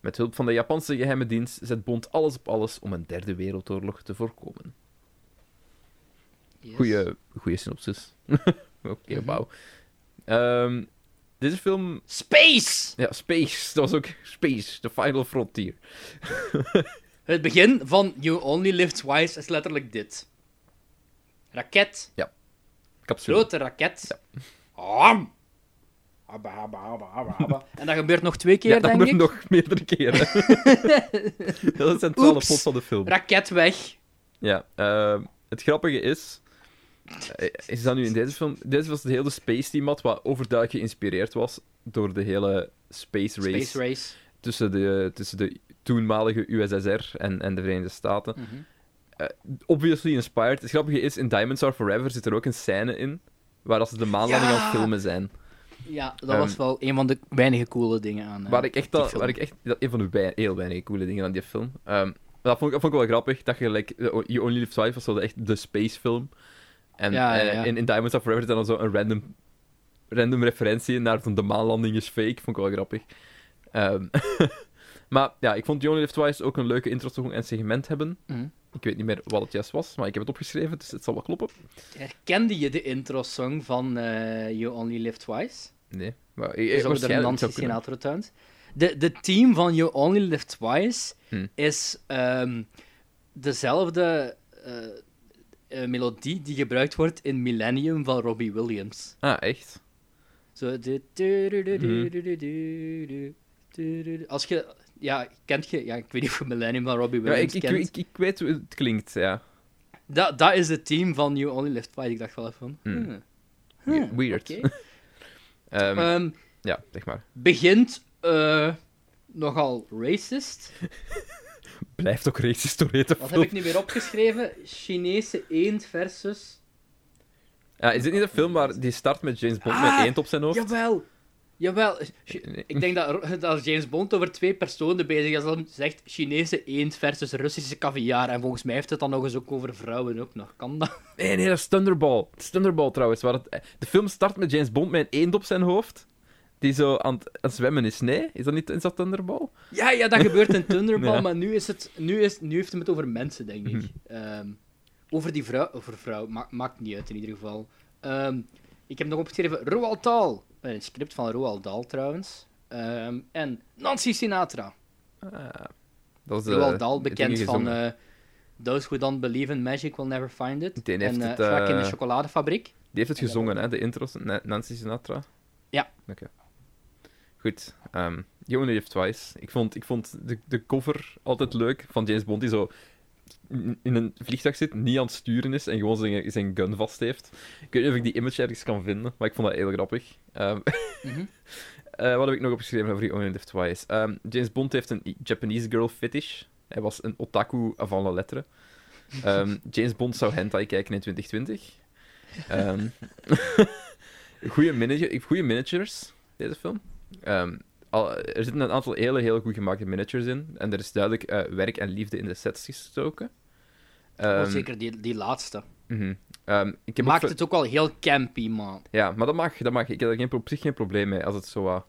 Met hulp van de Japanse geheime dienst zet Bond alles op alles om een derde wereldoorlog te voorkomen. Yes. Goeie, goeie synopsis. <laughs> Oké, Mhm. wauw. Ehm, deze film Space! ja, Space. Dat was ook Space, The Final Frontier. <laughs> Het begin van You Only Live Twice is letterlijk dit. Raket. Capsule. Grote raket. Am. Abba, abba, abba, abba, abba. <laughs> En dat gebeurt nog twee keer, ja, dat denk gebeurt ik. nog meerdere keren. <laughs> dat het Oeps. plot van de film. Raket weg. Ja, ehm, het grappige is... eh, Is dat nu in deze film... Deze was de hele space team wat overduidelijk geïnspireerd was door de hele space race, Space Race. Tussen, de, tussen de toenmalige USSR en, en de Verenigde Staten. Mhm. Eh, obviously inspired. Het grappige is, in Diamonds Are Forever zit er ook een scène in waar als ze de maanlanding Ja! aan het filmen zijn. Ja, dat Ehm, was wel een van de weinige coole dingen aan. eh, Waar ik echt, dat, waar ik echt dat een van de wei- heel weinige coole dingen aan die film. Ehm, dat, vond ik, dat vond ik wel grappig. Dat je, like, You Only Live Twice was zo echt de space film. En Ja, ja, eh, ja. in, in Diamonds Are Forever dan zo een random, random referentie naar van de maanlanding is fake. Vond ik wel grappig. Ehm, <laughs> Maar ja, ik vond You Only Live Twice ook een leuke intro en segment hebben. Mhm. Ik weet niet meer wat het juist was, maar ik heb het opgeschreven, dus het zal wel kloppen. Herkende je de intro-song van uh, You Only Live Twice? Nee. Maar, ik, dus de Nancy Sinatra De, de team van You Only Live Twice hm. is ehm, dezelfde eh, eh, melodie die gebruikt wordt in Millennium van Robbie Williams. Ah, echt? Zo, mhm. Als je ja, kent je. Ja, ik weet niet of je Millennium van Robbie Williams ik, ik, kent. ik, ik weet hoe het klinkt, ja. Dat, dat is het team van You Only Live Twice. Ik dacht wel even van. Hmm. hmm, Weird. <laughs> Ehm, Ehm, ja, zeg maar. begint eh, nogal racist. <laughs> Blijft ook racist door hete Wat heb ik nu weer opgeschreven? Chinese eend versus... Ja, is dit niet een film waar die start met James Bond Ah, met eend op zijn hoofd? Jawel. Jawel. Nee. Ik denk dat, <laughs> dat James Bond over twee personen bezig is. Dan zegt Chinese eend versus Russische caviar. En volgens mij heeft het dan nog eens ook over vrouwen ook nog. Kan dat? <laughs> Nee, nee, dat is Thunderball. Het is Thunderball trouwens. Waar het, de film start met James Bond met een eend op zijn hoofd. Die zo aan het, aan het zwemmen is. Nee? Is dat niet is dat Thunderball? Ja, ja, dat gebeurt in Thunderball. <laughs> Ja. Maar nu, is het, nu, is, nu heeft hij het over mensen, denk ik. Mhm. Ehm, over die vrouw... Over vrouw. Ma maakt niet uit, in ieder geval. Ehm, ik heb nog opgeschreven Roald Dahl. Eh, Een script van Roald Dahl, trouwens. Ehm, en Nancy Sinatra. Dat is de, Roald Dahl, het bekend van eh, Those Who Don't Believe in Magic Will Never Find It. Die heeft en eh, het, in de eh, chocoladefabriek. Die heeft het gezongen, hè? De intros. Na- Nancy Sinatra. Ja. Oké. Goed. ehm You Only Live Twice. Ik vond, ik vond de, de cover altijd leuk van James Bond, die zo in een vliegtuig zit, niet aan het sturen is en gewoon zijn, zijn gun vast heeft. Ik weet niet of ik die image ergens kan vinden, maar ik vond dat heel grappig. Ehm, Mhm. <laughs> eh, wat heb ik nog opgeschreven over You Only Live Twice? Ehm, James Bond heeft een Japanese girl fetish. Hij was een otaku avant la lettre. Ehm, <laughs> James Bond zou hentai kijken in 2020. Ehm <laughs> goede managers, deze film. Al, er zitten een aantal hele, heel goed gemaakte managers in. En er is duidelijk eh, werk en liefde in de sets gestoken. oh, Ehm, zeker die, die laatste. mhm. Ehm, ik ook Maakt het ook wel heel campy, man. Ja, maar dat mag, dat mag. Ik heb er geen, op zich geen probleem mee als het zo wat...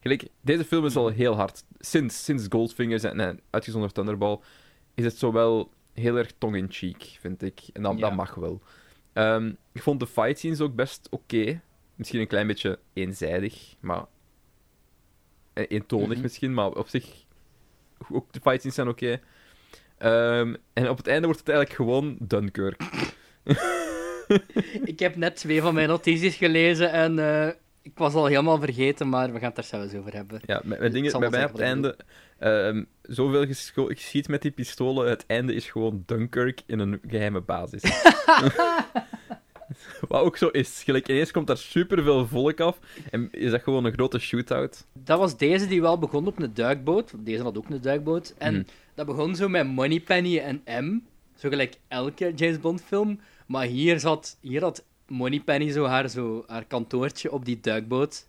Gelijk, deze film is al heel hard. Sinds, sinds Goldfingers en, en uitgezonderd Thunderball is het zo wel heel erg tong-in-cheek, vind ik. En dat, Ja. dat mag wel. Ehm, ik vond de fight scenes ook best oké. Misschien een klein beetje eenzijdig, maar... eh, Eentonig Mhm. misschien, maar op zich... Ook de fight scenes zijn oké. Ehm, en op het einde wordt het eigenlijk gewoon Dunkirk. <laughs> Ik heb net twee van mijn notities gelezen en eh, ik was al helemaal vergeten, maar we gaan het er zelfs over hebben. Ja, mijn, mijn Ik ding is, zal bij mij op het einde... ehm, zoveel geschiet met die pistolen, het einde is gewoon Dunkirk in een geheime basis. <laughs> <laughs> <laughs> Wat ook zo is. Gelijk, ineens komt daar superveel volk af en is dat gewoon een grote shootout. Dat was deze die wel begon op een duikboot. Deze had ook een duikboot. En Mhm. dat begon zo met Moneypenny en M. Zo gelijk elke James Bond film. Maar hier, zat, hier had Moneypenny zo haar, zo haar kantoortje op die duikboot.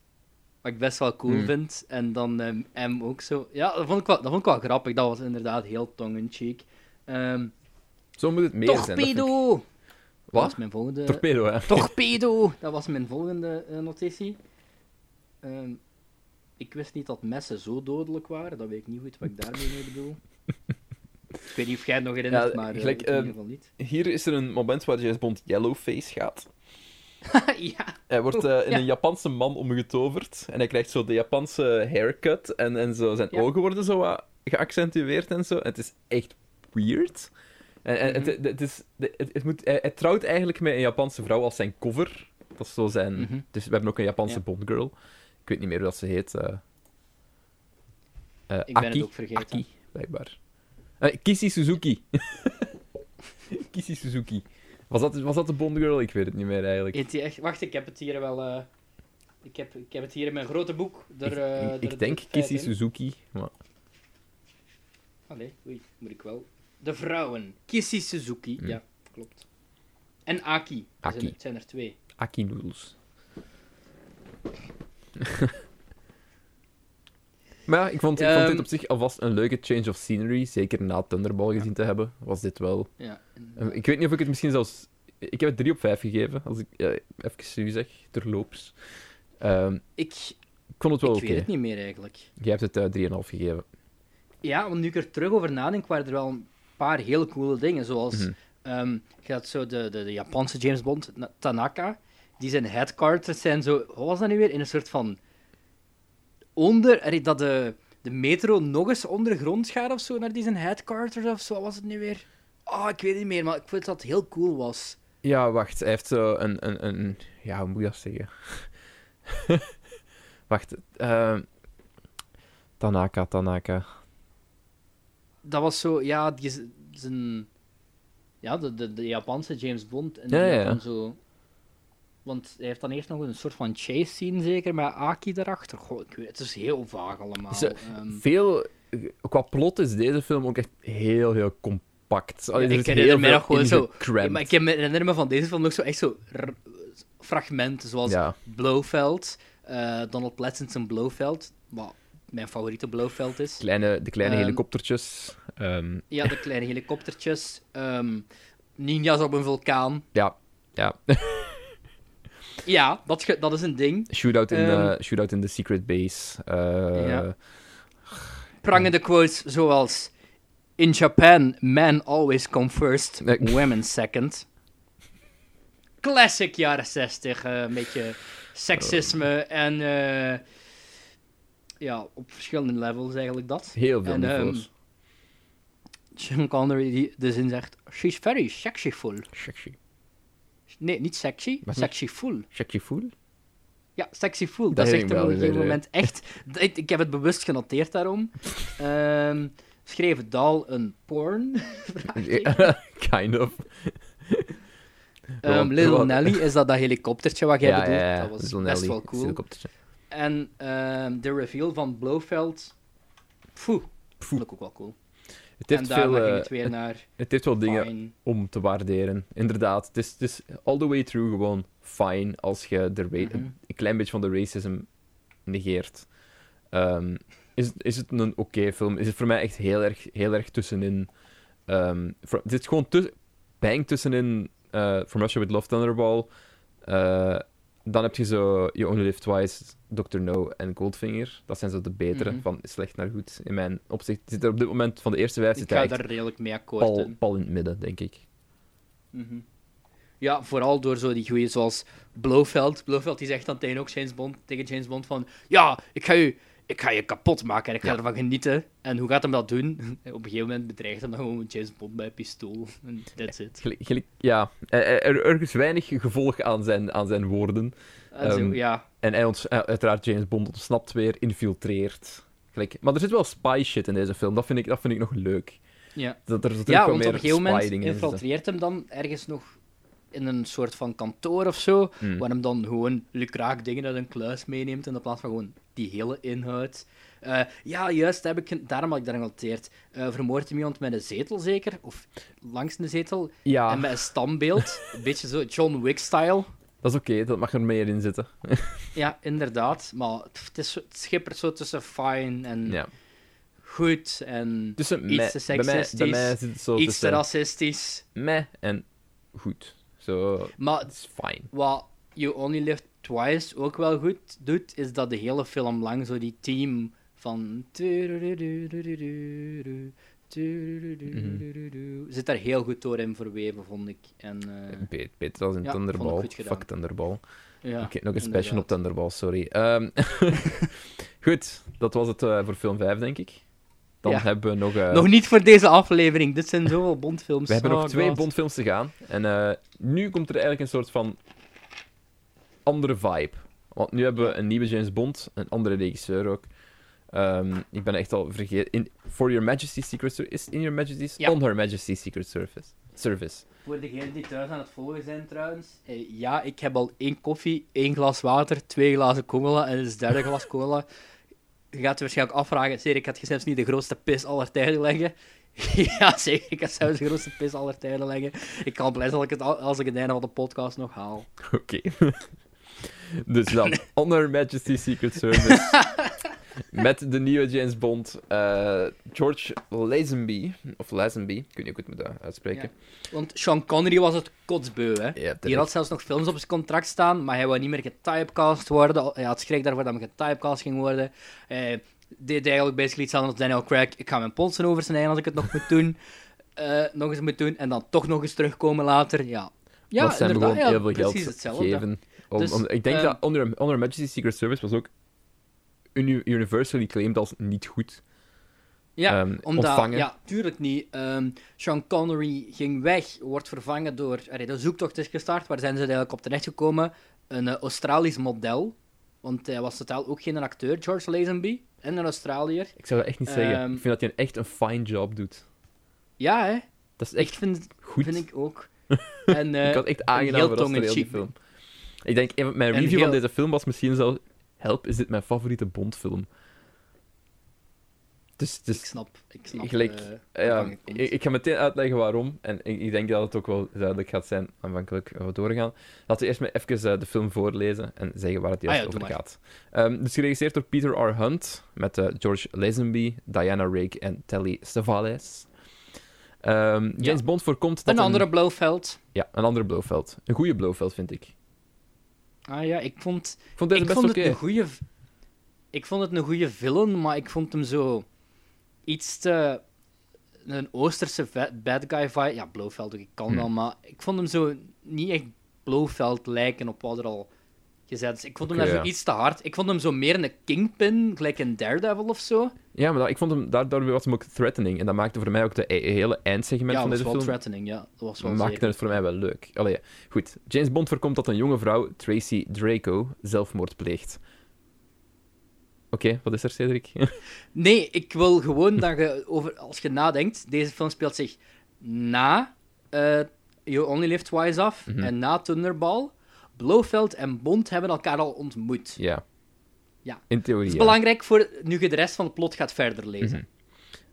Wat ik best wel cool Mhm. vind. En dan ehm, M ook zo. Ja, dat vond, ik wel, dat vond ik wel grappig. Dat was inderdaad heel tongue-in-cheek. Ehm Zo moet het meer zijn. Torpedo! Dat Wat? was mijn volgende... Torpedo, hè? Torpedo! Dat was mijn volgende eh, notitie. Ehm, ik wist niet dat messen zo dodelijk waren. Dat weet ik niet goed wat ik daarmee mee bedoel. ik weet niet of jij het nog herinnert, Ja, maar eh, gelijk, in ieder ehm, geval niet. Hier is er een moment waar James Bond Yellowface gaat. <laughs> ja, Hij wordt eh, in Ja. een Japanse man omgetoverd en hij krijgt zo de Japanse haircut en, en zo zijn Ja. ogen worden zo wat geaccentueerd en zo. En het is echt weird. Het, Mhm. het, is, het, het moet, hij, hij trouwt eigenlijk met een Japanse vrouw als zijn cover. Dat is zo zijn... Mhm. Dus we hebben ook een Japanse Ja. Bond-girl. Ik weet niet meer hoe dat ze heet. eh eh, Ik ben het ook vergeten. Aki, blijkbaar. Eh, Kishi Suzuki. Kishi Suzuki. Was dat, was dat de Bond-girl? Ik weet het niet meer eigenlijk. Heet die echt... Wacht, ik heb het hier wel... eh, Ik heb, ik heb het hier in mijn grote boek. Er, Ik- eh, ik, ik er- denk er in. Suzuki. Maar... Allee, oei, moet ik wel. De vrouwen. Kissy Suzuki, Hmm. ja, klopt. En Aki. Er Aki. zijn, het zijn er twee. Aki Noodles. <laughs> maar ja, ik vond, ik vond dit Ehm, op zich alvast een leuke change of scenery. Zeker na Thunderball gezien te hebben, was dit wel... Ja. Eh, Ik weet niet of ik het misschien zelfs... Ik heb het 3 op 5 gegeven, als ik ja, even nu zeg, terloops. Ehm, Ik, ik vond het wel ik oké. weet het niet meer eigenlijk. Jij hebt het eh 3,5 gegeven. Ja, want nu ik er terug over nadenk, waren er wel een paar heel coole dingen. Zoals, Mhm. ehm, je had zo de, de, de Japanse James Bond, Na- Tanaka, die zijn headquarters zijn zo, wat was dat nu weer? In een soort van onder, dat de, de metro nog eens ondergrond gaat of zo, naar die zijn headquarters of zo, wat was het nu weer? Oh, ik weet niet meer, maar ik vond dat het heel cool was. Ja, wacht. Hij heeft zo een... een, een ja, hoe moet je dat zeggen? <laughs> wacht. ehm, Tanaka, Tanaka. Dat was zo, ja, die zijn... Ja, de, de, de Japanse James Bond. En Ja, die ja, dan zo... Want hij heeft dan eerst nog een soort van chase scene, zeker, met Aki erachter. Goh, ik weet, het is heel vaag allemaal. Is, eh, Ehm, Veel... Qua plot is deze film ook echt heel, heel compact. Allee, Ja, ik herinner heel me nog gewoon zo- maar ik herinner me van deze film nog zo echt zo fragmenten, zoals Ja. Blofeld, eh, Donald Pleasence Blofeld, wat mijn favoriete Blofeld is. Kleine, de kleine Ehm, helikoptertjes. ehm, Ja, de kleine helikoptertjes. ehm ninjas op een vulkaan. ja, ja. <laughs> Ja, dat, dat is een ding. shootout, in de, shootout in de secret base. eh, Ja. Prangende quotes zoals... In Japan, men always come first, <laughs> women second. Classic jaren 60, eh, een beetje seksisme en... eh, ja, op verschillende levels eigenlijk dat. Heel veel En, ehm, niveaus. Sean Connery die de zin zegt... She's very sexyful. Sexy. Nee, niet sexy, Wat niet? sexyful. Sexyful? Ja, sexyful. Dat Dat zegt er op een gegeven moment echt... <laughs> Ik, ik heb het bewust genoteerd daarom. Ehm schreef Daal een porn? <laughs> <laughs> Kind of. Ehm, Little Nelly, is dat dat helikoptertje wat jij ja, bedoelt? ja. Dat was Little best Nelly, wel cool. En ehm, de reveal van Blofeld... Poeh, vond ik ook wel cool. Het En heeft, daarna veel, ging eh, het weer naar het heeft wel dingen om te waarderen. Inderdaad, het is, het is all the way through gewoon fine als je de ra- Mhm. een klein beetje van de racism negeert. Ehm, is, is het een oké film? Is het voor mij echt heel erg, heel erg tussenin. Voor- het zit gewoon tuss- bang tussenin eh From Russia with Love Thunderball. Eh, dan heb je zo You Only Live Twice, Dr. No en Goldfinger. Dat zijn zo de betere, Mhm. van slecht naar goed. In mijn opzicht zit er op dit moment van de eerste vijf Ik ga daar redelijk mee akkoord pal, in. pal in het midden, denk ik. Mhm. Ja, vooral door zo die goeie zoals Blofeld. Blofeld die zegt dan tegen, ook James Bond, tegen James Bond van... Ja, ik ga je, ik ga je kapot maken en ik ga Ja. ervan genieten. En hoe gaat hem dat doen? <laughs> Op een gegeven moment bedreigt hem dan gewoon James Bond bij een pistool. En that's it. Gelijk- gelijk- ja, er, er, er is weinig gevolg aan zijn, aan zijn woorden. En zo, Ehm, ja, En hij ont, eh, uiteraard James Bond ontsnapt weer, infiltreert. Gelijk. Maar er zit wel spy shit in deze film, dat vind ik, dat vind ik nog leuk. ja. Dat er natuurlijk ja, wel want meer op een gegeven moment infiltreert hem dan ergens nog in een soort van kantoor of zo, Hmm. waar hem dan gewoon lukraak dingen uit een kluis meeneemt in plaats van gewoon die hele inhoud. Eh, ja, juist, heb ik, daarom had ik daar genoteerd. Eh vermoordt hem iemand met een zetel, zeker? Of langs een zetel? Ja, En met een standbeeld. <laughs> een beetje zo John Wick-style. dat is oké, dat mag er meer in zitten. <laughs> Ja, inderdaad. Maar het, is, het schippert zo tussen fine en Ja. goed en Tussen iets mij- te bij, mij, seksistisch, bij mij zit het zo iets te racistisch. meh en goed. Zo, Maar het is fijn. wat You Only Live Twice ook wel goed doet, is dat de hele film lang zo die team van... Zit daar heel goed door in verweven, vond ik. En, Be- Beter als in ja, Thunderball. Fuck Thunderball. ja, ik heb nog een special op Thunderball, sorry. Ehm, <laughs> goed, dat was het eh, voor film 5, denk ik. Dan Ja. hebben we nog... eh, Nog niet voor deze aflevering. Dit zijn zoveel Bondfilms. We hebben Oh, nog twee God. Bondfilms te gaan. En eh, nu komt er eigenlijk een soort van andere vibe. Want nu hebben we een nieuwe James Bond, een andere regisseur ook. Ehm, ik ben echt al vergeten. In, For Your Majesty's Secret Service. Is In Your Majesty's? Ja. On Her Majesty's Secret Service. Service. Voor degenen die thuis aan het volgen zijn trouwens. eh, ja, ik heb al één koffie, één glas water, twee glazen cola en het derde glas cola. Je gaat je waarschijnlijk afvragen, zeker, ik had je zelfs niet de grootste pis aller tijden leggen. <laughs> ja, zeker, ik had zelfs de grootste pis aller tijden leggen. Ik kan blij zijn dat ik het al- als ik het einde van de podcast nog haal. Oké. <laughs> dus dan, <laughs> On Her Majesty's Secret Service. Met de nieuwe James Bond, eh, George Lazenby. Of Lazenby, ik weet niet hoe ik het moet eh, uitspreken. Want Sean Connery was het kotsbeu, hè. Ja, Die had zelfs nog films op zijn contract staan, maar hij wou niet meer getypecast worden. Hij had schrik daarvoor dat hij getypecast ging worden. Hij deed eigenlijk basically hetzelfde als Daniel Craig. Ik ga mijn polsen oversnijden als ik het nog moet doen. <laughs> Eh, nog eens moet doen en dan toch nog eens terugkomen later. Ja, ja dat zijn inderdaad. gewoon ja, heel veel geld geven. Om, Dus, om- ik denk ehm, dat On Her, On Her Majesty's Secret Service was ook universally claimed als niet goed. Ja, ehm, omdat, ontvangen. ja, tuurlijk niet. Ehm, Sean Connery ging weg, wordt vervangen door... allee, de zoektocht is gestart, waar zijn ze eigenlijk op terechtgekomen? Een eh, Australisch model. Want hij was totaal ook geen acteur, George Lazenby. En een Australiër. Ik zou dat echt niet zeggen. Ehm, ik vind dat hij echt een fine job doet. Ja, hè? Dat is Ik echt vind, goed. vind ik ook. <laughs> En, eh, ik had echt een aangenaam heel die film. Ik denk, een- mijn review van deze film was misschien zo... Help, is dit mijn favoriete Bondfilm? Dus, Ik dus snap, ik snap Gelijk, eh, ja, je komt. ik, ik ga meteen uitleggen waarom. En ik, ik denk dat het ook wel duidelijk gaat zijn, aanvankelijk, we doorgaan. Laten we eerst maar even eh, de film voorlezen en zeggen waar het juist Ah ja, over gaat. Ehm dus geregisseerd door Peter R. Hunt, met eh, George Lazenby, Diana Rigg en Telly Savalas. Ehm, James Bond voorkomt dat Een andere Blofeld. Ja, een andere Blofeld. Een goede Blofeld, vind ik. Ah ja, ik vond, Ik vond ik vond het een goede... Ik vond het een goede villain, maar ik vond hem zo... Iets te... Een Oosterse bad guy vibe. Ja, Blofeld, ik kan Hmm. wel, maar ik vond hem zo niet echt Blofeld lijken op wat er al gezet is. Ik vond hem daar ja. zo iets te hard. Ik vond hem zo meer een kingpin, gelijk een Daredevil of zo. Ja, maar dat- ik vond hem, daardoor was hem ook threatening. En dat maakte voor mij ook de e- hele eindsegment ja, van dat was deze wel film... threatening, ja. Dat was wel maakte zeker. het voor mij wel leuk. Allee, goed. James Bond voorkomt dat een jonge vrouw, Tracy Draco, zelfmoord pleegt. Oké, wat is er, Cedric? <laughs> Nee, ik wil gewoon dat je, over, als je nadenkt, deze film speelt zich na eh You Only Live Twice af Mhm. en na Thunderball. Blofeld en Bond hebben elkaar al ontmoet. ja. Ja. In theorie, Dat is ja. belangrijk voor nu je de rest van het plot gaat verder lezen. Mhm.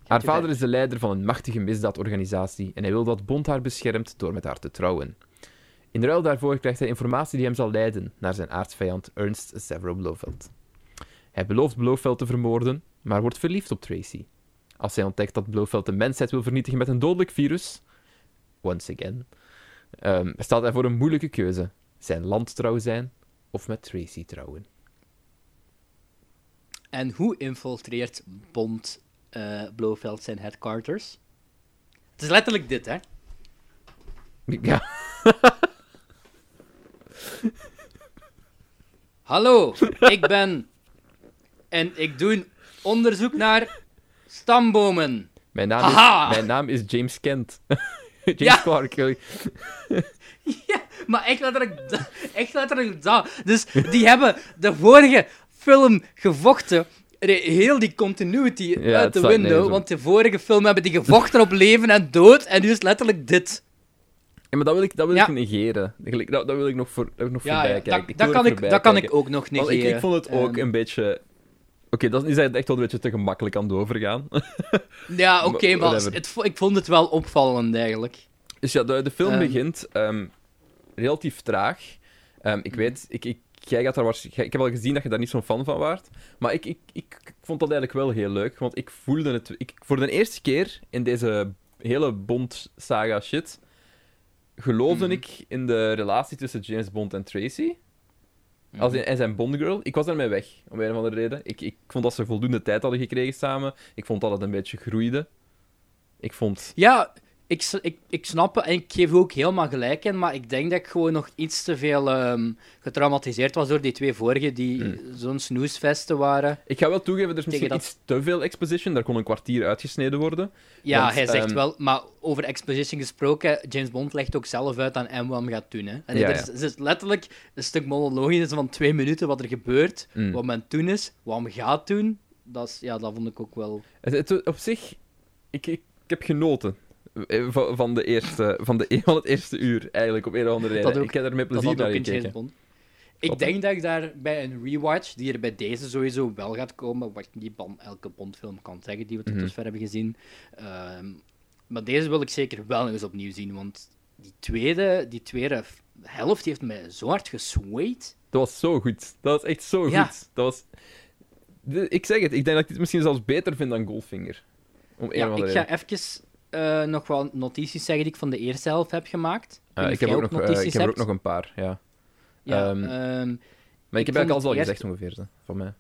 Haar vader verder. is de leider van een machtige misdaadorganisatie en hij wil dat Bond haar beschermt door met haar te trouwen. In ruil daarvoor krijgt hij informatie die hem zal leiden naar zijn aardsvijand Ernst Severo Blofeld. Hij belooft Blofeld te vermoorden, maar wordt verliefd op Tracy. Als hij ontdekt dat Blofeld de mensheid wil vernietigen met een dodelijk virus, once again, ehm, staat hij voor een moeilijke keuze zijn land trouw zijn of met Tracy trouwen. En hoe infiltreert Bond uh, Blofeld zijn headquarters? Het is letterlijk dit, hè? <laughs> Ja. <laughs> Hallo, ik ben. En ik doe onderzoek naar stambomen. Mijn naam, is, mijn naam is James Kent. <laughs> James ja. Ja maar echt letterlijk, da- <laughs> echt letterlijk dat. Dus die hebben de vorige film gevochten. Re- Heel die continuity Ja, uit het de staat window. nergens op. Want de vorige film hebben die gevochten op leven en dood. En nu is letterlijk dit. Ja, maar dat wil ik, dat wil Ja. ik negeren. Gelijk, Dat, dat wil ik nog, voor, dat wil ik nog Ja, voorbij ja, kijken. dat, dat, wil kan ik, voorbij dat kan kijken. ik ook nog Want negeren. ik, ik vond het ook Ehm, een beetje... Oké, dat is echt wel een beetje te gemakkelijk aan het overgaan. <laughs> Ja, oké, Maar maar whatever. het, vo- ik vond het wel opvallend eigenlijk. Dus ja, de, de film Ehm. begint ehm, relatief traag. Ehm, ik weet, ik, ik, jij gaat daar waarsch- ik heb al gezien dat je daar niet zo'n fan van waart. Maar ik, ik, ik, ik vond dat eigenlijk wel heel leuk. Want ik voelde het... Ik, voor de eerste keer in deze hele Bond-saga shit... geloofde Mhm. ik in de relatie tussen James Bond en Tracy. Als Mhm. in, en zijn Bond-girl. Ik was daarmee weg, om een of andere reden. Ik, ik vond dat ze voldoende tijd hadden gekregen samen. Ik vond dat het een beetje groeide. Ik vond... Ja, ik, ik, ik snap het en ik geef ook helemaal gelijk in, maar ik denk dat ik gewoon nog iets te veel ehm, getraumatiseerd was door die twee vorige die Hmm. zo'n snoesvesten waren. Ik ga wel toegeven, er is misschien dat- iets te veel exposition. Daar kon een kwartier uitgesneden worden. Ja, Want, hij zegt ehm, wel, maar over exposition gesproken, James Bond legt ook zelf uit aan hem wat hem gaat doen. Hè. En Ja, er, is, er is letterlijk een stuk monologisch van twee minuten wat er gebeurt, Mm. wat men doen is, wat men gaat doen. Dat, is, ja, dat vond ik ook wel... Het, het- op zich, ik, ik, ik heb genoten van, van, de eerste, van, de, <laughs> van het eerste uur, eigenlijk, op een of andere reden. Dat ook- ik heb er met plezier naar gekeken. Ik denk dat ik daar bij een rewatch, die er bij deze sowieso wel gaat komen, wat ik niet van elke Bondfilm kan zeggen die we tot Mhm. dusver hebben gezien. Ehm, maar deze wil ik zeker wel nog eens opnieuw zien, want die tweede, die tweede helft die heeft mij zo hard geswayed. Dat was zo goed. Dat was echt zo Ja. goed. Dat was... De- ik zeg het, ik denk dat ik dit misschien zelfs beter vind dan Goldfinger. Om Ja, ik ga even eh, nog wel notities zeggen die ik van de eerste helft heb gemaakt. Weet ik heb, ook nog, eh, ik heb er ook nog een paar, ja. Ja, ehm, ehm, Maar ik, Ik heb eigenlijk alles al het gezegd eerst- ongeveer, van mij.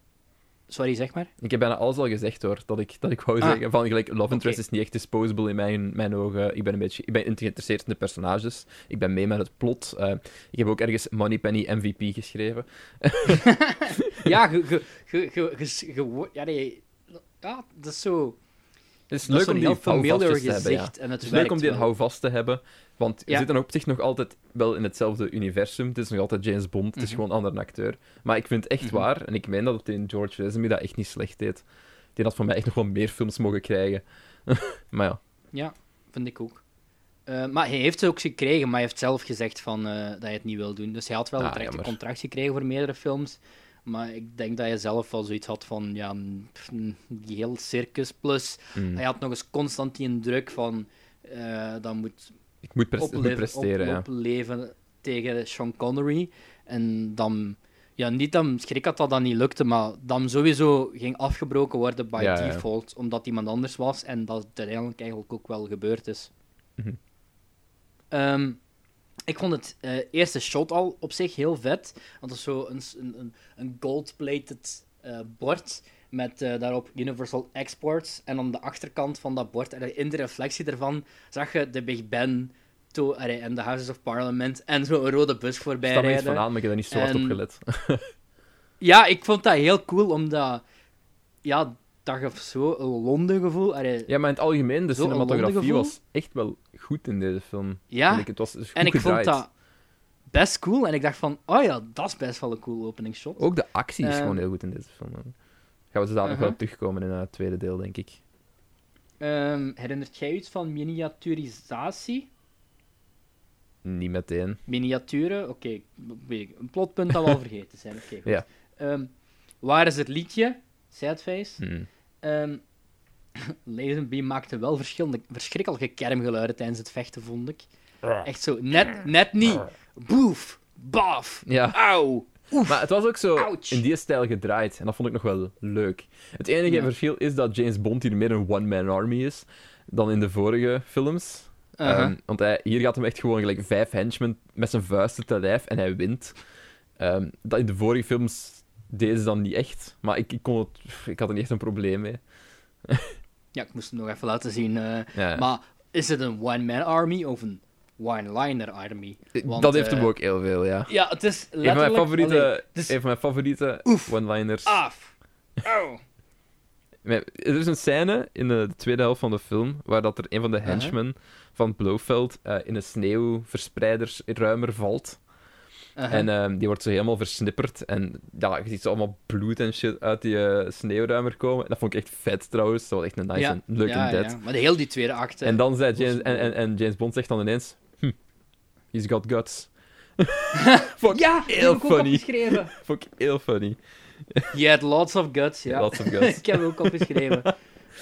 sorry, zeg maar. Ik heb bijna alles al gezegd hoor, dat ik, dat ik wou Ah. zeggen. Van gelijk, Love Interest is niet echt disposable in mijn, mijn ogen. Ik ben een beetje ik ben geïnteresseerd in de personages. Ik ben mee met het plot. Eh, ik heb ook ergens Moneypenny MVP geschreven. <laughs> Ja, <laughs> ge, ge, ge, ja, nee, ja, dat is zo... Het is Dat leuk om die houvastjes te hebben. Ja. en het Het is leuk om die houvast te hebben. Want je zit dan op zich nog altijd wel in hetzelfde universum. Het is nog altijd James Bond. Het is Mhm. gewoon een andere acteur. Maar ik vind echt Mhm. waar, en ik meen dat het in George Lazenby dat echt niet slecht deed. Die had van mij echt nog wel meer films mogen krijgen. <laughs> maar ja. Ja, vind ik ook. Eh, maar hij heeft ze ook gekregen, maar hij heeft zelf gezegd van, eh, dat hij het niet wil doen. Dus hij had wel Ah, een contract gekregen voor meerdere films. Maar ik denk dat hij zelf wel zoiets had van, ja, die heel circus. Plus, Mm. hij had nog eens constant die druk van, eh dat moet Ik moet, pres- moet opleven, presteren, ja. opleven tegen Sean Connery. En dan, ja, niet dat schrik had dat dat niet lukte, maar dan sowieso ging afgebroken worden by Ja, ja. default, omdat iemand anders was. En dat uiteindelijk eigenlijk ook wel gebeurd is. Mhm. Ehm, ik vond het eh, eerste shot al op zich heel vet. Want het is zo een, een, een, gold-plated eh, bord met eh, daarop Universal Exports. En aan de achterkant van dat bord, en in de reflectie daarvan, zag je de Big Ben to, allee, en de Houses of Parliament en zo een rode bus voorbij rijden. van aan, maar ik heb daar niet zo hard En- op gelet. <laughs> Ja, ik vond dat heel cool, omdat... Ja, dat gaf zo een Londen-gevoel. Ja, maar in het algemeen, de cinematografie was echt wel goed in deze film. Ja, ik, het was dus goed en ik gedraaid. vond dat best cool. En ik dacht van, oh ja, dat is best wel een cool opening shot. Ook de actie is Ehm, gewoon heel goed in deze film. Gaan we zo dadelijk wel uh-huh. op terugkomen in het tweede deel, denk ik. Ehm, herinnert jij iets van miniaturisatie? Niet meteen. Miniaturen? Oké, weet ik. Een plotpunt dat we al <laughs> vergeten zijn. Oké, goed. Ja. Ehm, waar is het liedje? Sadface. Hm. Ehm <laughs> Lazenby maakte wel verschillende, verschrikkelijke kermgeluiden tijdens het vechten, vond ik. Echt zo, net, net niet. Boef, baf, Ja. auw. Maar het was ook zo Ouch. in die stijl gedraaid. En dat vond ik nog wel leuk. Het enige Ja. verschil is dat James Bond hier meer een one-man army is dan in de vorige films. Ehm, want hij, hier gaat hem echt gewoon gelijk vijf henchmen met zijn vuisten te lijf en hij wint. Ehm, dat in de vorige films deden ze dan niet echt. Maar ik, ik, kon het, ik had er niet echt een probleem mee. <laughs> Ja, ik moest hem nog even laten zien. eh, Ja. Maar is het een one-man army of een one-liner army. Want, dat heeft eh, hem ook heel veel, ja. Ja, het is Een van mijn letterlijk... favoriete, is mijn favoriete one-liners. af. Oh. <laughs> Er is een scène in de, de tweede helft van de film waar dat er een van de Uh-huh. henchmen van Blofeld eh, in een sneeuwverspreidersruimer valt. En ehm, die wordt zo helemaal versnipperd. En ja, je ziet zo allemaal bloed en shit uit die eh, sneeuwruimer komen. Dat vond ik echt vet trouwens. Dat was echt een nice en leuk ja, en dead. ja. Maar de heel die tweede acte... En dan zei James, en, en, en James Bond zegt dan ineens: hm, He's got guts. <laughs> ik Ja, heel funny. opgeschreven. <laughs> Vond ik heel funny. <laughs> You had lots of guts, ja. Lots of guts. ik heb ook opgeschreven.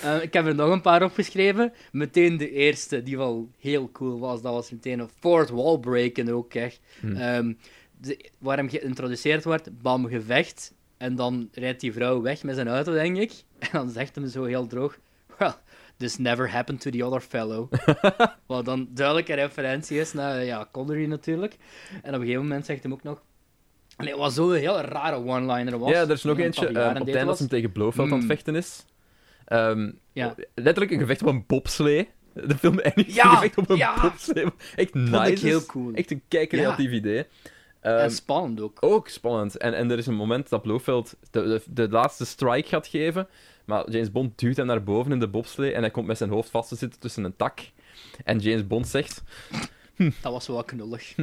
Eh, ik heb er nog een paar opgeschreven. Meteen de eerste, die wel heel cool was. Dat was meteen een fourth wall breaken ook, echt. Hmm. Ehm, de, waar hem geïntroduceerd wordt, bam, gevecht. En dan rijdt die vrouw weg met zijn auto, denk ik. <laughs> En dan zegt hem zo heel droog... Well, this never happened to the other fellow. <laughs> Wat dan duidelijk een referentie is naar ja, Connery natuurlijk. En op een gegeven moment zegt hem ook nog... Nee, wat zo'n heel rare one-liner was. Ja, er is nog een eentje. ehm, op het einde was. hem tegen Blofeld aan het Mm. vechten is. Ehm, Ja. Letterlijk een gevecht op een bobslee. De film eindigt Ja, een gevecht op een ja. bobslee. Echt nice. Vond ik heel cool. Echt een kijkcreatief idee. Ehm, en spannend ook. ook spannend. En, en er is een moment dat Blofeld de, de, de laatste strike gaat geven. Maar James Bond duwt hem naar boven in de bobslee. En hij komt met zijn hoofd vast te zitten tussen een tak. En James Bond zegt: Dat was wel knullig.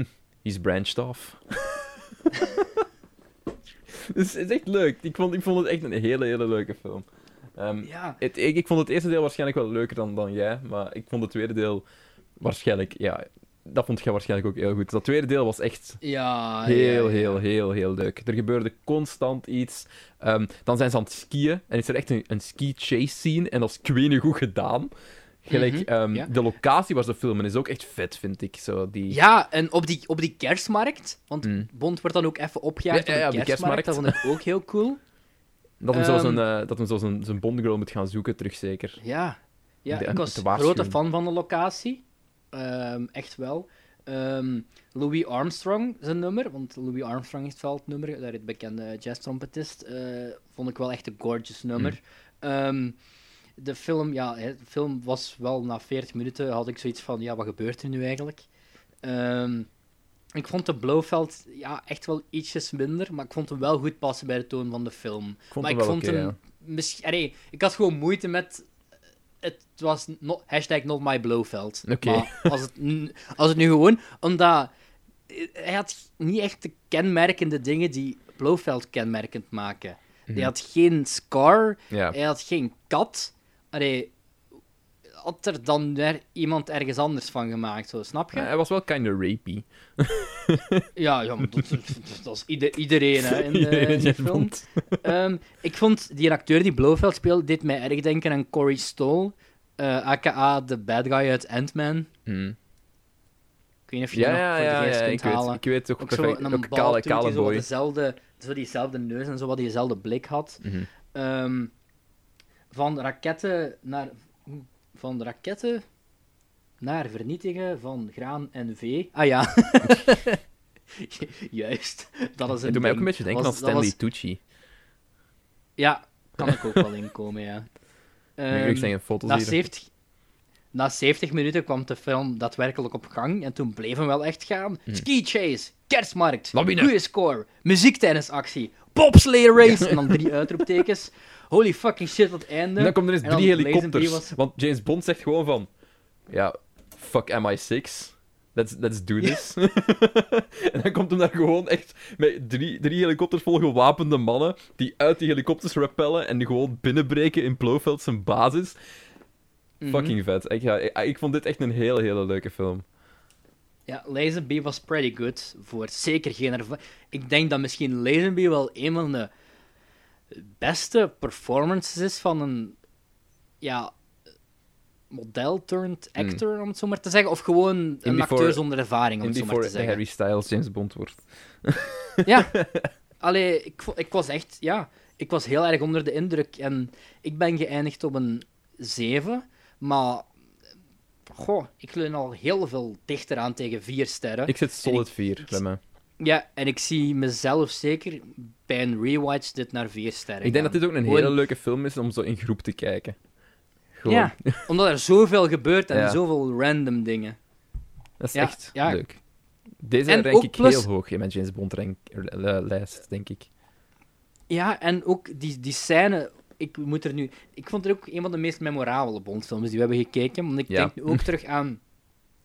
He's branched off. <laughs> dus het is echt leuk. Ik vond, ik vond het echt een hele, hele leuke film. Ehm, Ja, het, ik, ik vond het eerste deel waarschijnlijk wel leuker dan, dan jij, maar ik vond het tweede deel waarschijnlijk, ja, dat vond jij waarschijnlijk ook heel goed. Dat tweede deel was echt ja. heel, ja, ja. heel, heel, heel leuk. Er gebeurde constant iets. Ehm, dan zijn ze aan het skiën en is er echt een, een ski-chase scene en dat is kwenen goed gedaan. Gelijk, ja. de locatie waar ze filmen is ook echt vet, vind ik. Zo, die... Ja, en op die, op die kerstmarkt, want Mm. Bond wordt dan ook even opgejaagd Ja, op de kerstmarkt, dat vond ik ook heel cool. <laughs> Dat hem zo Ehm, zijn, eh, dat hem zo zijn, zijn Bondgirl moet gaan zoeken, terug zeker. Ja, ja De- ik was grote fan van de locatie. Ehm, echt wel. Ehm, Louis Armstrong, zijn nummer, want Louis Armstrong heeft wel het nummer, daar het bekende jazztrompetist, eh vond ik wel echt een gorgeous nummer. Hmm. Ehm, de film, ja, de film was wel na 40 minuten, had ik zoiets van, ja, wat gebeurt er nu eigenlijk? Ik vond de Blofeld ja, echt wel ietsjes minder, maar ik vond hem wel goed passen bij de toon van de film. Ik vond maar hem ik vond hem ja. misschien, allee, ik had gewoon moeite met. Het was not, hashtag not my Blofeld. Oké. Maar als het, als het nu gewoon, omdat hij had niet echt de kenmerkende dingen die Blofeld kenmerkend maken. Mhm. Hij had geen scar, Ja. hij had geen kat. Allee, had er dan weer iemand ergens anders van gemaakt, zo, snap je? Hij was wel kinda rapey. <laughs> Ja, ja maar dat, dat is ieder- iedereen hè, in de, in film. <laughs> Ehm, ik vond die acteur die Blofeld speelde, deed mij erg denken aan Corey Stoll, eh, aka de bad guy uit Ant-Man. Hmm. Ik weet niet of je Ja, die nog ja, voor de ja, geest ja, kunt ik weet, halen. ik weet ook, Ook zo een Ook kale, hij kale zo boy. dezelfde, zo diezelfde neus en zo wat diezelfde blik had. Mhm. Ehm, van raketten naar... Van raketten naar vernietigen van graan en vee. Ah ja. <laughs> Juist. Dat is een Het doet mij ook een beetje denken Was- aan Stanley was- Tucci. Ja, kan ik ook wel inkomen, ja. <laughs> Zijn foto's na, hier. 70, na 70 minuten kwam de film daadwerkelijk op gang en toen bleef hem wel echt gaan. Ski chase, kerstmarkt, goede score, muziek bobsleigh race en dan drie uitroeptekens. Holy fucking shit, wat einde. En dan komen er eens drie helikopters. was- Want James Bond zegt gewoon van... Ja, fuck MI6. Let's, let's do this. <laughs> en dan komt hem daar gewoon echt met drie, drie helikopters vol gewapende mannen die uit die helikopters rappellen en die gewoon binnenbreken in Blofeld zijn basis. Mhm. Fucking vet. Ik, ja, ik, ik vond dit echt een hele, hele leuke film. Ja, Lazenby was pretty good voor zeker geen erva- Ik denk dat misschien Lazenby wel een van de beste performances is van een ja, model turned actor, om het zo maar te zeggen. Of gewoon een Before- acteur zonder ervaring, om het zo maar te zeggen. Harry Styles James Bond wordt. Ja, <laughs> allee, ik, ik was echt, ja, ik was heel erg onder de indruk. En ik ben geëindigd op een 7, maar goh, ik leun al heel veel dichter aan tegen 4 sterren. Ik zit solid ik- 4 ik- bij mij. Ja, en ik zie mezelf zeker bij een rewatch dit naar 4 sterren. Ik denk dat dit ook een Gewoon- hele leuke film is om zo in groep te kijken. Gewoon. Ja, <laughs> omdat er zoveel gebeurt en Ja. zoveel random dingen. Dat is Ja, echt ja. leuk. Deze En rank ik plus- heel hoog in mijn James Bond rank, lijst, denk ik. Ja, en ook die, die scène. Ik moet er nu. Ik vond het ook een van de meest memorabele Bondfilms die we hebben gekeken. Want ik Ja. denk nu ook terug aan.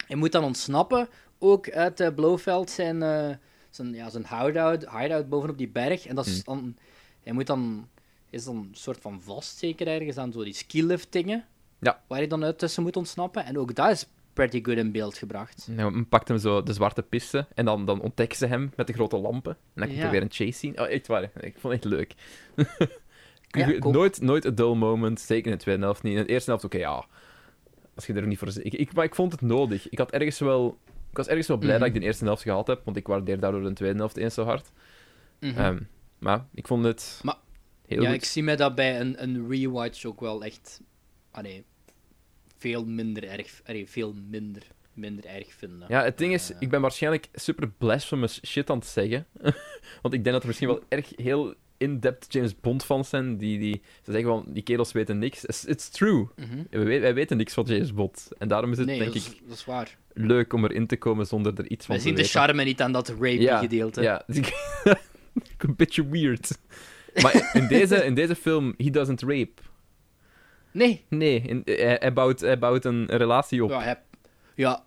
Hij moet dan ontsnappen. Ook uit uh, Blofeld zijn, eh, zijn, ja, zijn hideout, hideout bovenop die berg. En dat is Hmm. dan. Hij moet dan. Is dan een soort van vast, zeker ergens aan zo die skilift dingen. Ja. Waar hij dan uit tussen moet ontsnappen. En ook dat is pretty good in beeld gebracht. Nou, men pakt hem zo de zwarte piste en dan, dan ontdekken ze hem met de grote lampen. En dan komt Ja. er weer een chase scene. Oh, echt waar. Ik vond het echt leuk. <laughs> Ja, cool. nooit, nooit een dull moment. Zeker in de tweede helft niet. In de eerste helft, oké, ja. Als je er niet voor... Ik, ik, maar ik vond het nodig. Ik, had ergens wel, ik was ergens wel blij Mhm. dat ik de eerste helft gehad heb, want ik waardeer daardoor de tweede helft eens zo hard. Mhm. Ehm, maar ik vond het Maar- heel ja, goed. ik zie mij dat bij een, een rewatch ook wel echt. Allee, veel minder erg. Allee, veel minder, minder erg vinden. Ja, het ding is, Eh. ik ben waarschijnlijk super blasphemous shit aan het zeggen. <laughs> Want ik denk dat er misschien wel erg heel in-depth James Bond fans zijn die, die ze zeggen van, die kerels weten niks. It's, it's true. Mhm. Wij, we- wij weten niks van James Bond. En daarom is het, Nee, denk dat ik, dat is waar. leuk om erin te komen zonder er iets van We te zien de weten. charme niet aan dat rape-gedeelte. Ja, dus <laughs> ik- een beetje weird. Maar in deze, in deze film, he doesn't rape. Nee. Nee, in- hij, hij, bouwt, hij bouwt een relatie op. Ja, heb, ja,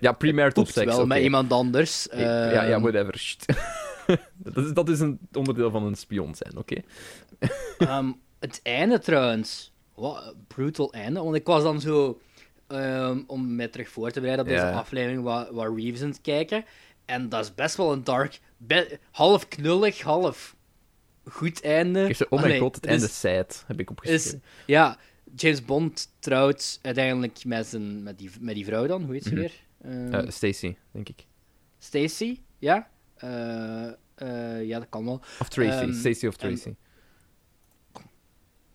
Ja, premarital seks, wel met iemand anders. Ik- ja, ja, Ehm, whatever. <laughs> <laughs> Dat, is, dat is een onderdeel van een spion zijn, oké? <laughs> Ehm, het einde trouwens. Wat een brutal einde. Want ik was dan zo. ehm, om mij terug voor te bereiden op deze Ja. aflevering, wat, wat Reeves aan het kijken. En dat is best wel een dark. half knullig, half goed einde. Oh mijn Allee, god, het einde is- sad, heb ik is, opgeschreven. Ja, James Bond trouwt uiteindelijk met, zijn, met, die, met die vrouw dan. Hoe heet ze Mhm. weer? Eh, Stacy, denk ik. Stacy, ja. Eh, eh, ja, dat kan wel. Of Tracy, Ehm, Stacy of Tracy.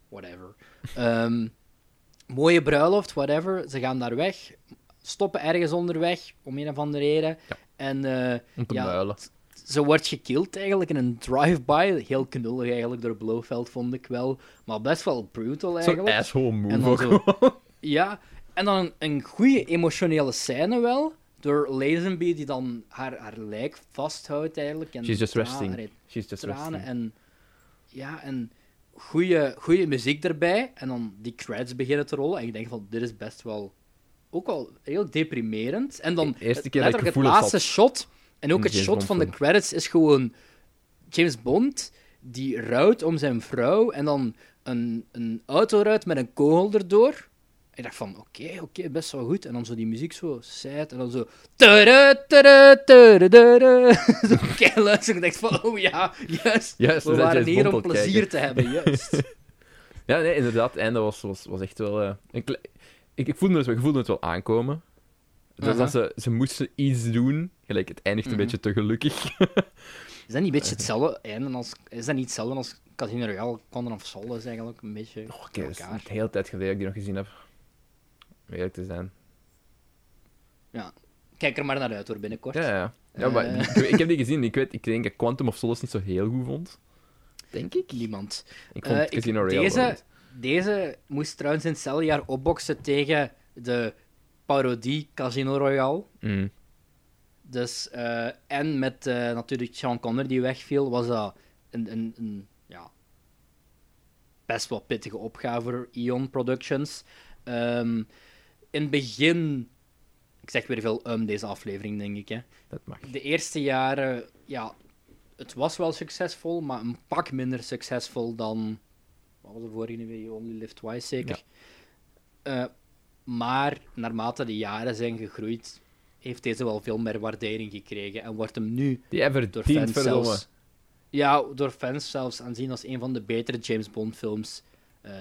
whatever. Ehm, mooie bruiloft, whatever. Ze gaan daar weg. Stoppen ergens onderweg, om een of andere reden. Ja. En eh, Om te ja, ze wordt gekild eigenlijk in een drive-by. Heel knullig eigenlijk door Blofeld, vond ik wel. Maar best wel brutal Zo'n eigenlijk. asshole En move ook. <laughs> Ja, en dan een, een goede emotionele scène wel. Door Lazenby die dan haar, haar lijk vasthoudt eigenlijk. En She's just resting. She's just tranen resting. en ja, en goede, goede muziek erbij. En dan die credits beginnen te rollen. En je denkt van, dit is best wel ook wel heel deprimerend. En dan De eerste keer dat ik letterlijk het laatste had shot. En ook het James shot Bond van de credits is gewoon James Bond die rouwt om zijn vrouw. En dan een, een autoruit met een kogel erdoor. Ik dacht van, oké, oké, best wel goed. En dan zo die muziek zo, sad, en dan zo... tada, tada, tada. Zo. Ik dacht van, oh ja, juist. Juist, we waren hier om plezier kijken. te hebben, juist. <laughs> Ja, nee, inderdaad, het einde was, was, was echt wel... eh, een kle- ik, ik, voelde het, wel- ik voelde het wel aankomen. Dus dat ze, ze moesten iets doen. Gelijk, het eindigt een Mhm. beetje te gelukkig. <laughs> Is dat niet een beetje hetzelfde einde als... Is dat niet hetzelfde als Casino Royale? Condor of Sol is eigenlijk een beetje Oh, Oké, dat is elkaar. een hele tijd geleden dat ik die nog gezien heb. Om eerlijk te zijn. Kijk er maar naar uit hoor, binnenkort. Ja, ja. ja maar Eh. ik, ik heb die gezien. Ik, weet, ik denk dat Quantum of Solace niet zo heel goed vond. Denk ik. Niemand. Ik vond Eh, Casino Royale deze, deze moest trouwens in hetzelfde jaar opboksen tegen de parodie Casino Royale. Mm. Dus, eh, en met natuurlijk Sean Connery die wegviel, was dat een, een, een ja, best wel pittige opgave voor Eon Productions. Ehm, in het begin, ik zeg weer veel um deze aflevering, denk ik. Hè. Dat mag. De eerste jaren, ja, het was wel succesvol, maar een pak minder succesvol dan. Wat was de vorige Only Live Twice, zeker. Eh, maar naarmate de jaren zijn gegroeid, heeft deze wel veel meer waardering gekregen en wordt hem nu Die door fans zelfs. Ja, door fans zelfs aanzien als een van de betere James Bond films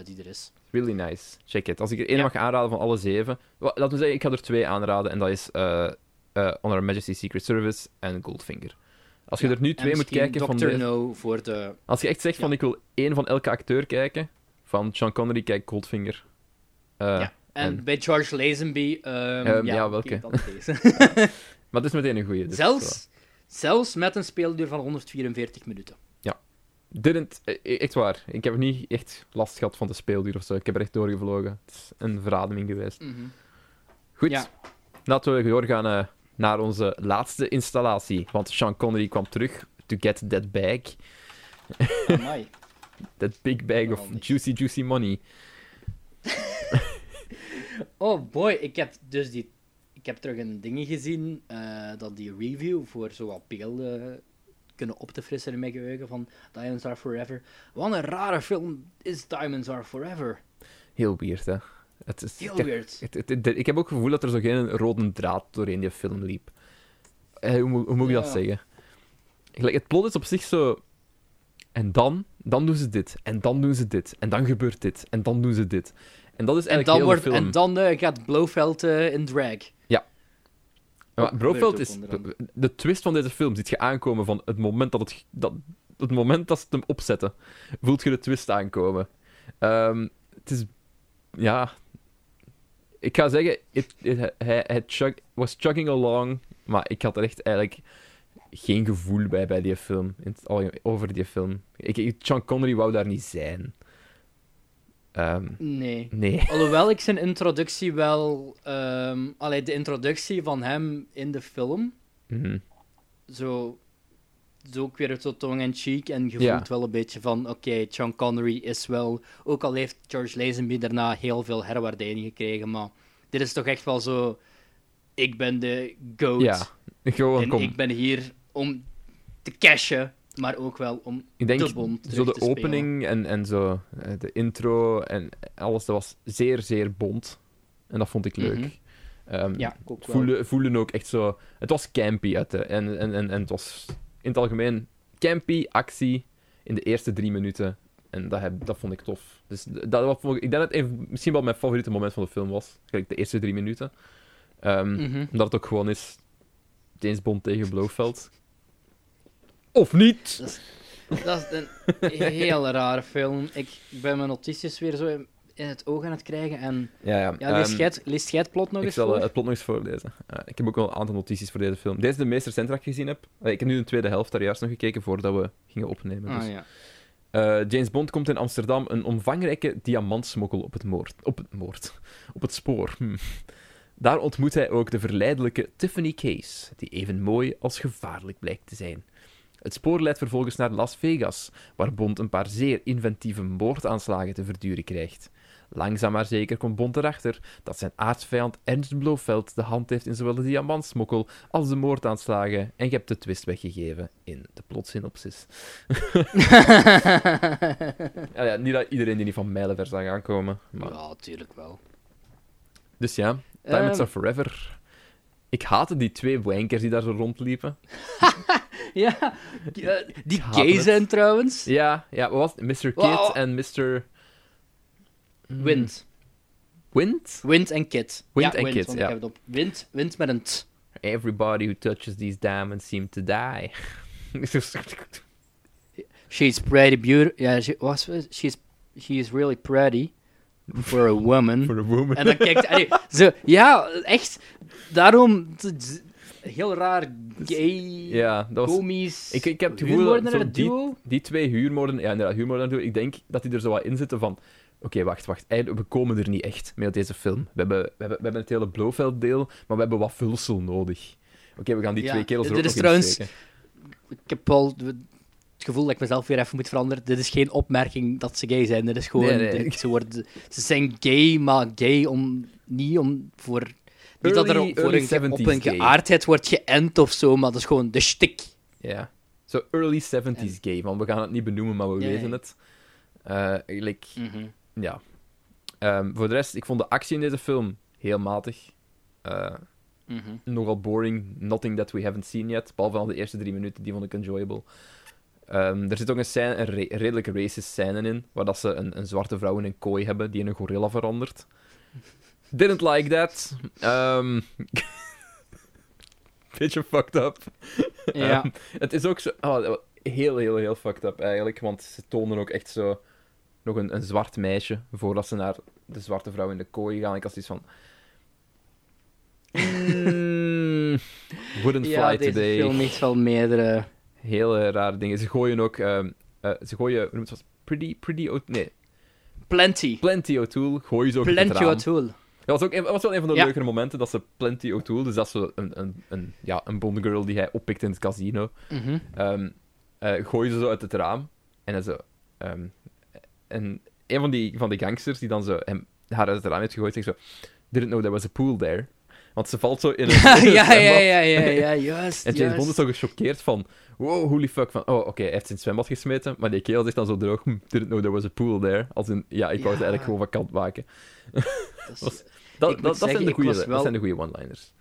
die er is. Really nice. Check it. Als ik er één Ja. mag aanraden van alle zeven... Laten we zeggen, ik ga er twee aanraden. En dat is eh eh On Her Majesty's Secret Service en Goldfinger. Als je Ja, er nu en twee moet kijken van Dr. deze... No voor de... Als je echt zegt van ik wil één van elke acteur kijken, van Sean Connery, kijk Goldfinger. Eh, ja. En, en- bij George Lazenby... ehm, Ehm, ja, welke? <laughs> <laughs> Maar het is meteen een goeie. Dus, zelfs, zelfs met een speelduur van 144 minuten. Didn't, eh, echt waar. Ik heb niet echt last gehad van de speelduur of zo. Ik heb er echt doorgevlogen. Het is een verademing geweest. Goed. Ja. Laten we doorgaan eh, naar onze laatste installatie. Want Sean Connery kwam terug to get that bag. Amai. <laughs> That big bag of Geweldig. juicy, juicy money. <laughs> Oh boy, ik heb dus die... Ik heb terug een dingen gezien, eh, dat die review voor zo wat beelden kunnen op te frissen in mijn geheugen van Diamonds Are Forever. Wat een rare film is Diamonds Are Forever. Heel weird, hè. Het is, Heel ik, weird. het- ik heb ook het gevoel dat er zo geen rode draad doorheen die film liep. Eh, hoe, moet- hoe moet ik dat Ja. zeggen? Het plot is op zich zo... En dan, dan doen ze dit. En dan doen ze dit. En dan gebeurt dit. En dan doen ze dit. En dat is En eigenlijk dan, heel wordt, film. en dan eh, gaat Blofeld eh, in drag. Maar Brofeld gebeurt is... De twist van deze film ziet je aankomen van het moment dat het... Dat, het moment dat ze het hem opzetten, voelt je de twist aankomen. Ehm, het is... Ja... Ik ga zeggen, it, it- hij, hij chug, was chugging along, maar ik had er echt eigenlijk geen gevoel bij bij die film. In het algemeen, over die film. Ik, ik, Sean Connery wou daar niet zijn. Ehm, Nee. nee. <laughs> Alhoewel ik zijn introductie wel... allee, de introductie van hem in de film, Mhm. zo... Zo ook weer zo tong-in-cheek en je Ja. voelt wel een beetje van, oké, Sean Connery is wel... Ook al heeft George Lazenby daarna heel veel herwaardering gekregen, maar dit is toch echt wel zo... Ik ben de GOAT Ja. Gewoon, en kom. ik ben hier om te cashen, maar ook wel om Ik denk, de bom zo de opening en, en zo, eh, de intro en alles, dat was zeer, zeer bont. En dat vond ik leuk. Ja, ik ook wel. voelde, voelde ook echt zo... Het was campy, uit en, en, en, en het was in het algemeen campy, actie, in de eerste drie minuten. En dat, heb, dat vond ik tof. Dus dat, vond ik, ik denk dat het misschien wel mijn favoriete moment van de film was. Gelijk de eerste drie minuten. Mhm. Omdat het ook gewoon is... James Bond tegen Blofeld. Of niet! Dat is een heel rare film. Ik ben mijn notities weer zo in, in het oog aan het krijgen. En Ja, ja. ja, lees ehm, jij het- leest jij het plot nog Ik eens zal voor? eh, het plot nog eens voorlezen. Eh, ik heb ook wel een aantal notities voor deze film. Deze is de meest recente dat ik gezien heb. Eh, ik heb nu de tweede helft daar juist nog gekeken voordat we gingen opnemen. Ah, Dus. ja. Eh, James Bond komt in Amsterdam een omvangrijke diamantsmokkel op het, moord, op het, moord, op het spoor. Hm. Daar ontmoet hij ook de verleidelijke Tiffany Case, die even mooi als gevaarlijk blijkt te zijn. Het spoor leidt vervolgens naar Las Vegas, waar Bond een paar zeer inventieve moordaanslagen te verduren krijgt. Langzaam maar zeker komt Bond erachter dat zijn aardsvijand Ernst Blofeld de hand heeft in zowel de diamantsmokkel als de moordaanslagen en je hebt de twist weggegeven in de plotsynopsis. <laughs> Ja, ja, niet dat iedereen die niet van mijlenver zag aankomen. Maar... Ja, tuurlijk wel. Dus ja, Diamonds Ehm. Are Forever. Ik haatte die twee wankers die daar zo rondliepen. <laughs> <laughs> Ja, die, eh, die gay het. zijn trouwens. Ja, ja wat was het? Mr. Kid Wow. en Mr... Hmm. Wind. Wind? Wind en Kid. Wind en Kid, want ja. ik heb het op. Wind, wind met een t. Everybody who touches these diamonds seems to die. <laughs> She's pretty beautiful. Ja, she, was, she's, she is really pretty for a woman. <laughs> For a woman. En dan kijkt allee, zo, ja, echt. Daarom, heel raar, gay, Ja, dat was... komisch. Ik, ik heb het gevoel dat zo die, duo. die twee huurmoorden... Ja, inderdaad, huurmoorden duo. Ik denk dat die er zo wat in zitten van... Oké, wacht, wacht. We komen er niet echt mee uit deze film. We hebben, we hebben, we hebben het hele Blofeld-deel, maar we hebben wat vulsel nodig. Oké, we gaan die Ja, twee kerels er dit ook is trouwens-. Ik heb wel het gevoel dat ik mezelf weer even moet veranderen. Dit is geen opmerking dat ze gay zijn. Dit is gewoon... Nee, nee. dit- ze, worden, ze zijn gay, maar gay om... Niet om voor... Niet dat er voor een, op 70s een geaardheid wordt geënt of zo, maar dat is gewoon de stik. Ja. Zo early 70s En- gay, want we gaan het niet benoemen, maar we weten het. Eh, like, ja. Ehm, voor de rest, ik vond de actie in deze film heel matig. Eh, Mhm. nogal boring. Nothing that we haven't seen yet. Behalve al de eerste drie minuten, die vond ik enjoyable. Ehm, er zit ook een, scène, een re- redelijke racist scène in, waar dat ze een, een zwarte vrouw in een kooi hebben die in een gorilla verandert. Didn't like that. Ehm <laughs> beetje fucked up. Ja. Ehm, het is ook zo... oh, heel, heel, heel fucked up eigenlijk, want ze tonen ook echt zo nog een, een zwart meisje voordat ze naar de zwarte vrouw in de kooi gaan. Ik had zoiets van... Mm, <laughs> wouldn't ja, fly deze today. film heeft wel meerdere... Hele rare dingen. Ze gooien ook... ehm, eh, ze gooien... Hoe noemt het? Pretty... Pretty... Nee. Plenty. Plenty O'Toole gooien ze ook Plenty. O'Toole. Dat was, ook een, was wel een van de Ja. leukere momenten dat ze Plenty O'Toole, dus dat is zo een, een, een, ja, een Bond girl die hij oppikt in het casino, gooien ze zo uit het raam. En dan zo... ehm, en een van die, van die gangsters die dan zo hem, haar uit het raam heeft gegooid, zegt zo... Didn't know there was a pool there. Want ze valt zo in <laughs> een, ja, ja, ja, ja, ja, <laughs> juist. En James. Bond is zo gechoqueerd van... Wow, holy fuck. Van, oh, oké, hij heeft zijn zwembad gesmeten. Maar die kerel zegt dan zo droog... Hm, didn't know there was a pool there. Als in, ja, ik wou ze eigenlijk gewoon van kant maken. Dat is- <laughs> was- Dat, dat, zeggen, zijn de goede, dat zijn de goede one-liners.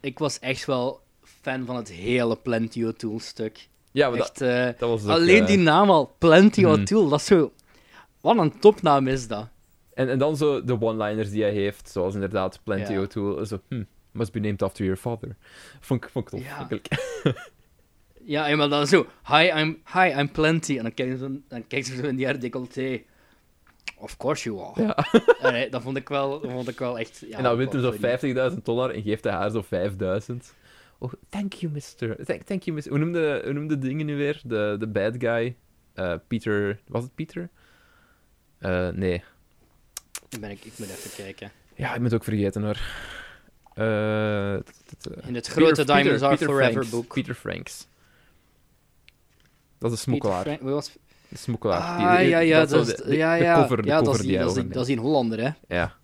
Ik was echt wel fan van het hele Plenty O'Toole stuk. Ja, maar dat, Echt, eh, dat was ook, alleen eh, die naam al, Plenty mhm. O'Toole, dat is zo... Wat een topnaam is dat. En, en dan zo de one-liners die hij heeft, zoals inderdaad Plenty Ja. O'Toole. Zo, hm, must be named after your father. Vond ik, vond ik tof, Ja. <laughs> maar dan zo, hi, I'm, hi, I'm Plenty. En dan kijken ze, dan kijken ze zo in die haar decolleté. Of course you are. Ja. <laughs> Allee, dat vond ik wel, dat vond ik wel echt... Ja, en dan wint hij wel zo funny. 50.000 dollar en geeft hij haar zo 5.000. Oh, thank you, mister. Thank, thank you, mister. Hoe noemde, hoe noemde dingen nu weer? De, de bad guy? Eh, Peter... Was het Peter? Eh, nee. Ben ik, ik moet even kijken. Ja, ik moet ook vergeten hoor. Eh, In het grote Peter- Diamonds Peter- Are Peter Forever Franks. boek. Peter Franks. Dat is een smokkelaar. Frank- wie was... De smokkelaar. Ah, Die- ja, ja, dat is, de, ja, de ja. cover, de ja, dat is, die dat, is, dat is die Hollander, hè. Ja.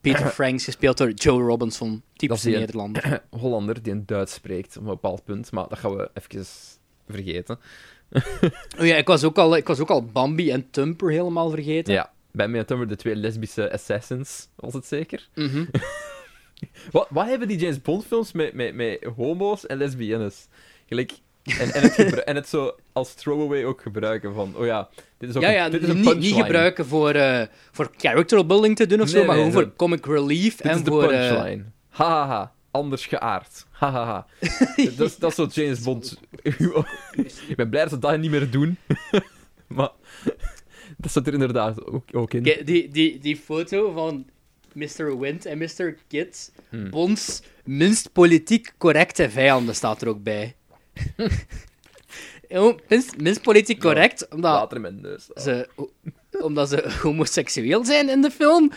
Peter <coughs> Franks, gespeeld door Joe Robinson, een- Nederlander. <coughs> Hollander die een Duits spreekt op een bepaald punt, maar dat gaan we even vergeten. <laughs> Oh ja, ik was, ook al, ik was ook al Bambi en Tumper helemaal vergeten. Ja, bij mij Tummer de twee lesbische assassins, was het zeker? Mhm. <laughs> Wat, wat hebben die James Bond films met, met, met homo's en lesbiennes? Gelijk, en, en, het en het zo als throwaway ook gebruiken van, oh ja, dit is ook Ja, een, ja, dit is een niet, niet gebruiken voor, eh, voor character building te doen of zo, Nee, maar gewoon voor comic relief Dit en is de voor... eh, punchline. Hahaha, ha, ha. anders geaard. Hahaha. <laughs> dat, is, dat is zo James Bond. <laughs> Ik ben blij dat ze dat niet meer doen. <laughs> maar dat zit er inderdaad ook, ook in. Kijk, die, die, die foto van Mr. Wind en Mr. Kid, Hmm. Bonds minst politiek correcte vijanden, staat er ook bij. <laughs> Minst, minst politiek correct, omdat Water in mijn neus. Oh. ze, omdat ze homoseksueel zijn in de film.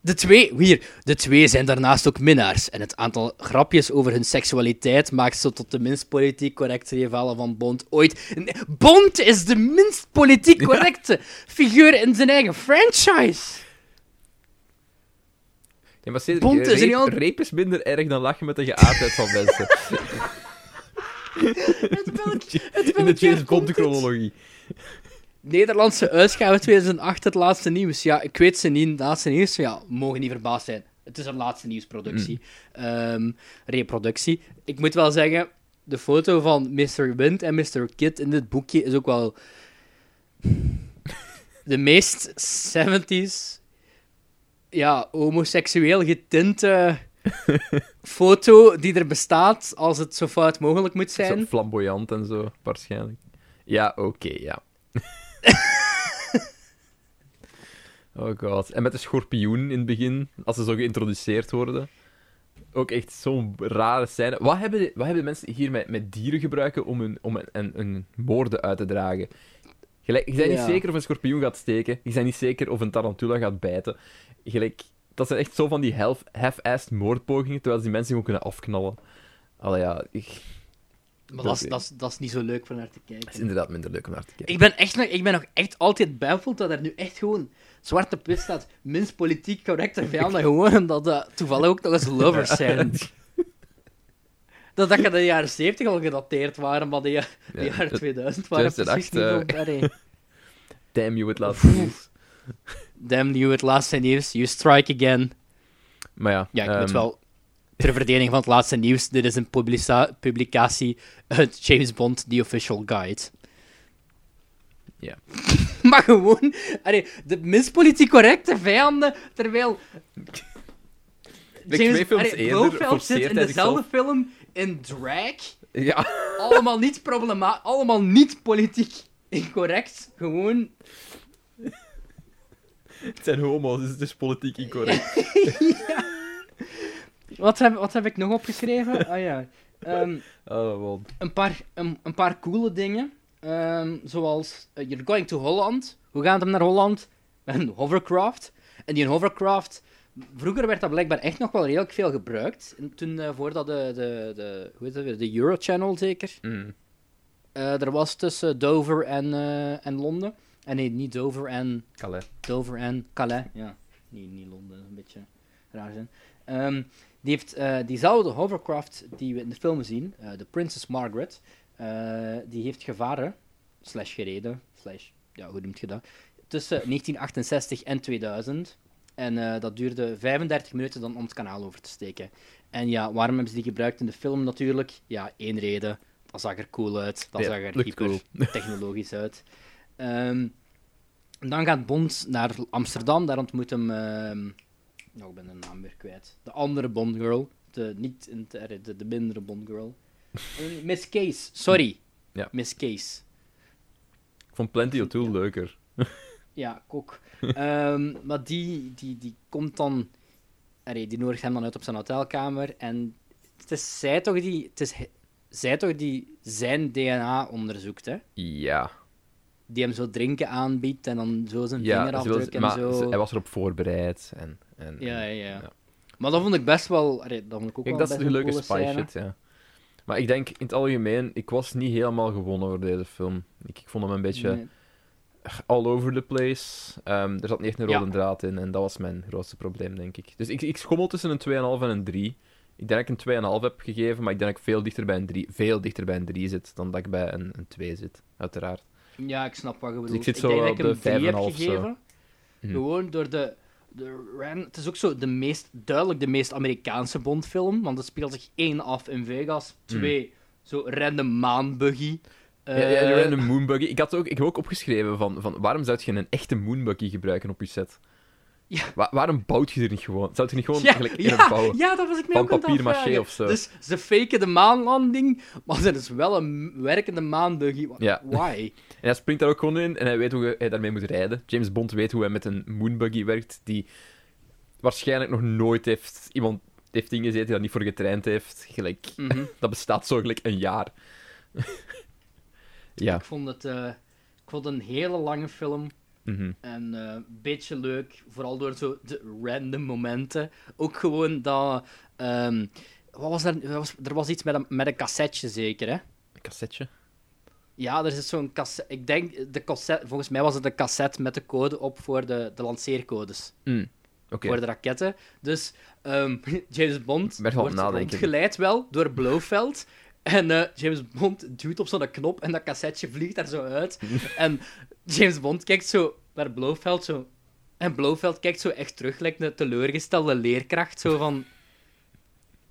De twee, hier, de twee zijn daarnaast ook minnaars. En het aantal grapjes over hun seksualiteit maakt ze tot de minst politiek correcte rivalen van Bond ooit. Nee, Bond is de minst politiek <laughs> correcte figuur in zijn eigen franchise. Ja, maar Cedric, Bond is niet al- rape is minder erg dan lachen met de geaardheid van mensen. <laughs> <laughs> Het welk, het <laughs> in de welk James komt het? chronologie. Nederlandse uitgave 2008, het laatste nieuws. Ja, ik weet ze niet, het laatste nieuws. Ja, mogen niet verbaasd zijn. Het is een laatste nieuwsproductie. Ehm, reproductie. Ik moet wel zeggen, de foto van Mr. Wind en Mr. Kid in dit boekje is ook wel... <laughs> De meest 70s... Ja, homoseksueel getinte foto die er bestaat, als het zo fout mogelijk moet zijn. Zo flamboyant en zo, waarschijnlijk. Ja, oké, ja. <laughs> oh god. En met de schorpioen in het begin, als ze zo geïntroduceerd worden. Ook echt zo'n rare scène. Wat hebben, de, wat hebben de mensen hier met, met dieren gebruiken om een, om een, een, een moorden uit te dragen? Gelijk, je bent Ja. niet zeker of een schorpioen gaat steken. Je bent niet zeker of een tarantula gaat bijten. Gelijk, dat zijn echt zo van die half- half-assed moordpogingen, terwijl ze die mensen gewoon kunnen afknallen. Allee, ja, ik... Maar dat is, dat, is, dat is niet zo leuk van naar te kijken. Het is inderdaad minder leuk om naar te kijken. Ik ben, echt nog, ik ben nog echt altijd baffeld dat er nu echt gewoon zwart op wit staat. Minst politiek correcte vijanden, <laughs> gewoon omdat dat toevallig ook nog eens lovers <laughs> zijn. Dat dat je de jaren 70 al gedateerd waren, maar de, ja- de Ja, jaren dat- 2000 waren precies 2008, niet allee. <laughs> Damn you, nieuws. Damn you, het laatste nieuws. You strike again. Maar ja, Ja, ik ehm, moet wel... Ter verdediging van het laatste nieuws, dit is een publica- publicatie uit James Bond, The Official Guide. Ja. <laughs> maar gewoon, allee, de minst politiek correcte vijanden, terwijl... Like twee films allee, eerder Blofeld forceert zit in dezelfde film in drag. Ja, Allemaal niet problema allemaal niet politiek incorrect. Gewoon... het zijn homo's, dus het is politiek incorrect. <laughs> Wat heb, wat heb ik nog opgeschreven? Ah ja. Oh, een, paar, een, een paar coole dingen. Ehm, zoals, eh, you're going to Holland. Hoe gaat hem naar Holland? Met een hovercraft. En die hovercraft vroeger werd dat blijkbaar echt nog wel redelijk veel gebruikt. En toen, eh, voordat de, de, de, hoe heet dat weer, de Eurochannel zeker, Mm. eh, er was tussen Dover en, en Londen. En nee, niet Dover en Calais. Dover en Calais. Ja, niet, niet Londen, een beetje raar zijn. Ehm, die heeft eh, diezelfde hovercraft die we in de film zien, eh, de Princess Margaret, eh, die heeft gevaren, slash gereden, slash, ja, hoe noemt je dat, tussen 1968 en 2000. En eh, dat duurde 35 minuten dan om het kanaal over te steken. En ja, waarom hebben ze die gebruikt in de film natuurlijk? Ja, één reden. Dat zag er cool uit. Dat Ja, zag er hyper cool. technologisch uit. Ehm, dan gaat Bond naar Amsterdam. Daar ontmoet hem... ehm, nou, ik ben de naam weer kwijt. De andere Bondgirl. De, niet de, de, de mindere Bondgirl. Eh, Miss Case. Sorry. Ja. Miss Case. Ik vond Plenty O'Toole leuker. <laughs> Ja, ik ook. Ehm, maar die, die, die komt dan... Die nodigt hem dan uit op zijn hotelkamer. En het is zij toch die... Het is zij toch die zijn DNA onderzoekt, hè? Ja. Die hem zo drinken aanbiedt en dan zo zijn ja ze vingerafdruk en maar zo. hij was erop voorbereid. En, en, Ja, ja, ja. ja. Maar dat vond ik best wel... Allee, dat vond ik ook Kijk, wel dat is een leuke spy scène. shit, ja. Maar ik denk, in het algemeen, ik was niet helemaal gewonnen over deze film. Ik, ik vond hem een beetje Nee. all over the place. Ehm, er zat niet echt een Ja. rode draad in en dat was mijn grootste probleem, denk ik. Dus ik, ik schommel tussen een 2,5 en een 3. Ik denk dat ik een 2,5 heb gegeven, maar ik denk dat ik veel dichter bij een 3, veel dichter bij een 3 zit dan dat ik bij een, een 2 zit, uiteraard. Ja, ik snap wat je bedoelt. ik zit zo denk dat ik hem de drie heb 5,5 zo. gegeven. Mhm. Gewoon door de... de ran... Het is ook zo de meest, duidelijk de meest Amerikaanse Bondfilm, want het speelt zich één af in Vegas. Twee, zo random maanbuggy. Mhm. ja, ja, Eh, random moonbuggy. Ik, had ook, ik heb ook opgeschreven van, van waarom zou je een echte moonbuggy gebruiken op je set? Ja. Wa- waarom bouwt je er niet gewoon? Zou je niet gewoon ja, gelijk in ja, bouwen? ja, dat was ik Van ook papier maché of zo. Dus ze faken de maanlanding, maar er is wel een werkende maanbuggy. Ja. Why? <laughs> En hij springt daar ook gewoon in en hij weet hoe hij daarmee moet rijden. James Bond weet hoe hij met een moonbuggy werkt, die waarschijnlijk nog nooit heeft iemand heeft ingezeten die daar niet voor getraind heeft. Gelijk, Mhm. <laughs> dat bestaat zo gelijk een jaar. <laughs> ja. Ik vond het eh, ik vond het een hele lange film. Mhm. En eh, een beetje leuk, vooral door zo de random momenten. Ook gewoon dat. ehm, wat was er? Was, er was iets met een, met een cassetje zeker, hè? Een cassetje. Ja, er is zo'n cassette. Ik denk, de cassette, volgens mij was het een cassette met de code op voor de, de lanceercodes. Mm. Voor de raketten. Dus ehm, <laughs> James Bond wordt rondgeleid wel door Blofeld. En eh, James Bond duwt op zo'n knop en dat cassetje vliegt daar zo uit. <laughs> en James Bond kijkt zo naar Blofeld zo. En Blofeld kijkt zo echt terug, lijkt een teleurgestelde leerkracht. Zo van.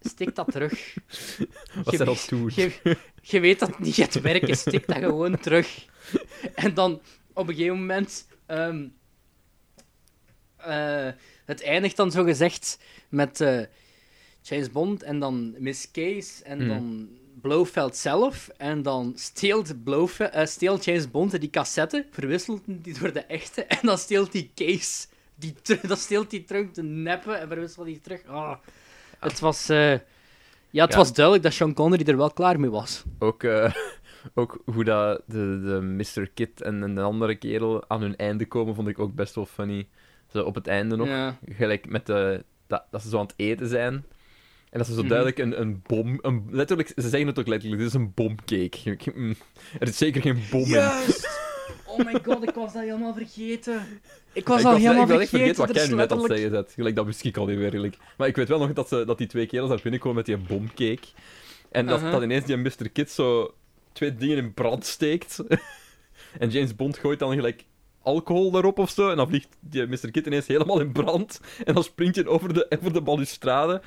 Stik dat terug. <laughs> Wat Je dat doet. Je, je weet dat het niet het werk is, stik dat gewoon terug. En dan op een gegeven moment. ehm, eh, het eindigt dan zo gezegd met eh, James Bond en dan Miss Case en Hmm. dan Blofeld zelf. En dan steelt, Blofeld, eh, steelt James Bond die cassette, verwisselt die door de echte. En dan steelt die Case. Die dan steelt hij terug de neppe en verwisselt die terug. Ah, het was. eh, ja, het Ja. was duidelijk dat Sean Connery er wel klaar mee was. Ook, eh, <laughs> ook hoe dat de, de Mr. Kid en een andere kerel aan hun einde komen, vond ik ook best wel funny. Zo op het einde nog. Ja. Gelijk met de, dat, dat ze zo aan het eten zijn. En dat ze zo Mhm. duidelijk een, een bom... Een, letterlijk, ze zeggen het ook letterlijk, dit is een bomcake. Mm, Er is zeker geen bom in. Juist! <laughs> Oh my god, ik was dat helemaal vergeten. Ik was ik al was, helemaal ik ben echt vergeten. wat jij is nu net letterlijk- zeggen zet. Gelijk, dat wist ik al niet meer, eigenlijk. Maar ik weet wel nog dat, ze, dat die twee kerels daar binnenkomen met die bomcake. En dat, dat ineens die Mr. Kid zo twee dingen in brand steekt. <laughs> en James Bond gooit dan gelijk alcohol daarop of zo. En dan vliegt die Mr. Kid ineens helemaal in brand. En dan springt hij over de, over de balustrade.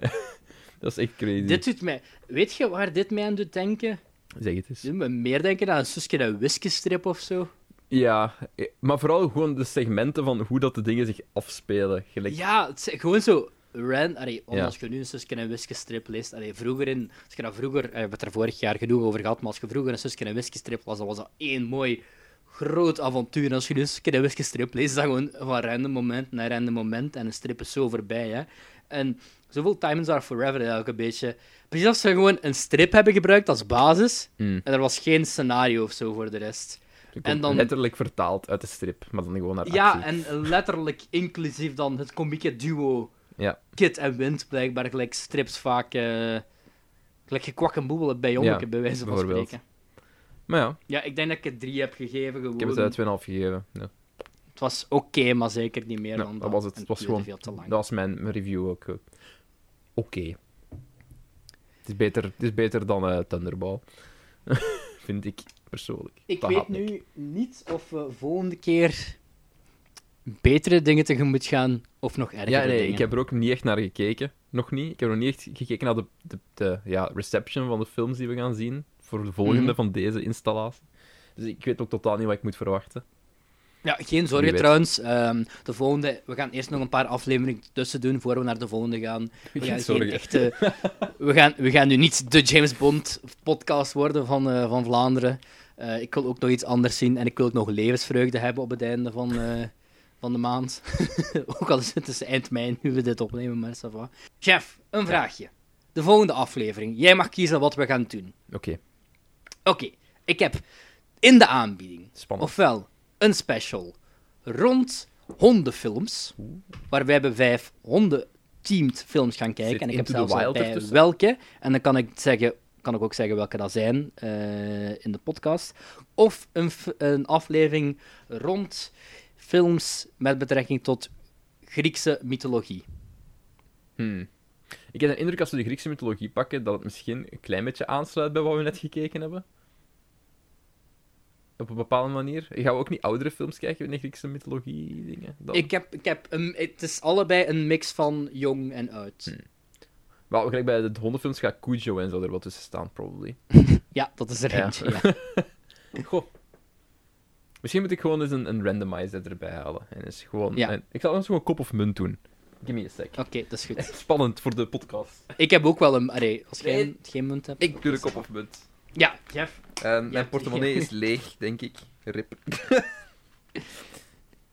<laughs> dat is echt crazy. Dit doet mij... Weet je waar dit mij aan doet denken? Zeg het eens. Doet me meer denken aan een zusje een whiskystrip of zo. Ja, eh, maar vooral gewoon de segmenten van hoe dat de dingen zich afspelen. Gelijk... Ja, het is gewoon zo... Ran, allee, Ja. als je nu een Suske en Whisky strip leest, allee, vroeger in, als je dat vroeger, eh, we hebben het er vorig jaar genoeg over gehad, maar als je vroeger een Suske en Whisky strip las, dan was dat één mooi groot avontuur. En als je nu een Suske en strip leest, is dat gewoon van random moment naar random moment en een strip is zo voorbij, hè. En zoveel Diamonds Are Forever eigenlijk een beetje. Precies als ze gewoon een strip hebben gebruikt als basis, Mm. en er was geen scenario of zo voor de rest. En dan- Letterlijk vertaald uit de strip, maar dan gewoon naar actie. Ja, en letterlijk inclusief dan het komieke duo Ja. Kit en Wind, blijkbaar gelijk strips vaak... eh gelijk gekwak en boebelen bij Jommeke, Ja, bij wijze van spreken. Maar ja, Ja, ik denk dat ik het drie heb gegeven, gewoon. ik heb het uh, 2,5 gegeven. Ja. Het was oké, maar zeker niet meer Ja, dan dat was het. Het was gewoon... veel te lang. Dat was mijn, mijn review ook. Oké. Het, is beter, het is beter dan eh Thunderball. <laughs> Vind ik, persoonlijk. Ik Dat weet nu niet of we volgende keer betere dingen tegemoet gaan of nog ergere Ja, nee, dingen. ik heb er ook niet echt naar gekeken. Nog niet. Ik heb nog niet echt gekeken naar de, de, de ja, reception van de films die we gaan zien. Voor de volgende Mhm. van deze installatie. Dus ik weet ook totaal niet wat ik moet verwachten. Ja, geen zorgen trouwens. Ehm, de volgende, we gaan eerst nog een paar afleveringen tussen doen voor we naar de volgende gaan. We Geen gaan, geen zorgen. echte, we gaan, we gaan nu niet de James Bond podcast worden van, eh, van Vlaanderen. Eh, ik wil ook nog iets anders zien en ik wil ook nog levensvreugde hebben op het einde van, eh, van de maand. <laughs> ook al is het dus eind mei nu we dit opnemen, maar ça va. Chef, een vraagje. De volgende aflevering. Jij mag kiezen wat we gaan doen. Oké, Oké, ik heb in de aanbieding spannend. ofwel een special rond hondenfilms, waarbij we vijf honden-teamed films gaan kijken. En ik heb zelfs al bij ertussen? welke, en dan kan ik, zeggen, kan ik ook zeggen welke dat zijn eh, in de podcast. Of een, een aflevering rond films met betrekking tot Griekse mythologie. Hmm. Ik heb de indruk als we de Griekse mythologie pakken, dat het misschien een klein beetje aansluit bij wat we net gekeken hebben. Op een bepaalde manier. Gaan we ook niet oudere films kijken in de Griekse mythologie dingen? Dan? Ik heb, ik heb een, het is allebei een mix van jong en oud. Hmm. Wel, gelijk bij de hondenfilms gaat Cujo en zo er wat tussen staan, probably. <laughs> Ja, dat is er Ja. eentje. Ja. <laughs> Goh. Misschien moet ik gewoon eens een, een randomizer erbij halen. En eens gewoon... Ja. en- ik zal eens gewoon kop of munt doen. Give me a sec. Oké, dat is goed. <laughs> Spannend voor de podcast. Ik heb ook wel een. Als jij Nee. geen munt hebt. Ik doe de kop of munt. Ja, Jeff. En mijn portemonnee is leeg, denk ik. Rip. <laughs> ik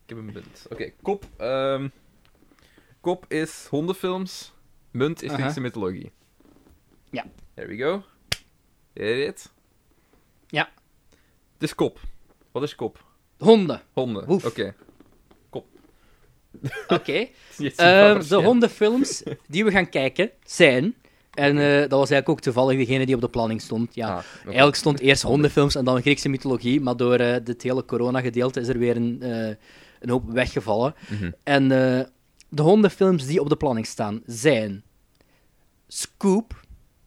heb een munt. Oké, kop. ehm, kop is hondenfilms. Munt is. Griekse mythologie. Ja. There we go. Hear it? Ja. Het is kop. Wat is kop? Honden. Honden. Oké. Oké. Niet Ehm, super de hondenfilms die we gaan kijken zijn. En eh, dat was eigenlijk ook toevallig degene die op de planning stond. Ja. Ah. Eigenlijk stond eerst hondenfilms en dan Griekse mythologie. Maar door eh dit hele corona-gedeelte is er weer een, eh, een hoop weggevallen. Mhm. En de hondenfilms die op de planning staan zijn Scoop,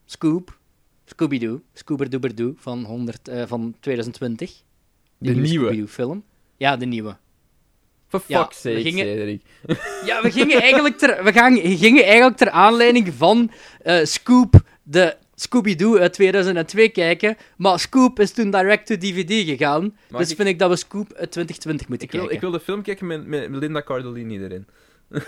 Scoop, Scooby-Doo, Scoober-Doober-Doo van, 100, eh, van 2020. De nieuwe. Scooby-Doo-film. Ja, de nieuwe. For Ja, fuck's sake, we gingen- Cedric. Ja, we gingen eigenlijk ter, we gaan, gingen eigenlijk ter aanleiding van eh, Scoop, de Scooby-Doo uit 2002 kijken. Maar Scoop is toen direct to DVD gegaan. Dus ik- vind ik dat we Scoop uit 2020 moeten Ik wil, kijken. ik wil de film kijken met, met Linda Cardellini erin. <laughs>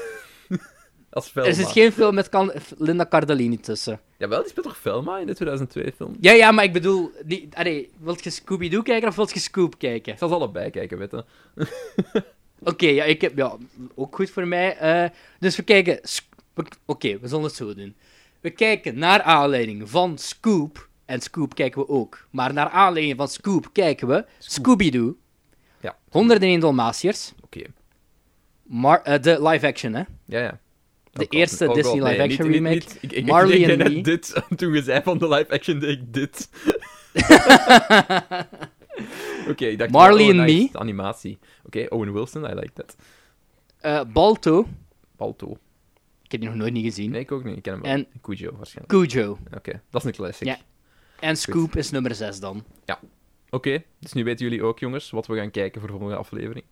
Als Er zit geen film met kan Linda Cardellini tussen. Jawel, die speelt toch Velma in de 2002-film? Ja, ja, maar ik bedoel... Allee, wilt je Scooby-Doo kijken of wilt je Scoop kijken? Ik zal ze allebei kijken, weet je. <laughs> Oké, ja, ik heb... Ja, ook goed voor mij. Eh, dus we kijken... We- Oké, we zullen het zo doen. We kijken naar aanleiding van Scoop... En Scoop kijken we ook. Maar naar aanleiding van Scoop kijken we Scooby-Doo. Ja. 101 Dalmatiërs. Oké. Eh, de live-action, hè. Ja, ja. De Oh eerste oh Disney live-action remake. niet- ik, ik, Marley net Me. dit. <laughs> Toen je zei van de live-action, deed ik dit. <laughs> <laughs> Oké, ik dacht... Marley oh, and nice, Me. de animatie. Oké, Owen Wilson, I like that. Eh, Balto. Balto. Ik heb die nog nooit niet gezien. Nee, ik ook niet. Ik ken hem wel. En- Cujo, waarschijnlijk. Cujo. Oké, dat is een classic. Ja. En Scoop is nummer 6 dan. Oké, dus nu weten jullie ook, jongens, wat we gaan kijken voor de volgende aflevering.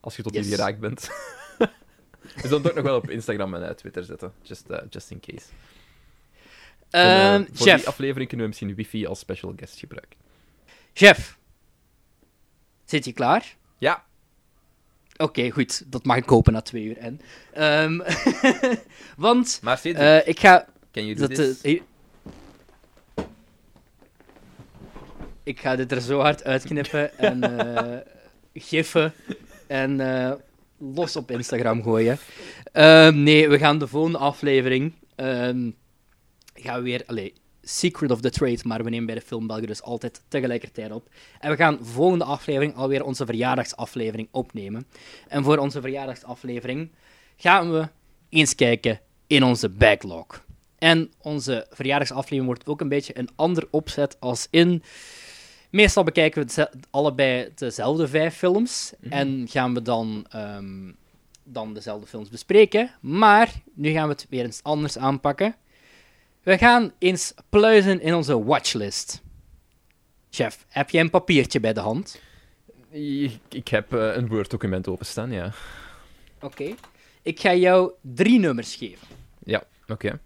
Als je tot Yes. geraakt bent. we zullen het ook nog wel op Instagram en eh, Twitter zetten, just, eh, just in case. En, Ehm voor die aflevering kunnen we misschien wifi als special guest gebruiken. chef. Zit je klaar? Ja, Oké, goed. Dat mag ik kopen na twee uur. En, Ehm, <laughs> want maar eh, ik ga... can you do Dat, this? eh, ik ga dit er zo hard uitknippen <laughs> en eh giffen en eh, los op Instagram gooien. Ehm, nee, we gaan de volgende aflevering... ehm, gaan we weer... Allee, Secret of the Trade, maar we nemen bij de Film België dus altijd tegelijkertijd op. En we gaan volgende aflevering alweer onze verjaardagsaflevering opnemen. En voor onze verjaardagsaflevering gaan we eens kijken in onze backlog. En onze verjaardagsaflevering wordt ook een beetje een ander opzet als in... Meestal bekijken we allebei dezelfde vijf films en gaan we dan, ehm, dan dezelfde films bespreken. Maar nu gaan we het weer eens anders aanpakken. We gaan eens pluizen in onze watchlist. Chef, heb jij een papiertje bij de hand? Ik, ik heb eh, een Word-document openstaan, ja. Oké. Ik ga jou drie nummers geven. Ja, oké.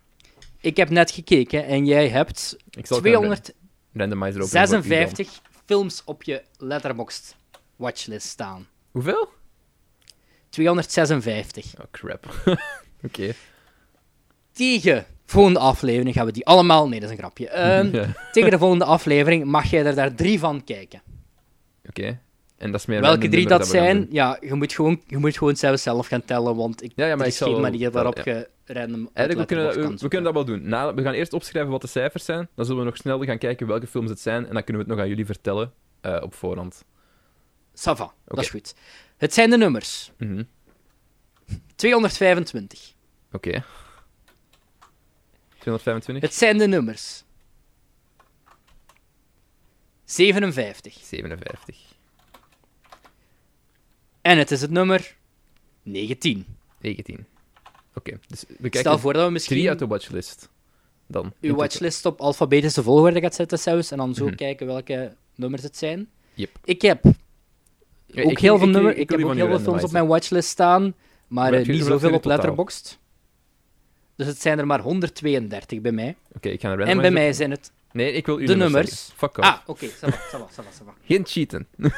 Ik heb net gekeken en jij hebt Ik zal het gewoon 256 randomizer openen voor u dan. films op je Letterboxd watchlist staan. Hoeveel? 256. Oh, crap. <laughs> oké. Tegen volgende aflevering gaan we die allemaal... Nee, dat is een grapje. Ehm, <laughs> Ja. Tegen de volgende aflevering mag jij er daar drie van kijken. Oké. En dat is meer Welke drie dat zijn, ja, je moet gewoon, je moet gewoon zelf, zelf gaan tellen, want ik, Ja, ja, maar er is geen manier waarop ja. je random Eigenlijk, we kunnen, we, kunnen dat wel doen. Na, we gaan eerst opschrijven wat de cijfers zijn. Dan zullen we nog snel gaan kijken welke films het zijn. En dan kunnen we het nog aan jullie vertellen eh, op voorhand. zoeken. Ça va, dat is goed. Het zijn de nummers. Mhm. 225. Oké. 225? Het zijn de nummers. 57. 57. En het is het nummer 19. 19. Oké, dus we Stel kijken voor dat we misschien drie uit de watchlist. Dan. uw watchlist op alfabetische volgorde gaat zetten, zelfs, en dan zo Mhm. kijken welke nummers het zijn. Yep. Ik heb ook heel veel nummers. ik heb ook heel veel films op mijn watchlist staan, maar heb je- niet zoveel op? Letterboxd. Dus het zijn er maar 132 bij mij. Oké, ik ga een En bij mij zijn het... Nee, ik wil uw de nummers. nummers. Fuck off. Ah, oké. va. Geen cheaten. <laughs>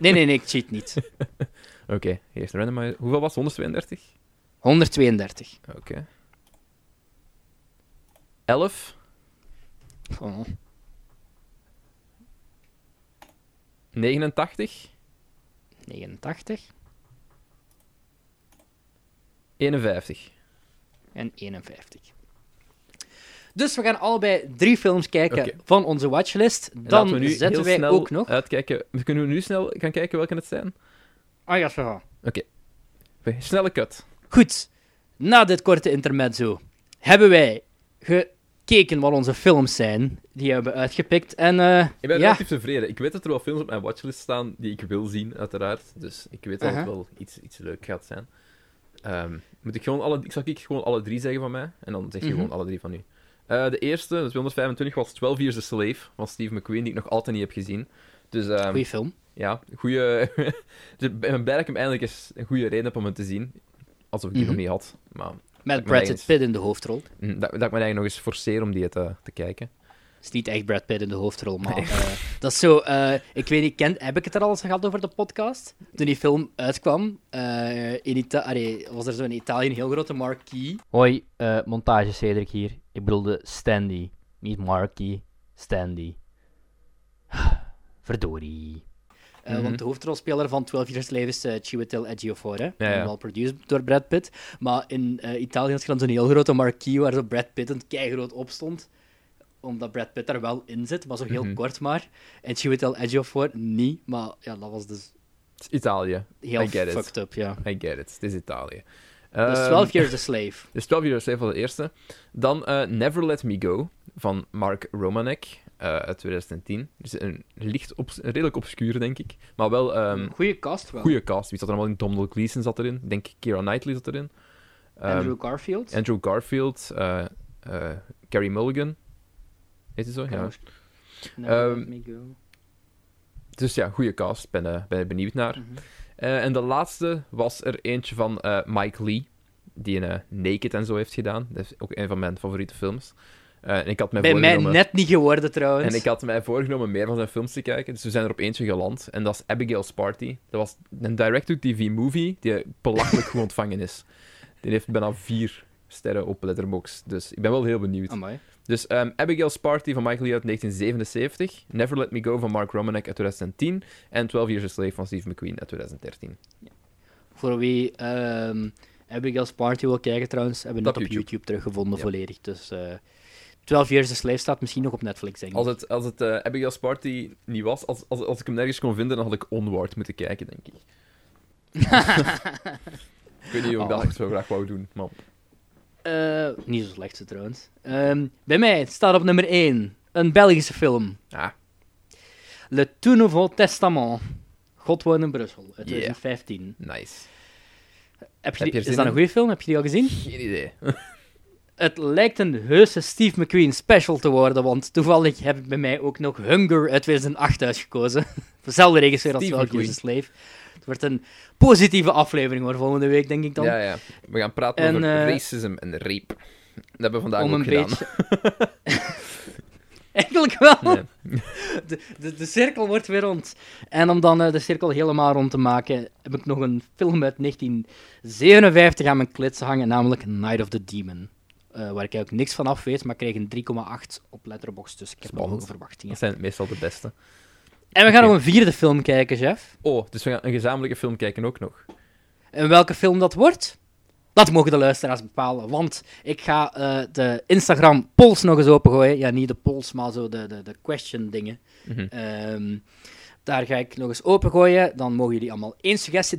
Nee, nee, nee, ik cheat niet. <laughs> Oké, eerst een randomizer. Hoeveel was het? 132? 132. Oké. 11. Oh. 89. 89 51. En 51. Dus we gaan allebei drie films kijken van onze watchlist. Dan laten we nu zetten wij snel ook nog... uitkijken. We kunnen nu snel gaan kijken welke het zijn. Ah ja, zo. Oké, Snelle cut. Goed. Na dit korte intermezzo hebben wij gekeken wat onze films zijn. Die hebben we uitgepikt. En eh, Ik ben ja, relatief tevreden. Ik weet dat er wel films op mijn watchlist staan die ik wil zien, uiteraard. Dus ik weet dat het wel iets, iets leuk gaat zijn. Ehm, moet ik gewoon alle... Ik zal ik gewoon alle drie zeggen van mij, en dan zeg je Mhm. gewoon alle drie van u. Eh, de eerste, de 225, was 12 Years a Slave van Steve McQueen, die ik nog altijd niet heb gezien. Dus ehm, goeie film. ja, goede. <laughs> dus ik ben blij dat ik hem eindelijk eens een goede reden heb om hem te zien. Alsof ik die Mhm. nog niet had. Maar Met Brad. Pitt in de hoofdrol. mm, dat, dat ik me eigenlijk nog eens forceer om die te, te kijken. Het is niet echt Brad Pitt in de hoofdrol, maar eh, dat is zo... eh, ik weet niet, ken, heb ik het er al eens gehad over de podcast? Toen die film uitkwam, eh, in Ita was er zo in Italië een heel grote marquee. Hoi, uh, montage Cedric hier. Ik bedoelde Standy, niet marquee, Standy. <sighs> Verdorie. Eh, Mhm. Want de hoofdrolspeler van 12 Years a Slave is uh, Chiwetel Ejiofor? Ja, ja. wel produced door Brad Pitt. Maar in eh, Italië had je dan zo'n heel grote marquee waar zo Brad Pitt een keigroot op stond. Omdat Brad Pitt er wel in zit, maar zo heel Mhm. kort maar. En Chiwetel Ejiofor niet, maar ja, dat was dus Italië. heel I get it. fucked up, ja. I get it. Het is Italië. Dus Ehm, 12 Years a Slave. <laughs> Dus 12 Years a Slave was de eerste. Dan eh, Never Let Me Go van Mark Romanek eh, uit 2010. Dus een, licht een redelijk obscuur, denk ik. Maar wel een Goeie cast wel. goede cast. Wie zat er allemaal in? Domhnall Gleeson zat erin. Ik denk Keira Knightley zat erin. Ehm, Andrew Garfield. Andrew Garfield. Carey Mulligan. Heet hij zo? Ja. Ehm, Let Me Go. Dus ja, goede cast. Ben, eh, ben benieuwd naar. Mhm. Eh, en de laatste was er eentje van eh, Mike Lee, die een Naked en zo heeft gedaan. Dat is ook een van mijn favoriete films. Eh, en ik had mij Bij mij voorgenomen... net niet geworden trouwens. En ik had mij voorgenomen meer van zijn films te kijken. Dus we zijn er op eentje geland. En dat is Abigail's Party. Dat was een direct-to-tv-movie die belachelijk goed ontvangen is. Die heeft bijna vier sterren op Letterboxd. Dus ik ben wel heel benieuwd. Amai. Dus ehm, Abigail's Party van Michael Lee uit 1977. Never Let Me Go van Mark Romanek uit 2010. En 12 Years a Slave van Steve McQueen uit 2013. Voor wie ehm Abigail's Party wil kijken trouwens, hebben we net op YouTube. YouTube teruggevonden Ja. volledig. Dus eh, 12 Years a Slave staat misschien nog op Netflix, denk ik. Als het, als het eh, Abigail's Party niet was, als, als, als ik hem nergens kon vinden, dan had ik Onward moeten kijken, denk ik. <laughs> ik weet niet of ik dat Oh. echt zo graag wou doen, man. Eh, niet zo slecht, zo trouwens. Ehm, bij mij staat op nummer 1 een Belgische film. Ah, Le Tout Nouveau Testament. God woont in Brussel, uit Yeah. 2015. nice. Heb je Heb die- je is dat een goede film? Heb je die al gezien? Geen idee. <laughs> Het lijkt een heuse Steve McQueen special te worden, want toevallig heb ik bij mij ook nog Hunger uit 2008 uitgekozen. <laughs> Dezelfde regisseur als McQueen. Slave. Het wordt een positieve aflevering hoor, volgende week denk ik dan. Ja, ja. We gaan praten En, over eh, racism en rape. Dat hebben we vandaag om ook een gedaan. beetje... <laughs> Eigenlijk wel. Nee. De, de, de cirkel wordt weer rond. En om dan eh, de cirkel helemaal rond te maken, heb ik nog een film uit 1957 aan mijn klits hangen, namelijk Night of the Demon. Eh, waar ik eigenlijk niks van af weet, maar kreeg een 3,8 op Letterboxd, dus ik heb Spannend. hoge verwachtingen. Dat zijn meestal de beste. En we gaan nog een vierde film kijken, Jeff. Oh, dus we gaan een gezamenlijke film kijken ook nog. En welke film dat wordt? Dat mogen de luisteraars bepalen, want ik ga eh, de Instagram polls nog eens opengooien. Ja, niet de polls, maar zo de, de, de question dingen. Mhm. Ehm, daar ga ik nog eens opengooien. Dan mogen jullie allemaal één suggestie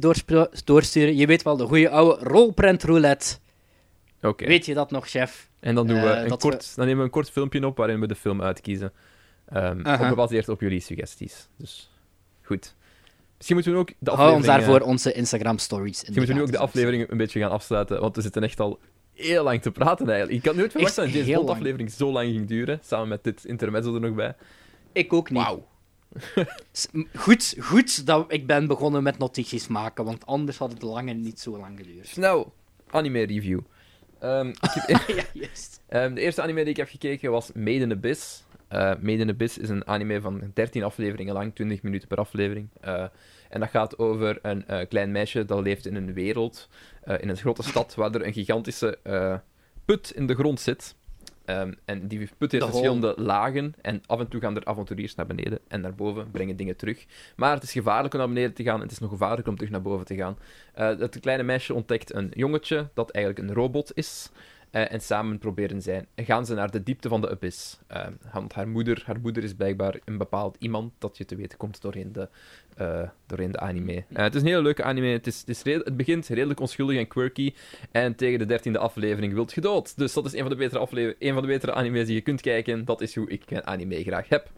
doorsturen. Je weet wel, de goede oude rolprent roulette. Oké. Weet je dat nog, chef? En dan, doen we Eh, een kort, dan nemen we een kort filmpje op waarin we de film uitkiezen. Op, gebaseerd op jullie suggesties. Dus goed. Misschien moeten we ook de Hou ons aflevering, daarvoor onze Instagram stories. in Misschien moeten we nu ook de aflevering een beetje gaan afsluiten, want we zitten echt al heel lang te praten eigenlijk. Ik had nooit verwacht dat een James aflevering zo lang ging duren, samen met dit intermezzo er nog bij. Ik ook niet. Wauw. <laughs> Goed, goed dat ik ben begonnen met notities maken, want anders had het lange niet zo lang geduurd. Snel, anime review. Ehm, ik heb- <laughs> ja, juist. Ehm, de eerste anime die ik heb gekeken was Made in Abyss. Eh Made in Abyss is een anime van 13 afleveringen lang, 20 minuten per aflevering. Eh, en dat gaat over een eh, klein meisje dat leeft in een wereld, in een grote stad, waar er een gigantische put in de grond zit. Ehm, en die put heeft De verschillende lagen en af en toe gaan er avonturiers naar beneden en naar boven, brengen dingen terug. Maar het is gevaarlijk om naar beneden te gaan en het is nog gevaarlijker om terug naar boven te gaan. Het kleine meisje ontdekt een jongetje dat eigenlijk een robot is. Eh, en samen proberen zij, gaan ze naar de diepte van de abyss. Eh, want haar moeder, haar moeder is blijkbaar een bepaald iemand dat je te weten komt doorheen de, eh, doorheen de anime. Eh, het is een hele leuke anime. Het, is, het, begint redelijk onschuldig en quirky. En tegen de dertiende aflevering wilt je dood. Dus dat is een van de betere, aflever- een van de betere anime's die je kunt kijken. Dat is hoe ik mijn anime graag heb.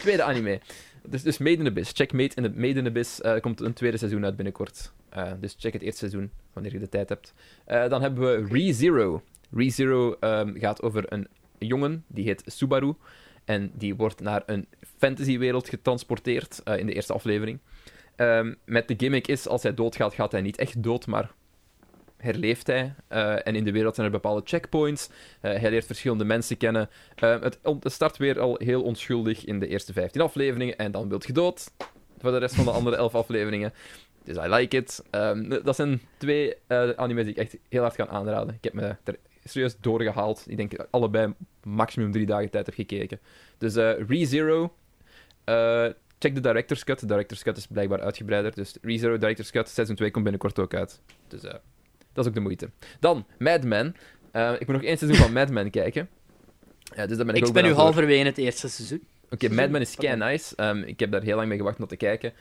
Tweede anime. Dus, dus Made in Abyss. Check Made in, Made in Abyss. Komt een tweede seizoen uit binnenkort. Eh, dus check het eerste seizoen, wanneer je de tijd hebt. Eh, dan hebben we ReZero. ReZero ehm, gaat over een jongen, die heet Subaru. En die wordt naar een fantasywereld getransporteerd eh, in de eerste aflevering. Ehm, met de gimmick is, als hij doodgaat, gaat hij niet echt dood, maar herleeft hij. En in de wereld zijn er bepaalde checkpoints. Hij leert verschillende mensen kennen. Eh, het, start weer al heel onschuldig in de eerste 15 afleveringen. En dan wilt je dood. Voor de rest van de andere 11 afleveringen. Dus I like it. Ehm, dat zijn twee eh animes die ik echt heel hard kan aanraden. Ik heb me er serieus doorgehaald. Ik denk dat ik allebei maximum drie dagen tijd heb gekeken. Dus eh ReZero. eh, check de Director's Cut. De Director's Cut is blijkbaar uitgebreider. Dus ReZero Director's Cut, seizoen 2 komt binnenkort ook uit. Dus dat is ook de moeite. Dan, Mad Men. Ik moet nog één seizoen van Mad Men kijken. Ja, dus daar ben ik, Ik ook ben nu halverwege het eerste seizoen. Oké, Mad Men is kei nice. Ehm, ik heb daar heel lang mee gewacht om dat te kijken.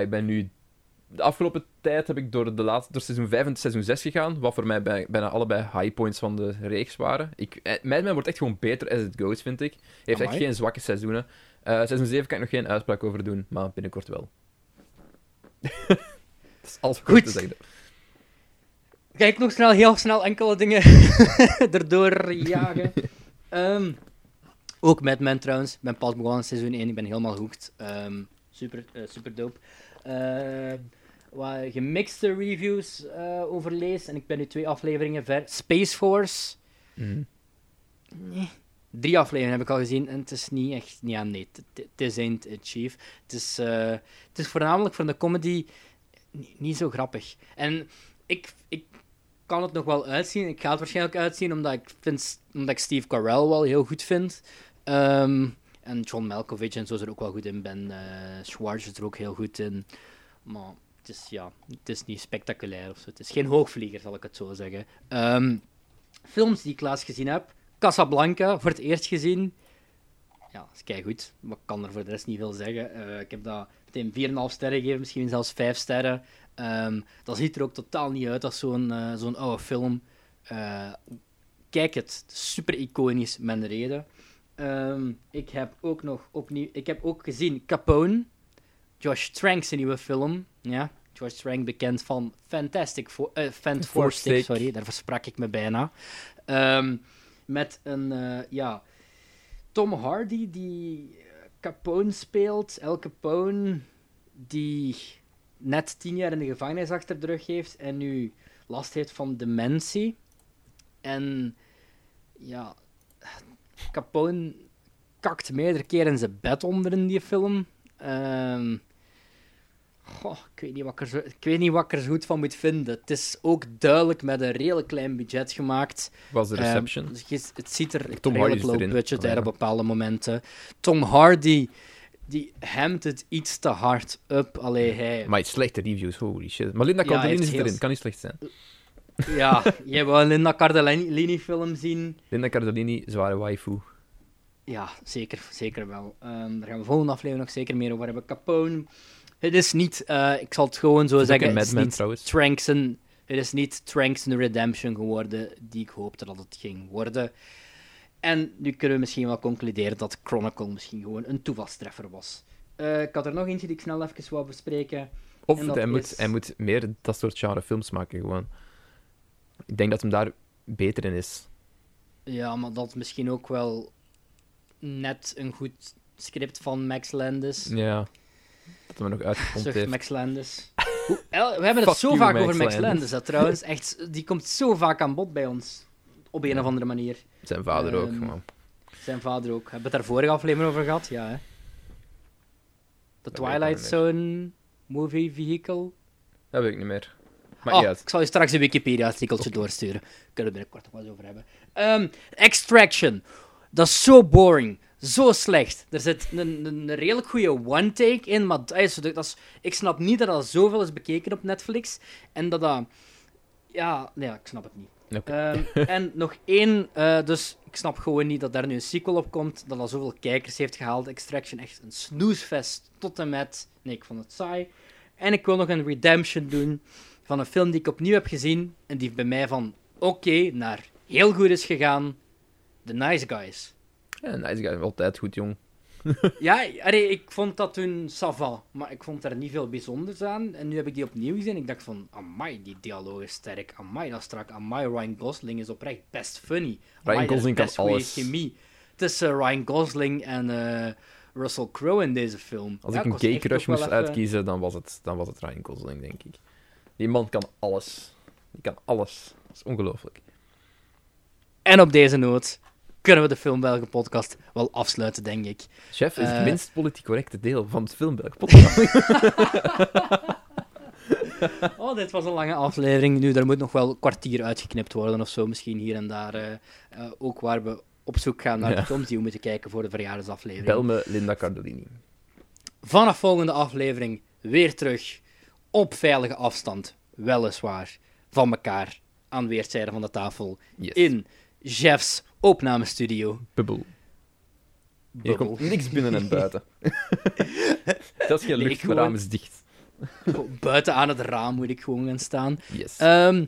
Ik ben nu... De afgelopen tijd heb ik door, de laatste, door seizoen 5 en seizoen 6 gegaan, wat voor mij bij, bijna allebei high points van de reeks waren. Ik, eh, Mad Men wordt echt gewoon beter as it goes, vind ik. Hij heeft echt geen zwakke seizoenen. Eh, seizoen 7 kan ik nog geen uitspraak over doen, maar binnenkort wel. <laughs> dat is alles Goed. te zeggen. Ga ik nog snel, heel snel enkele dingen <laughs> erdoor jagen. Ehm, ook Mad Men trouwens. Ik ben pas begonnen seizoen 1. Ik ben helemaal hooked. Ehm, super, eh, super dope. Ehm, wat gemixte reviews eh over lees. En ik ben nu twee afleveringen ver. Space Force. Mhm. Drie afleveringen heb ik al gezien. En het is niet echt... Ja, nee. Het- is ain't Chief. Het is, eh, het is voornamelijk voor de comedy niet, zo grappig. En ik, ik kan het nog wel uitzien. Ik ga het waarschijnlijk uitzien omdat ik, vind, omdat ik Steve Carell wel heel goed vind. Ehm, en John Malkovich en zo is er ook wel goed in. Ben eh Schwartz is er ook heel goed in. Maar ja, het is niet spectaculair of zo. Het is geen hoogvlieger, zal ik het zo zeggen. Ehm, films die ik laatst gezien heb. Casablanca voor het eerst gezien. Ja, dat is kei goed. Maar ik kan er voor de rest niet veel zeggen. Eh, ik heb dat meteen 4,5 sterren gegeven, misschien zelfs 5 sterren. Ehm, dat ziet er ook totaal niet uit als zo'n eh, zo'n oude film. Eh, kijk het, super iconisch, een reden. Ehm, ik heb ook nog opnieuw... Ik heb ook gezien Capone, Josh Trank's nieuwe film. Ja, Josh Trank bekend van Fantastic Fo uh, Fantastic, sorry, daar versprak ik me bijna. Ehm, met een, ja... Tom Hardy die Capone speelt. El Capone die net tien jaar in de gevangenis achter de rug heeft en nu last heeft van dementie. En ja, Capone kakt meerdere keren in zijn bed onder in die film. Ehm, goh, ik, weet niet wat ik, er zo, ik weet niet wat ik er zo goed van moet vinden. Het is ook duidelijk met een redelijk klein budget gemaakt. Was de reception? Um, het ziet er Tom redelijk low budget uit op bepaalde momenten. Tom Hardy die hemt het iets te hard up. Allee, hij... Maar het slechte reviews, holy shit. Maar Linda Cardellini ja, zit erin, kan niet slecht zijn. Ja, <laughs> jij wil een Linda Cardellini-film zien. Linda Cardellini, zware waifu. Ja, zeker, zeker wel. Um, daar gaan we volgende aflevering nog zeker meer over hebben. Capone, het is niet, uh, ik zal het gewoon zo het zeggen, het is niet Tranksen, het is niet Tranksen Redemption geworden die ik hoopte dat het ging worden. En nu kunnen we misschien wel concluderen dat Chronicle misschien gewoon een toevalstreffer was. Uh, ik had er nog eentje die ik snel even wou bespreken. Of hij, moet, hij moet meer dat soort genre films maken, gewoon. Ik denk dat hem daar beter in is. Ja, maar dat misschien ook wel net een goed script van Max Landis. Ja, dat hem nog uitgekomen heeft. Max Landis. <laughs> we hebben het zo vaak over Max Landis, dat, trouwens. Echt, die komt zo vaak aan bod bij ons. Op een of andere manier. Zijn vader ook, Ehm, man. Zijn vader ook. Hebben we het daar vorige aflevering over gehad? Ja, hè? De Twilight Zone movie vehicle. Dat weet ik niet meer. Maar Oh, ja, ik zal je straks een Wikipedia-artikeltje doorsturen. Kunnen we binnenkort nog wel eens over hebben. Ehm, Extraction. Dat is zo boring. Zo slecht. Er zit een, een, een redelijk goede one-take in, maar dat is, dat is, ik snap niet dat dat zoveel is bekeken op Netflix. En dat dat... Ja, nee, ik snap het niet. Ehm, <laughs> en nog één, eh, dus ik snap gewoon niet dat daar nu een sequel op komt, dat al zoveel kijkers heeft gehaald. Extraction, echt een snoesfest tot en met... Nee, ik vond het saai. En ik wil nog een redemption doen van een film die ik opnieuw heb gezien en die bij mij van oké naar heel goed is gegaan. The Nice Guys. Ja, nice guy, altijd goed, jong. <laughs> Ja, allee, ik vond dat toen sava, maar ik vond er niet veel bijzonders aan. En nu heb ik die opnieuw gezien en ik dacht van, amai, die dialoog is sterk. Amai, dat is strak. Amai, Ryan Gosling is oprecht best funny. Amai, is Gosling kan alles. chemie tussen Ryan Gosling en eh, Russell Crowe in deze film. Als Ja, ik een was gay echt crush moest even- uitkiezen, dan was, het, dan was het Ryan Gosling, denk ik. Die man kan alles. Die kan alles. Dat is ongelooflijk. En op deze noot kunnen we de Film Belgen podcast wel afsluiten, denk ik. Chef is Eh. het minst politiek correcte deel van het filmbelg podcast. <laughs> Oh, dit was een lange aflevering. Nu, er moet nog wel een kwartier uitgeknipt worden of zo. Misschien hier en daar. eh, eh, ook waar we op zoek gaan naar Ja. de films die we moeten kijken voor de verjaardagsaflevering. Bel me Linda Cardellini. Vanaf volgende aflevering weer terug. Op veilige afstand, weliswaar. Van elkaar. Aan weerszijden van de tafel. Yes. In Jeff's opnamestudio. Bubbel. Hier Bubbel. komt niks binnen en buiten. <laughs> Dat is geen Nee, lucht, gewoon- mijn raam is dicht. Buiten aan het raam moet ik gewoon gaan staan. Yes. Ehm,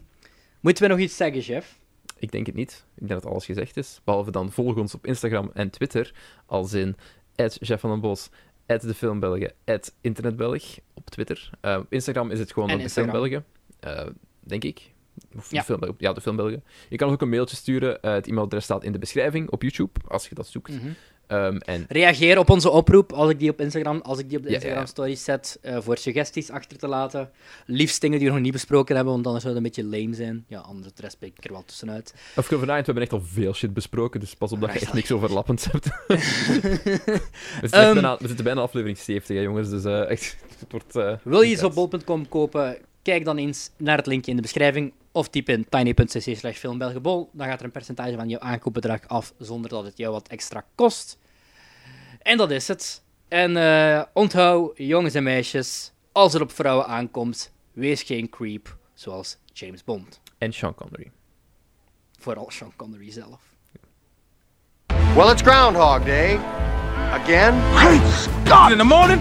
moeten we nog iets zeggen, Jeff? Ik denk het niet. Ik denk dat alles gezegd is. Behalve dan volg ons op Instagram en Twitter. Als in Jeff van den Bos, de Filmbelgen, Internetbelg op Twitter. Op Instagram is het gewoon de Instagram. Eh, denk ik. Of Ja. De Filmbelgen, ja, de Filmbelgen. Je kan ook een mailtje sturen. Eh, het e-mailadres staat in de beschrijving op YouTube, als je dat zoekt. Mhm. Ehm, en Reageer op onze oproep als ik die op Instagram, als ik die op de Ja. Instagram stories zet, eh, voor suggesties achter te laten. Liefst dingen die we nog niet besproken hebben, want anders zou het een beetje lame zijn. Ja, anders de rest ik er wel tussenuit. of we hebben echt al veel shit besproken, dus pas op dat je echt niks overlappends hebt. <laughs> we, zitten Ehm. bijna, we zitten bijna aan aflevering 70, hè, jongens. Dus echt, <laughs> het wordt... eh, Wil je iets op bol.com kopen? Kijk dan eens naar het linkje in de beschrijving of typ in tiny.cc slash filmbelgebol. Dan gaat er een percentage van jouw aankoopbedrag af zonder dat het jou wat extra kost. En dat is het. En eh, onthoud, jongens en meisjes, als het op vrouwen aankomt, wees geen creep zoals James Bond. En Sean Connery. Vooral Sean Connery zelf. Well, it's Groundhog Day. Again? Great Scott! In the morning,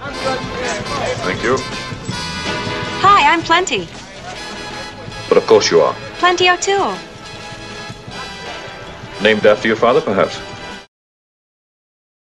Thank you. Hi, I'm Plenty. But of course you are. Plenty O'Toole. Named after your father, perhaps?